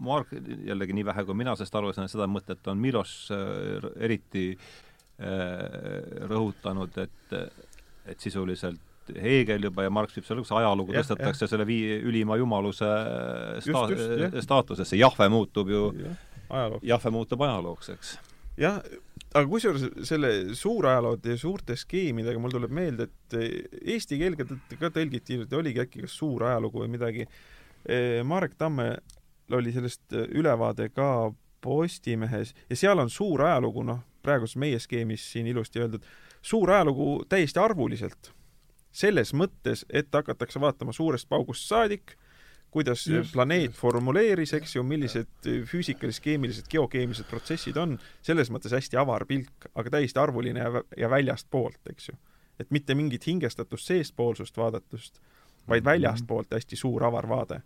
Mark, jällegi nii vähe, kui mina sellest aru saan, seda mõtet on Milos äh, eriti äh, rõhutanud, et et sisuliselt Hegel juba ja Marx viib selle, kus ajalugu Jah, tõstetakse selle vii-, ülima jumaluse sta- Just, just, jah. staatusesse, Jahve muutub ju, ajaloo. Jahve muutub ajalooks, eks. jah, aga kusjuures selle suurajaloode ja suurte skeemidega mul tuleb meelde, et eesti keel ka tõtt- ka tõlgiti, oligi äkki kas suur ajalugu või midagi. Marek Tammel oli sellest ülevaade ka Postimehes ja seal on suur ajalugu, noh, praeguses meie skeemis siin ilusti öeldud, suur ajalugu täiesti arvuliselt. selles mõttes, et hakatakse vaatama suurest paugust saadik, kuidas just, planeet just. formuleeris, eks ju, millised füüsikalised, keemilised, geokeemilised protsessid on, selles mõttes hästi avar pilk, aga täiesti arvuline ja, ja väljastpoolt, eks ju. et mitte mingit hingestatust seestpoolsust vaadatust, vaid mhm. väljastpoolt hästi suur avar vaade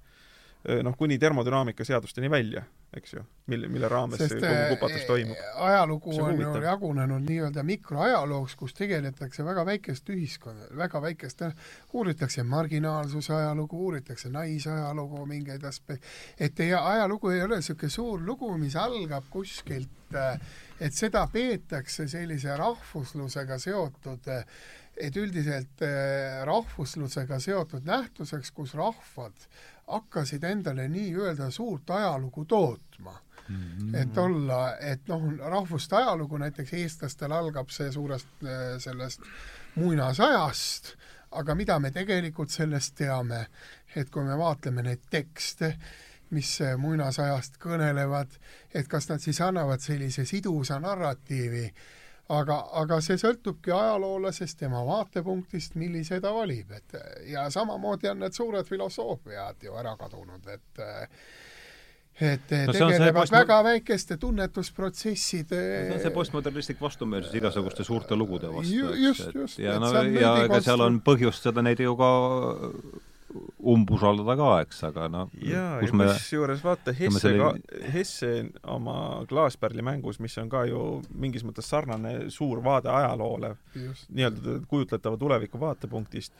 noh, kuni termodünaamika seadusteni välja, eks ju, mille, mille raames Sest, kogu äh, kupatus toimub. ajalugu on ju jagunenud nii-öelda mikroajalooks, kus tegeletakse väga väikeste ühiskonna, väga väikeste, uuritakse marginaalsuse ajalugu, uuritakse naisajalugu, mingeid aspe-, et teie ajalugu ei ole niisugune suur lugu, mis algab kuskilt, äh, et seda peetakse sellise rahvuslusega seotud et üldiselt rahvuslusega seotud nähtuseks, kus rahvad hakkasid endale nii-öelda suurt ajalugu tootma mm. -hmm. et olla, et noh, rahvuste ajalugu näiteks eestlastel algab see suurest äh, sellest muinasajast, aga mida me tegelikult sellest teame, et kui me vaatleme neid tekste, mis muinasajast kõnelevad, et kas nad siis annavad sellise sidusa narratiivi aga, aga see sõltubki ajaloolasest, tema vaatepunktist, millise ta valib, et ja samamoodi on need suured filosoofiad ju ära kadunud, et et no, tegelevad post... väga väikeste tunnetusprotsesside see on see postmodernistlik vastumeelsus igasuguste suurte lugude vastu, just, just, ja no ja ega seal on põhjust seda neid ju ka umbusaldada ka, eks, aga noh jaa, ja me... kusjuures vaata, Hesse selle... ka, Hesse oma Klaaspärli mängus, mis on ka ju mingis mõttes sarnane suur vaade ajaloole, nii-öelda kujutletava tuleviku vaatepunktist,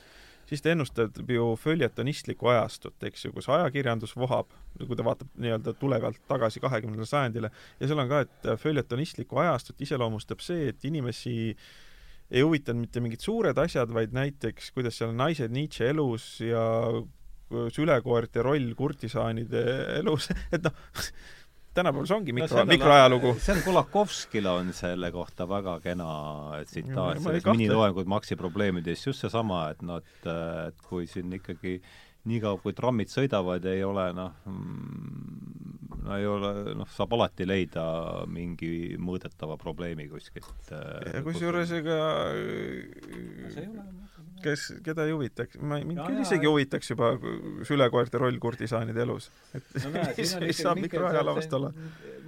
siis ta ennustab ju följetonistlikku ajastut, eks ju, kus ajakirjandus vohab, kui ta vaatab nii-öelda tulevalt tagasi kahekümnendale sajandile, ja seal on ka, et följetonistlikku ajastut iseloomustab see, et inimesi äh, ei huvitanud mitte mingid suured asjad, vaid näiteks, kuidas seal naised Nietzsche elus ja sülekoerte roll kurtisaanide elus, et noh, tänapäeval see ongi mikro no,, mikroajalugu. see on Kolakovskil on selle kohta väga kena tsitaat, selles miniloengud Maxi probleemidest, just seesama, et noh, et, et kui siin ikkagi niikaua, kui trammid sõidavad, ei ole noh, mm, no ei ole, noh, saab alati leida mingi mõõdetava probleemi kuskilt. ja kusjuures ega kes, keda ei huvitaks, ma, mind küll isegi huvitaks juba sülekoerte roll kurdisaanide elus. et no, näe, mis, mis saab mikroajaloost olla?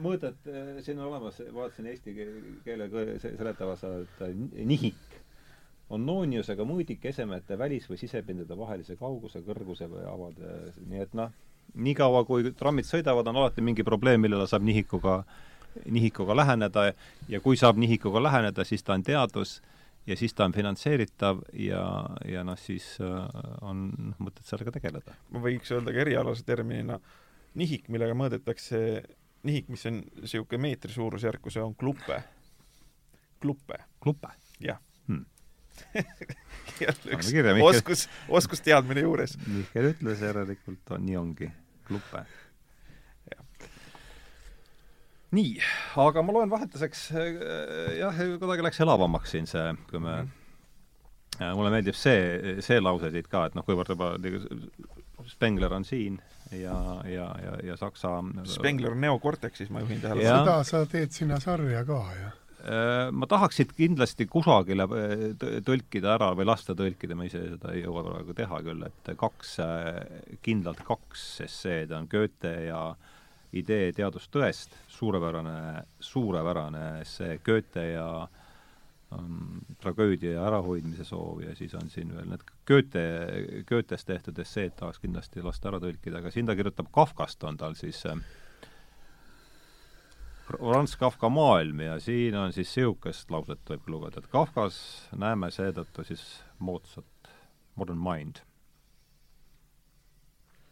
mõõdet, siin on olemas, vaatasin eesti keele seletavas, et nihik on nooniusega mõõdik esemete välis- või sisepindade vahelise kauguse, kõrguse või avade, nii et noh, niikaua kui trammid sõidavad, on alati mingi probleem, millele saab nihikuga, nihikuga läheneda ja kui saab nihikuga läheneda, siis ta on teadus ja siis ta on finantseeritav ja, ja noh, siis äh, on mõtet sellega tegeleda. ma võiks öelda ka erialase terminina nihik, millega mõõdetakse, nihik, mis on niisugune meetri suurusjärku, see on klupe. klupe. klupe? jah üks kirja, oskus, oskusteadmine juures. Mihkel ütles järelikult on, nii ongi, klupe. nii, aga ma loen vahetuseks, äh, jah, kuidagi läks elavamaks siin see, kui me mm -hmm. mulle meeldib see, see lause siit ka, et noh, kuivõrd juba Spengler on siin ja, ja, ja, ja Saksa Spengler on Neocortexis, ma juhin tähelepanu. seda sa teed sinna sarja ka, jah? Äh, ma tahaksid kindlasti kusagile äh, tõlkida ära või lasta tõlkida, ma ise seda ei jõua praegu teha küll, et kaks, äh, kindlalt kaks esseed on Goethe ja idee teadustõest, suurepärane, suurepärane essee Goethe ja um, tragöödia ärahoidmise soov ja siis on siin veel need Goethe, Goethes tehtud esseed tahaks kindlasti lasta ära tõlkida, aga siin ta kirjutab Kafkast, on tal siis äh, Franz Kafka maailm ja siin on siis niisugust lauset võib lugeda, et Kafkas näeme seetõttu siis moodsat modern mind.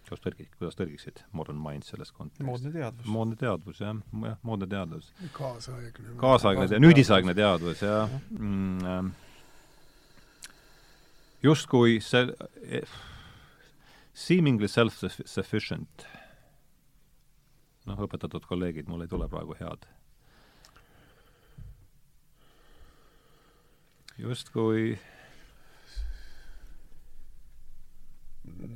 kuidas tõlgid, kuidas tõlgiksid modern mind selles kontekstis? moodne teadvus. moodne teadvus, jah, jah, moodne teadvus. kaasaegne. kaasaegne ja nüüdisaegne teadvus, jah mm,. Ähm, justkui see eh, seemingly self-sufficient noh, õpetatud kolleegid, mul ei tule praegu head. justkui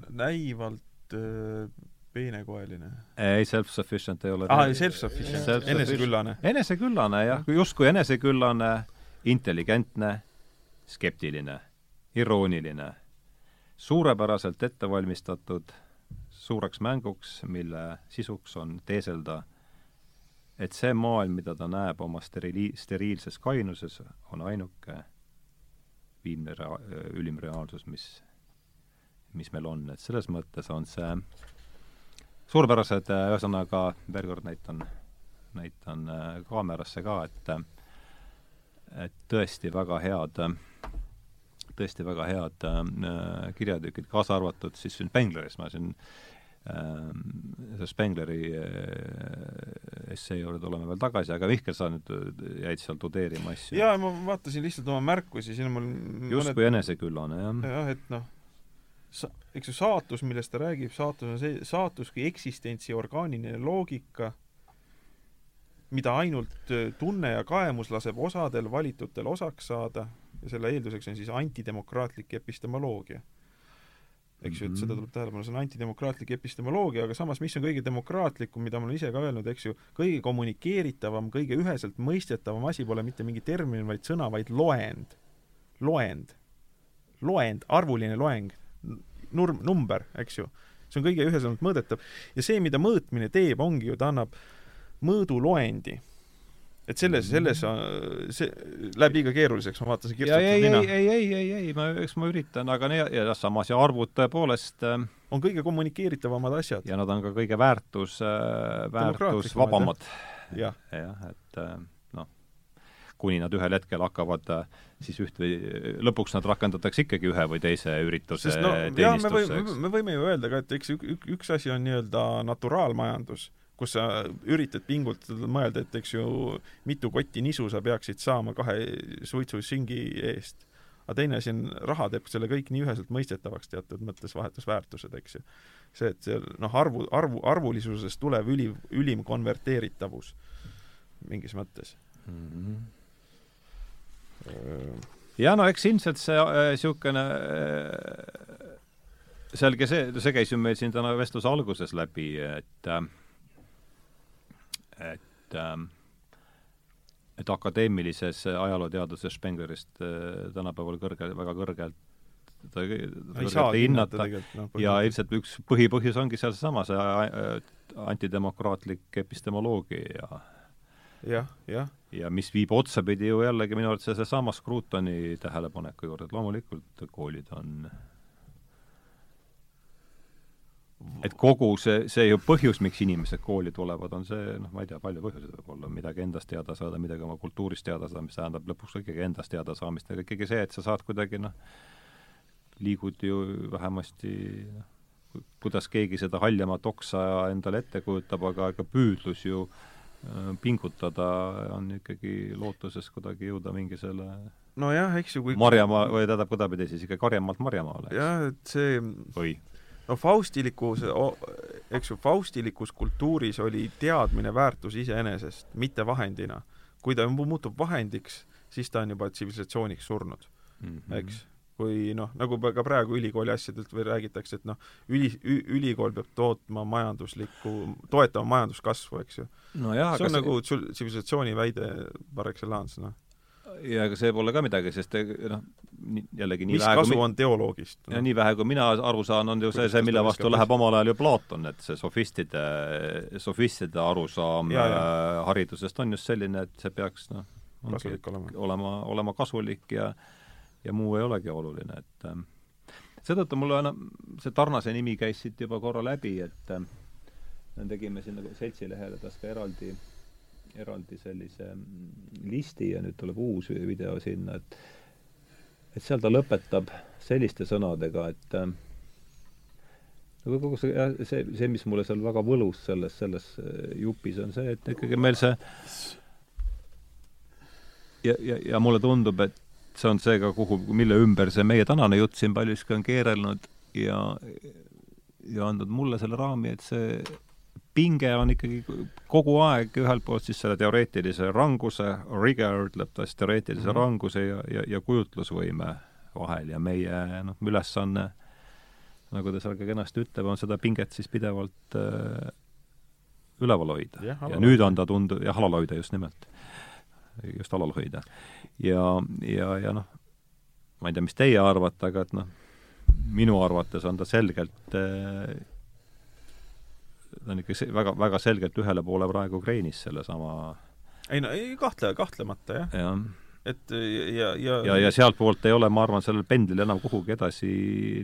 näivalt äh, peenekoeline. ei, self-sufficient ei ole. aa, self-sufficient self, eneseküllane. eneseküllane jah, justkui eneseküllane, intelligentne, skeptiline, irooniline, suurepäraselt ettevalmistatud suureks mänguks, mille sisuks on teeselda, et see maailm, mida ta näeb oma sterili-, steriilses kainuses, on ainuke viimne rea-, ülim reaalsus, mis, mis meil on, et selles mõttes on see suurepärased, ühesõnaga, veel kord näitan, näitan äh, kaamerasse ka, et et tõesti väga head, tõesti väga head äh, kirjatükid, kaasa arvatud siis siin Spengleris, ma siin äh, Spengleri äh, essee juurde tuleme veel tagasi, aga Mihkel, sa nüüd jäid seal tudeerima asju. jaa, ma vaatasin lihtsalt oma märkusi, siin on mul justkui mõned... eneseküllane, jah. jah, et noh, sa-, eks ju saatus, millest ta räägib, saatus on see, saatus kui eksistentsi orgaaniline loogika, mida ainult äh, tunne ja kaemus laseb osadel valitutel osaks saada ja selle eelduseks on siis antidemokraatlik epistemoloogia. Eks ju, et seda tuleb tähelepanu, see on antidemokraatlik epistemoloogia, aga samas, mis on kõige demokraatlikum, mida ma olen ise ka öelnud, eks ju, kõige kommunikeeritavam, kõige üheselt mõistetavam asi pole mitte mingi termin, vaid sõna, vaid loend. loend. loend, arvuline loeng, nurm, number, eks ju. see on kõige üheselt mõõdetav. ja see, mida mõõtmine teeb, ongi ju, ta annab mõõduloendi et selles, selles, see läheb liiga keeruliseks, ma vaatasin kirjutatud ei, nina. ei, ei, ei, ei, ei, ma, eks ma üritan, aga ne, ja samas ja arvud tõepoolest äh, on kõige kommunikeeritavamad asjad. ja nad on ka kõige väärtus äh,, väärtusvabamad. jah ja,, et äh, noh, kuni nad ühel hetkel hakkavad siis üht või, lõpuks nad rakendatakse ikkagi ühe või teise ürituse Sest no, teenistusse, eks. me võime ju öelda ka, et eks ük, üks asi on nii-öelda naturaalmajandus kus sa üritad pingutada, mõelda, et eks ju, mitu kotti nisu sa peaksid saama kahe suitsusingi eest. aga teine asi on, raha teeb selle kõik nii üheselt mõistetavaks teatud mõttes, vahetusväärtused, eks ju. see, et see noh, arvu, arvu, arvulisusest tulev üli, ülim konverteeritavus mingis mõttes mm. -hmm. ja no eks ilmselt see niisugune äh, selge see, see käis ju meil siin täna vestluse alguses läbi, et äh, et ähm, et akadeemilises ajalooteaduses Spenglerist äh, tänapäeval kõrge, väga kõrgelt ta ei hinnata no, ja ilmselt üks põhipõhjus ongi seal seesama, see antidemokraatlik epistemoloogia ja jah, jah. ja mis viib otsapidi ju jällegi minu arvates seesama Scrutoni tähelepaneku juurde, et loomulikult koolid on et kogu see, see ju põhjus, miks inimesed kooli tulevad, on see, noh, ma ei tea, palju põhjuseid võib olla, midagi endast teada saada, midagi oma kultuurist teada saada, mis tähendab lõpuks ikkagi endast teada saamist, aga ikkagi see, et sa saad kuidagi noh, liigud ju vähemasti noh, kuidas keegi seda haljamat oksa endale ette kujutab, aga ega püüdlus ju äh, pingutada on ikkagi lootuses kuidagi jõuda mingi selle nojah, eks ju, kui Marjamaa, või tähendab, kuidapidi siis ikka Karjamaalt Marjamaale. jah, et see või no faustilikus, eks ju, faustilikus kultuuris oli teadmine väärtus iseenesest, mitte vahendina. kui ta muutub vahendiks, siis ta on juba tsivilisatsiooniks surnud mm, -hmm. eks kui noh, nagu ka praegu ülikooli asjadelt või räägitakse, et noh, üli, ülikool peab tootma majanduslikku, toetama majanduskasvu, eks ju no. see on nagu tsivilisatsiooni väide par excellence, noh ja ega see pole ka midagi, sest noh, jällegi nii mis vähe kasu on teoloogist no.? nii vähe, kui mina aru saan, on ju see, see, mille vastu läheb omal ajal ju Platon, et see sofistide, sofistide arusaam ja, ja. Äh, haridusest on just selline, et see peaks noh, olema. olema, olema kasulik ja ja muu ei olegi oluline, et äh, seetõttu mulle noh, see Tarnase nimi käis siit juba korra läbi, et äh, tegime siin nagu seltsilehele tast ka eraldi äh, eraldi sellise mm, listi ja nüüd tuleb uus video sinna, et et seal ta lõpetab selliste sõnadega, et äh, nagu kogu see, see, see, mis mulle seal väga võlus selles, selles äh, jupis, on see, et ikkagi meil see ja, ja, ja mulle tundub, et see on see ka, kuhu, mille ümber see meie tänane jutt siin paljuski on keerelnud ja ja andnud mulle selle raami, et see pinge on ikkagi kogu aeg ühelt poolt siis selle teoreetilise ranguse, rigor ütleb ta siis teoreetilise mm -hmm. ranguse ja, ja, ja kujutlusvõime vahel ja meie noh, ülesanne, nagu ta seal ka kenasti ütleb, on seda pinget siis pidevalt äh, üleval hoida. ja, ja nüüd on ta tund-, jah, alal hoida just nimelt. just alal hoida. ja, ja, ja noh, ma ei tea, mis teie arvate, aga et noh, minu arvates on ta selgelt äh, ta on ikka väga, väga selgelt ühele poole praegu kreenis sellesama ei no ei kahtle, kahtlemata jah. jah. et ja, ja ja, ja sealtpoolt ei ole, ma arvan, sellel pendlil enam kuhugi edasi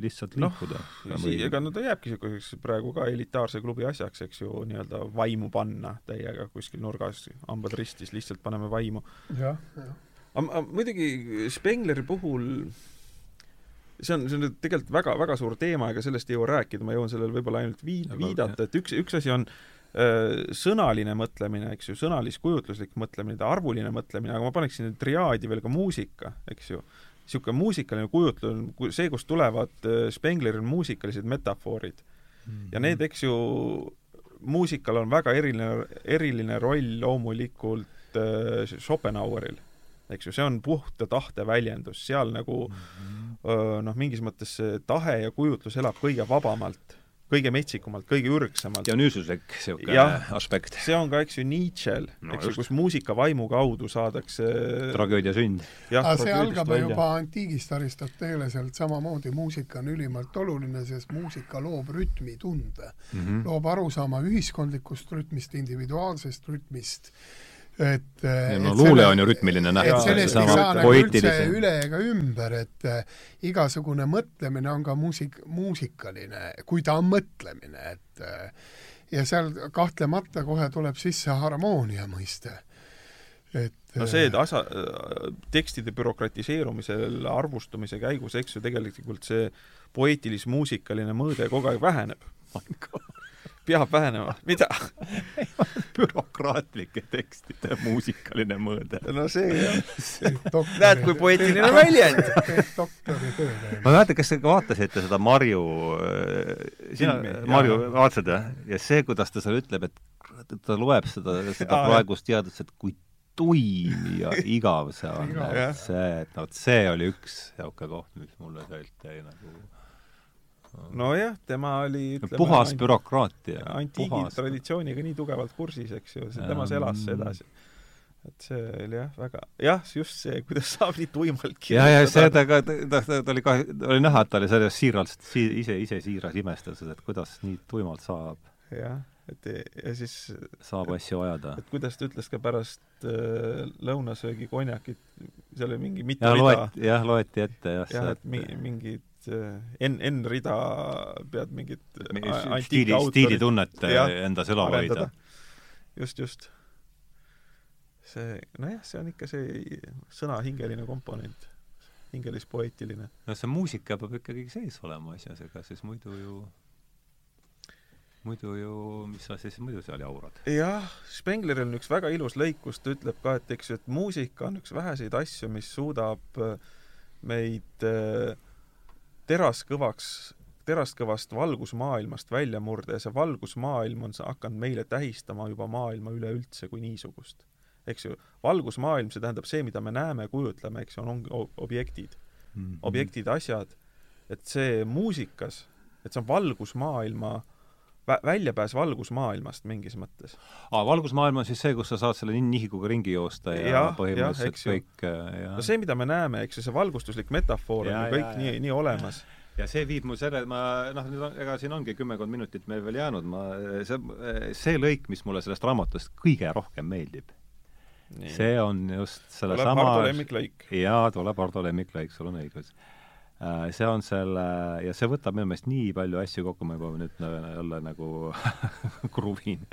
lihtsalt Noh, liikuda no, ega no ta jääbki niisuguseks praegu ka elitaarse klubi asjaks, eks ju, nii-öelda vaimu panna täiega kuskil nurgas, hambad ristis, lihtsalt paneme vaimu. jah, jah. aga muidugi Spengleri puhul see on, see on nüüd tegelikult väga, väga suur teema, ega sellest ei jõua rääkida, ma jõuan sellele võib-olla ainult vii-, viidata, et üks, üks asi on öö, sõnaline mõtlemine, eks ju, sõnalis-kujutluslik mõtlemine, arvuline mõtlemine, aga ma paneksin triaadi veel ka muusika, eks ju. niisugune muusikaline kujutlus, see, kust tulevad Spengleri muusikalised metafoorid mm. -hmm. ja need, eks ju, muusikal on väga eriline, eriline roll loomulikult äh, Schopenhaueril, eks ju, see on puhta tahte väljendus, seal nagu mm -hmm. Noh, mingis mõttes see tahe ja kujutlus elab kõige vabamalt, kõige metsikumalt, kõige ürgsemalt. Dionysuslik niisugune aspekt. see on ka, eks ju, Nietzsche'l no,, eks ju, kus muusika vaimu kaudu saadakse tragöödia sünd. aga see algab välja. juba antiigist Aristotelesilt samamoodi, muusika on ülimalt oluline, sest muusika loob rütmitunde mm, -hmm. loob arusaama ühiskondlikust rütmist, individuaalsest rütmist et no luule on ju rütmiline nähtus. et sellest ei saa nagu üldse üle ega ümber, et äh, igasugune mõtlemine on ka muusik, muusikaline, kui ta on mõtlemine, et äh, ja seal kahtlemata kohe tuleb sisse harmoonia mõiste. et no see, et asa-, tekstide bürokratiseerumisel arvustumise käigus, eks ju, tegelikult see poeetilis-muusikaline mõõde kogu aeg väheneb peab vähenema, mida bürokraatlike tekstide muusikaline mõõde. no see jah. näed, kui poeetiline väljend. ma ei mäleta, kas te vaatasite seda Marju, äh, sina, Marju, vaatasid jah? ja see, kuidas ta seal ütleb, et ta loeb seda, seda praegust teadust, et kui tuim ja igav see on, et see, et vot see oli üks niisugune koht, mis mulle sealt jäi nagu nojah, tema oli ütleme, puhas bürokraatia. antiigi traditsiooniga nii tugevalt kursis, eks ju, temas elas see edasi. et see oli jah, väga, jah, just see, kuidas saab nii tuimalt kirjutada. ja, ja see, ta ka, ta, ta, ta oli ka, oli näha, et ta oli sellest siiralt si,, ise, ise siiras imestas, et kuidas nii tuimalt saab. jah, et ja siis saab asju ajada. et kuidas ta ütles ka pärast äh, lõunasöögi konjakit, seal oli mingi mitu rida. jah, loeti ette jah. jah, et mingi, mingid N, N-rida pead mingit stiili, stiilitunnet endas elava hoida. just, just. see, nojah, see on ikka see sõna hingeline komponent, hingelis-poeetiline. no see muusika peab ikkagi sees olema asjas, ega siis muidu ju muidu ju, mis sa siis muidu seal jaurad? jah, Spengleril on üks väga ilus lõik, kus ta ütleb ka, et eks ju, et muusika on üks väheseid asju, mis suudab meid äh, teraskõvaks, teraskõvast valgusmaailmast välja murda ja see valgusmaailm on hakanud meile tähistama juba maailma üleüldse kui niisugust. eks ju, valgusmaailm, see tähendab see, mida me näeme, kujutleme, eks ju, on, on objektid mm. -hmm. objektid, asjad, et see muusikas, et see on valgusmaailma vä-, väljapääs valgusmaailmast mingis mõttes. aa, valgusmaailm on siis see, kus sa saad selle nihikuga ringi joosta ja, ja põhimõtteliselt ja, kõik ja no see, mida me näeme, eks ju, see valgustuslik metafoor ja, on ju kõik ja, nii, nii olemas ja see viib mu selle, ma noh, nüüd on, ega siin ongi kümmekond minutit meil veel jäänud, ma, see, see lõik, mis mulle sellest raamatust kõige rohkem meeldib, see on just sellesama tuleb Hardo lemmiklõik. jaa, tuleb Hardo lemmiklõik, sul on õigus. Äh, see on selle, ja see võtab minu meelest nii palju asju kokku, ma juba nüüd jälle nagu kruvin,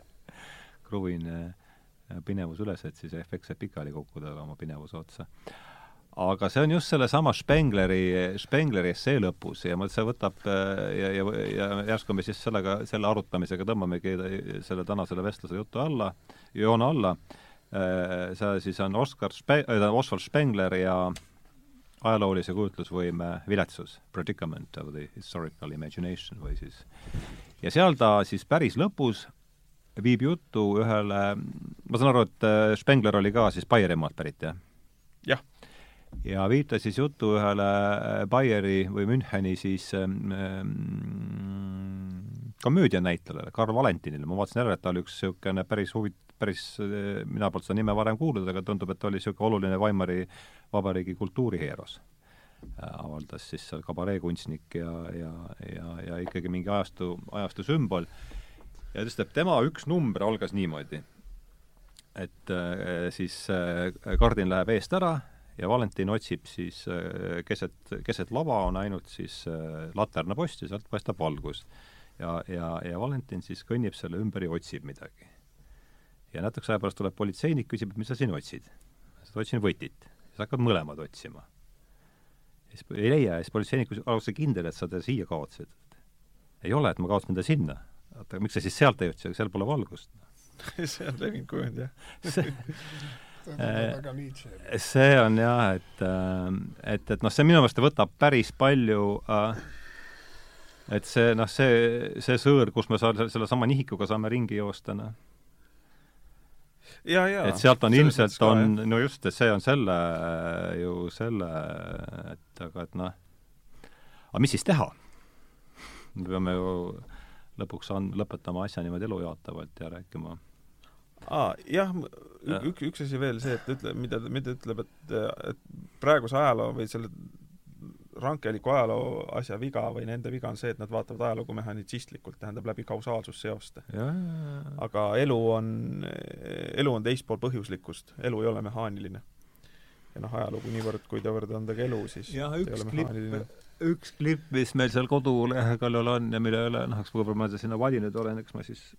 kruvin äh, pinevus üles, et siis efektselt pikali kukkuda oma pinevuse otsa. Aga see on just sellesama Spengleri, Spengleri essee lõpus ja see võtab ja, ja, ja järsku me siis sellega, selle arutamisega tõmbamegi selle tänasele vestluse jutu alla, joone alla, see siis on Oskar Spe-, Oswald Spengler ja ajaloolise kujutlusvõime viletsus, predicament of the historical imagination või siis ja seal ta siis päris lõpus viib juttu ühele, ma saan aru, et Spengler oli ka siis Baierimaalt pärit, jah? jah ja viitas siis jutu ühele äh, Bayeri või Müncheni siis ähm, komöödianäitlejale, Karl Valentinile, ma vaatasin jälle, et ta oli üks niisugune päris huvit-, päris, äh, mina polnud seda nime varem kuulnud, aga tundub, et ta oli niisugune oluline Weimari vabariigi kultuuriheeros. Äh, avaldas siis seal kabareekunstnik ja, ja, ja, ja ikkagi mingi ajastu, ajastu sümbol ja just, et tema üks number algas niimoodi, et äh, siis äh, kardin läheb eest ära ja Valentin otsib siis keset, keset lava on ainult siis laternapost ja sealt paistab valgus. Ja, ja, ja Valentin siis kõnnib selle ümber ja otsib midagi. ja natukese aja pärast tuleb politseinik, küsib, et mis sa siin otsid. otsin võtit. siis hakkavad mõlemad otsima siis ei leia ja siis politseinik küsib, oled sa kindel, et sa ta siia kaotasid? ei ole, et ma kaotasin ta sinna. oota, aga miks sa siis sealt ei otsi, aga seal pole valgust see on levinud kujund, jah see, see on jah, et, et, et noh, see minu meelest võtab päris palju äh, et see noh, see, see sõõr, kus me saa-, sellesama nihikuga saame ringi joosta, noh. Et sealt on ilmselt on, no just, et see on selle, ju selle, et aga et noh, aga mis siis teha? me peame ju lõpuks on, lõpetama asja niimoodi elujaatavalt ja rääkima. Aa, jah, üks, üks asi veel see, et ütle, mida, mida ütleb, et, et praeguse ajaloo või selle rankeliku ajaloo asja viga või nende viga on see, et nad vaatavad ajalugu mehhanitsistlikult, tähendab läbi kausaalsusseoste. aga elu on, elu on teispool põhjuslikkust, elu ei ole mehaaniline. ja noh, ajalugu niivõrd, kuivõrd on ta ka elu, siis jah, üks klipp, üks klipp, mis meil seal koduleheküljel on ja mille üle, noh, eks võib-olla ma sinna valinud olen, eks ma siis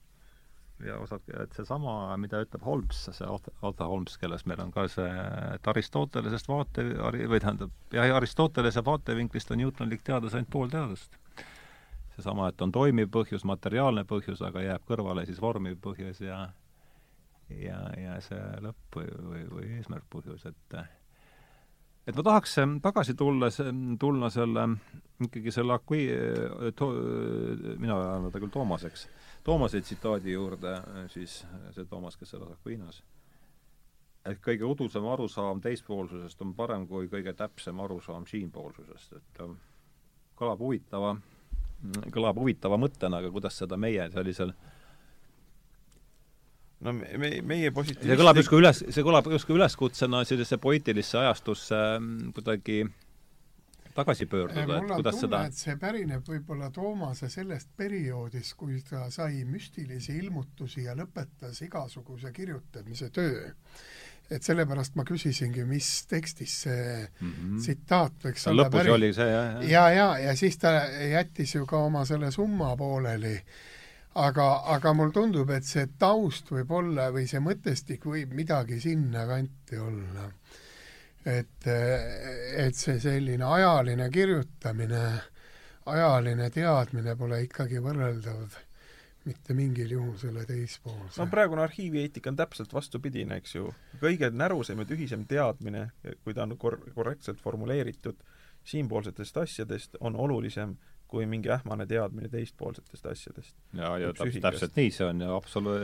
ja osake, et seesama, mida ütleb Holmes, see Otto Holmes, kellest meil on ka see, et Aristotelesest vaate, või tähendab, jah, Aristotelese vaatevinklist on Newtonlik teadus ainult pool teadust. seesama, et on toimiv põhjus, materiaalne põhjus, aga jääb kõrvale siis vormiv põhjus ja ja, ja see lõpp või, või, või eesmärk-põhjus, et et ma tahaks tagasi tulla, tulla selle, ikkagi selle Acqui-, mina ajan ta küll Toomaseks Toomase tsitaadi juurde, siis see Toomas, kes elas Aquinas, et kõige udusam arusaam teispoolsusest on parem kui kõige täpsem arusaam siinpoolsusest, et kõlab huvitava, kõlab huvitava mõttena, aga kuidas seda meie sellisel no me, me, meie positiivsed see kõlab justkui üles, see kõlab justkui üleskutsena sellisesse poeetilisse ajastusse kuidagi tagasi pöörduda, et kuidas tunne, seda et see pärineb võib-olla Toomase sellest perioodist, kui ta sai müstilisi ilmutusi ja lõpetas igasuguse kirjutamise töö. et sellepärast ma küsisingi, mis tekstis see mm -hmm. tsitaat võiks olla lõpus päri... oli see, jah, jah. ja, ja, ja siis ta jättis ju ka oma selle summa pooleli aga, aga mulle tundub, et see taust võib olla või see mõtestik võib midagi sinna kanti olla et, et see selline ajaline kirjutamine, ajaline teadmine pole ikkagi võrreldav mitte mingil juhul selle teispoolse. no praegune arhiivieetika on täpselt vastupidine, eks ju. kõige närusem ja tühisem teadmine, kui ta on kor-, korrektselt formuleeritud siinpoolsetest asjadest, on olulisem kui mingi ähmane teadmine teistpoolsetest asjadest. ja, ja täpselt, täpselt nii see on ja absolu-.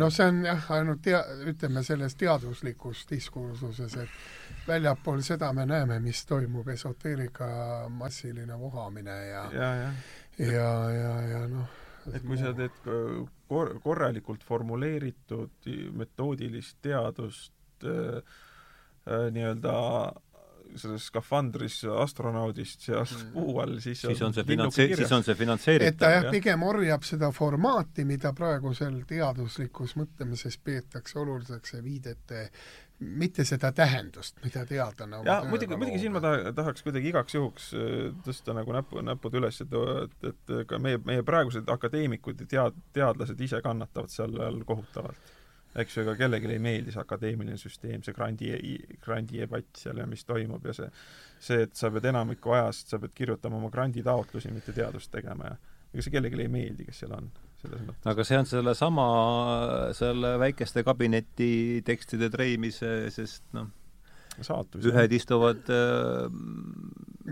no see on jah, ainult tea-, ütleme selles teaduslikus diskursuses, et väljapool seda me näeme, mis toimub, esoteerika massiline vohamine ja ja, ja, ja, ja, ja noh, et kui sa teed kor-, korralikult formuleeritud metoodilist teadust äh, äh, nii-öelda selles skafandris astronaudist seal mm. puu all, siis siis on see finantse-, siis on see finantseeritav. et ta jah, pigem orjab seda formaati, mida praegusel teaduslikus mõtlemises peetakse oluliseks ja viidete mitte seda tähendust, mida teadlane jaa, muidugi, muidugi siin ma taha, tahaks kuidagi igaks juhuks äh, tõsta nagu näpu, näpud üles, et et, et ka meie, meie praegused akadeemikud ja tead-, teadlased ise kannatavad seal kohutavalt eks ju, ega kellelegi ei meeldi see akadeemiline süsteem, see grandi, grandidebatt seal ja mis toimub ja see, see, et sa pead enamiku ajast, sa pead kirjutama oma granditaotlusi, mitte teadust tegema ja ega see kellelegi ei meeldi, kes seal on, selles mõttes. aga see on sellesama, selle väikeste kabineti tekstide treimise, sest noh, saatus. ühed istuvad äh,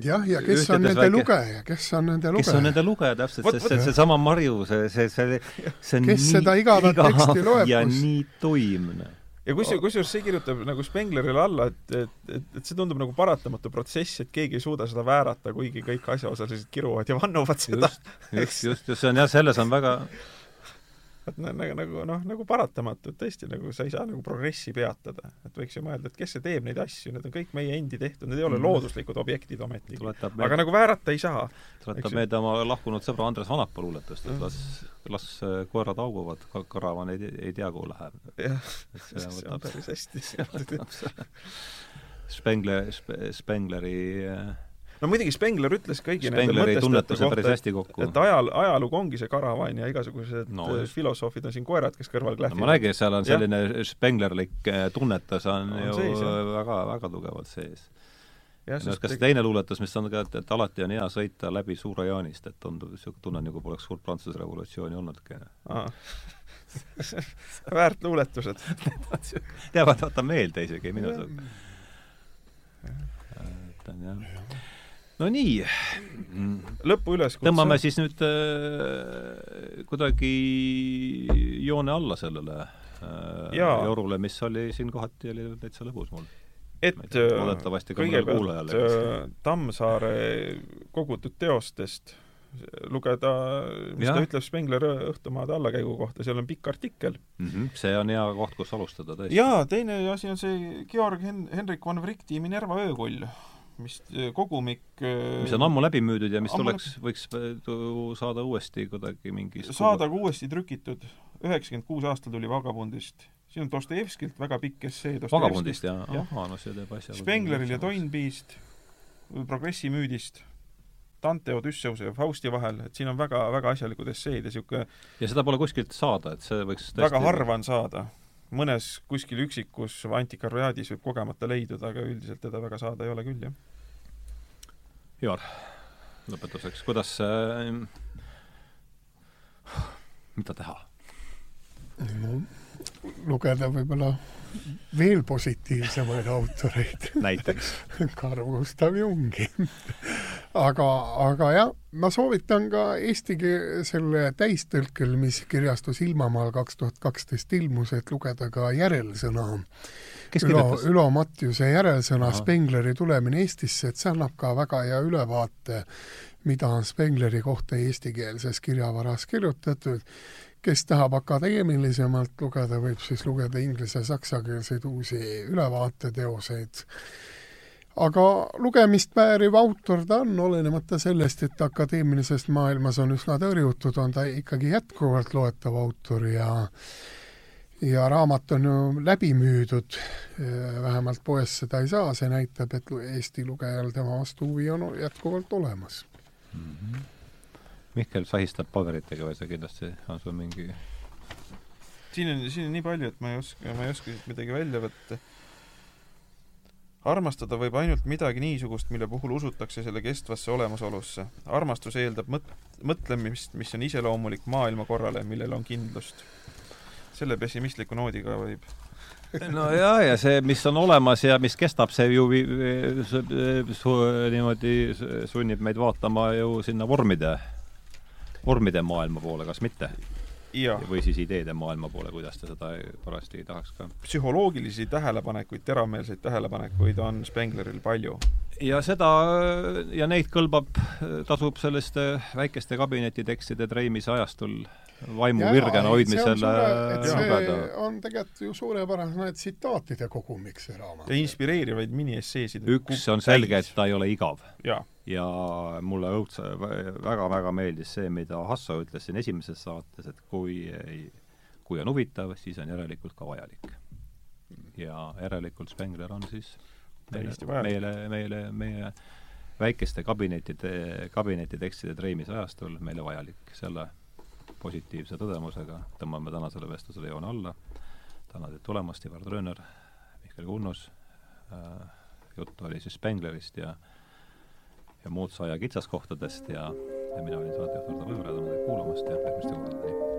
jah, ja kes on nende väike... lugeja, kes on nende lugeja? kes on nende lugeja, täpselt, sest see, seesama Marju, see, see, see, see on kes nii seda igavat igav teksti loeb, ja kus... nii tuimne ja kusjuures, kusjuures see kirjutab nagu Spenglerile alla, et, et, et, et see tundub nagu paratamatu protsess, et keegi ei suuda seda väärata, kuigi kõik asjaosalised kiruvad ja vannuvad seda. just, just, just, see on jah, selles on väga et nagu, nagu noh, nagu paratamatu, et tõesti nagu sa ei saa nagu progressi peatada. et võiks ju mõelda, et kes see teeb neid asju, need on kõik meie endi tehtud, need ei ole mm. looduslikud objektid ometigi. aga nagu väärata ei saa. tuletab meelde oma lahkunud sõbra Andres Vanapa luuletust, et las, las äh, koerad hauguvad, karavan ei, ei tea, kuhu läheb. jah, see on päris hästi Spengler, Spengleri äh, no muidugi Spengler ütles kõigi Spengleri tunnetuse päris hästi kokku. et ajal, ajalugu ongi see karavan ja igasugused no, äh, filosoofid on siin koerad, kes kõrval klähvivad no,. ma et seal on selline Spenglerlik äh, tunnetus on no, ju sees, väga, väga tugevalt sees. Ja, no, kas te... teine luuletus, mis on ka, et, et alati on hea sõita läbi Suure Jaanist, et tundub, niisugune tunne, nagu poleks suurt Prantsuse revolutsiooni olnudki väärt luuletused. Jäävad vaata meelde isegi minu arust. et on jah. Ja no nii. lõpu üleskutse. tõmbame siis nüüd äh, kuidagi joone alla sellele äh, jorule, mis oli siin kohati, oli täitsa lõbus mul. et loodetavasti ka mõnel kuulajal. Äh, Tammsaare kogutud teostest lugeda, mis ja. ta ütleb Spengler õhtumaade allakäigu kohta, seal on pikk artikkel mm. -hmm. see on hea koht, kus alustada tõesti. jaa, teine asi on see Georg Hen-, Henrik von Wrighti Minerva öökull mis äh, kogumik äh, mis on ammu läbi müüdud ja mis tuleks, võiks saada uuesti kuidagi mingi saada ka uuesti trükitud, üheksakümmend kuus aastal tuli Vagabondist. siin on Dostojevskilt väga pikk essee Vagabondist, jah ja.? ahah, no see teeb asja Spengleril ja Toynbee'st, Progressi müüdist, Dante Odysseuse ja Fausti vahel, et siin on väga, väga asjalikud esseed ja niisugune ja seda pole kuskilt saada, et see võiks tõesti väga harva on saada mõnes kuskil üksikus antikvariaadis võib kogemata leiduda, aga üldiselt teda väga saada ei ole küll, jah. Joar, lõpetuseks, kuidas äh,, mida teha? no lugeda võib-olla veel positiivsemaid autoreid. Näiteks. Carl Gustav Jungi aga, aga jah, ma soovitan ka eesti selle täistõlkel, mis kirjastus Ilmamaal kaks tuhat kaksteist ilmus, et lugeda ka järelsõna. Ülo, Ülo Mattiuse järelsõna Aha. Spengleri tulemine Eestisse, et see annab ka väga hea ülevaate, mida on Spengleri kohta eestikeelses kirjavaras kirjutatud kes tahab akadeemilisemalt lugeda, võib siis lugeda inglise-saksakeelseid uusi ülevaateteoseid. aga lugemist vääriv autor ta on, olenemata sellest, et akadeemilises maailmas on üsna tõrjutud, on ta ikkagi jätkuvalt loetav autor ja ja raamat on ju läbi müüdud, vähemalt poes seda ei saa, see näitab, et Eesti lugejal tema vastu huvi on jätkuvalt olemas mm. -hmm Mihkel sahistab paberitega või see kindlasti on sul mingi siin on, siin on nii palju, et ma ei oska, ma ei oska siit midagi välja võtta. armastada võib ainult midagi niisugust, mille puhul usutakse selle kestvasse olemasolusse. armastus eeldab mõt-, mõtlemist, mis on iseloomulik maailmakorrale, millel on kindlust. selle pessimistliku noodiga võib no jaa, ja see, mis on olemas ja mis kestab, see ju su, niimoodi sunnib meid vaatama ju sinna vormide vormide maailma poole, kas mitte? või siis ideede maailma poole, kuidas ta seda parajasti tahaks ka. psühholoogilisi tähelepanekuid, teravmeelseid tähelepanekuid on Spengleril palju. ja seda, ja neid kõlbab, tasub selliste väikeste kabinetitekstide treimise ajastul vaimu virgena hoidmisele lugeda. on tegelikult ju suurepärane tsitaatide kogumik, see raamat. ja inspireerivaid miniesseesid. üks on selge, et ta ei ole igav. ja mulle õudse, väga-väga meeldis see, mida Hasso ütles siin esimeses saates, et kui ei, kui on huvitav, siis on järelikult ka vajalik. ja järelikult Spengler on siis meile, meile, meile, meie väikeste kabinetide, kabinetitekstide treimise ajastul meile vajalik. selle positiivse tõdemusega tõmbame tänasele vestlusele joone alla. tänan teid tulemast, Ivar Trööner, Mihkel Kunnus äh,, juttu oli siis Spenglerist ja ja muud saia kitsaskohtadest ja, ja mina olin saatejuht Ardo Võõra, tänan teid kuulamast ja järgmiste kordadeni!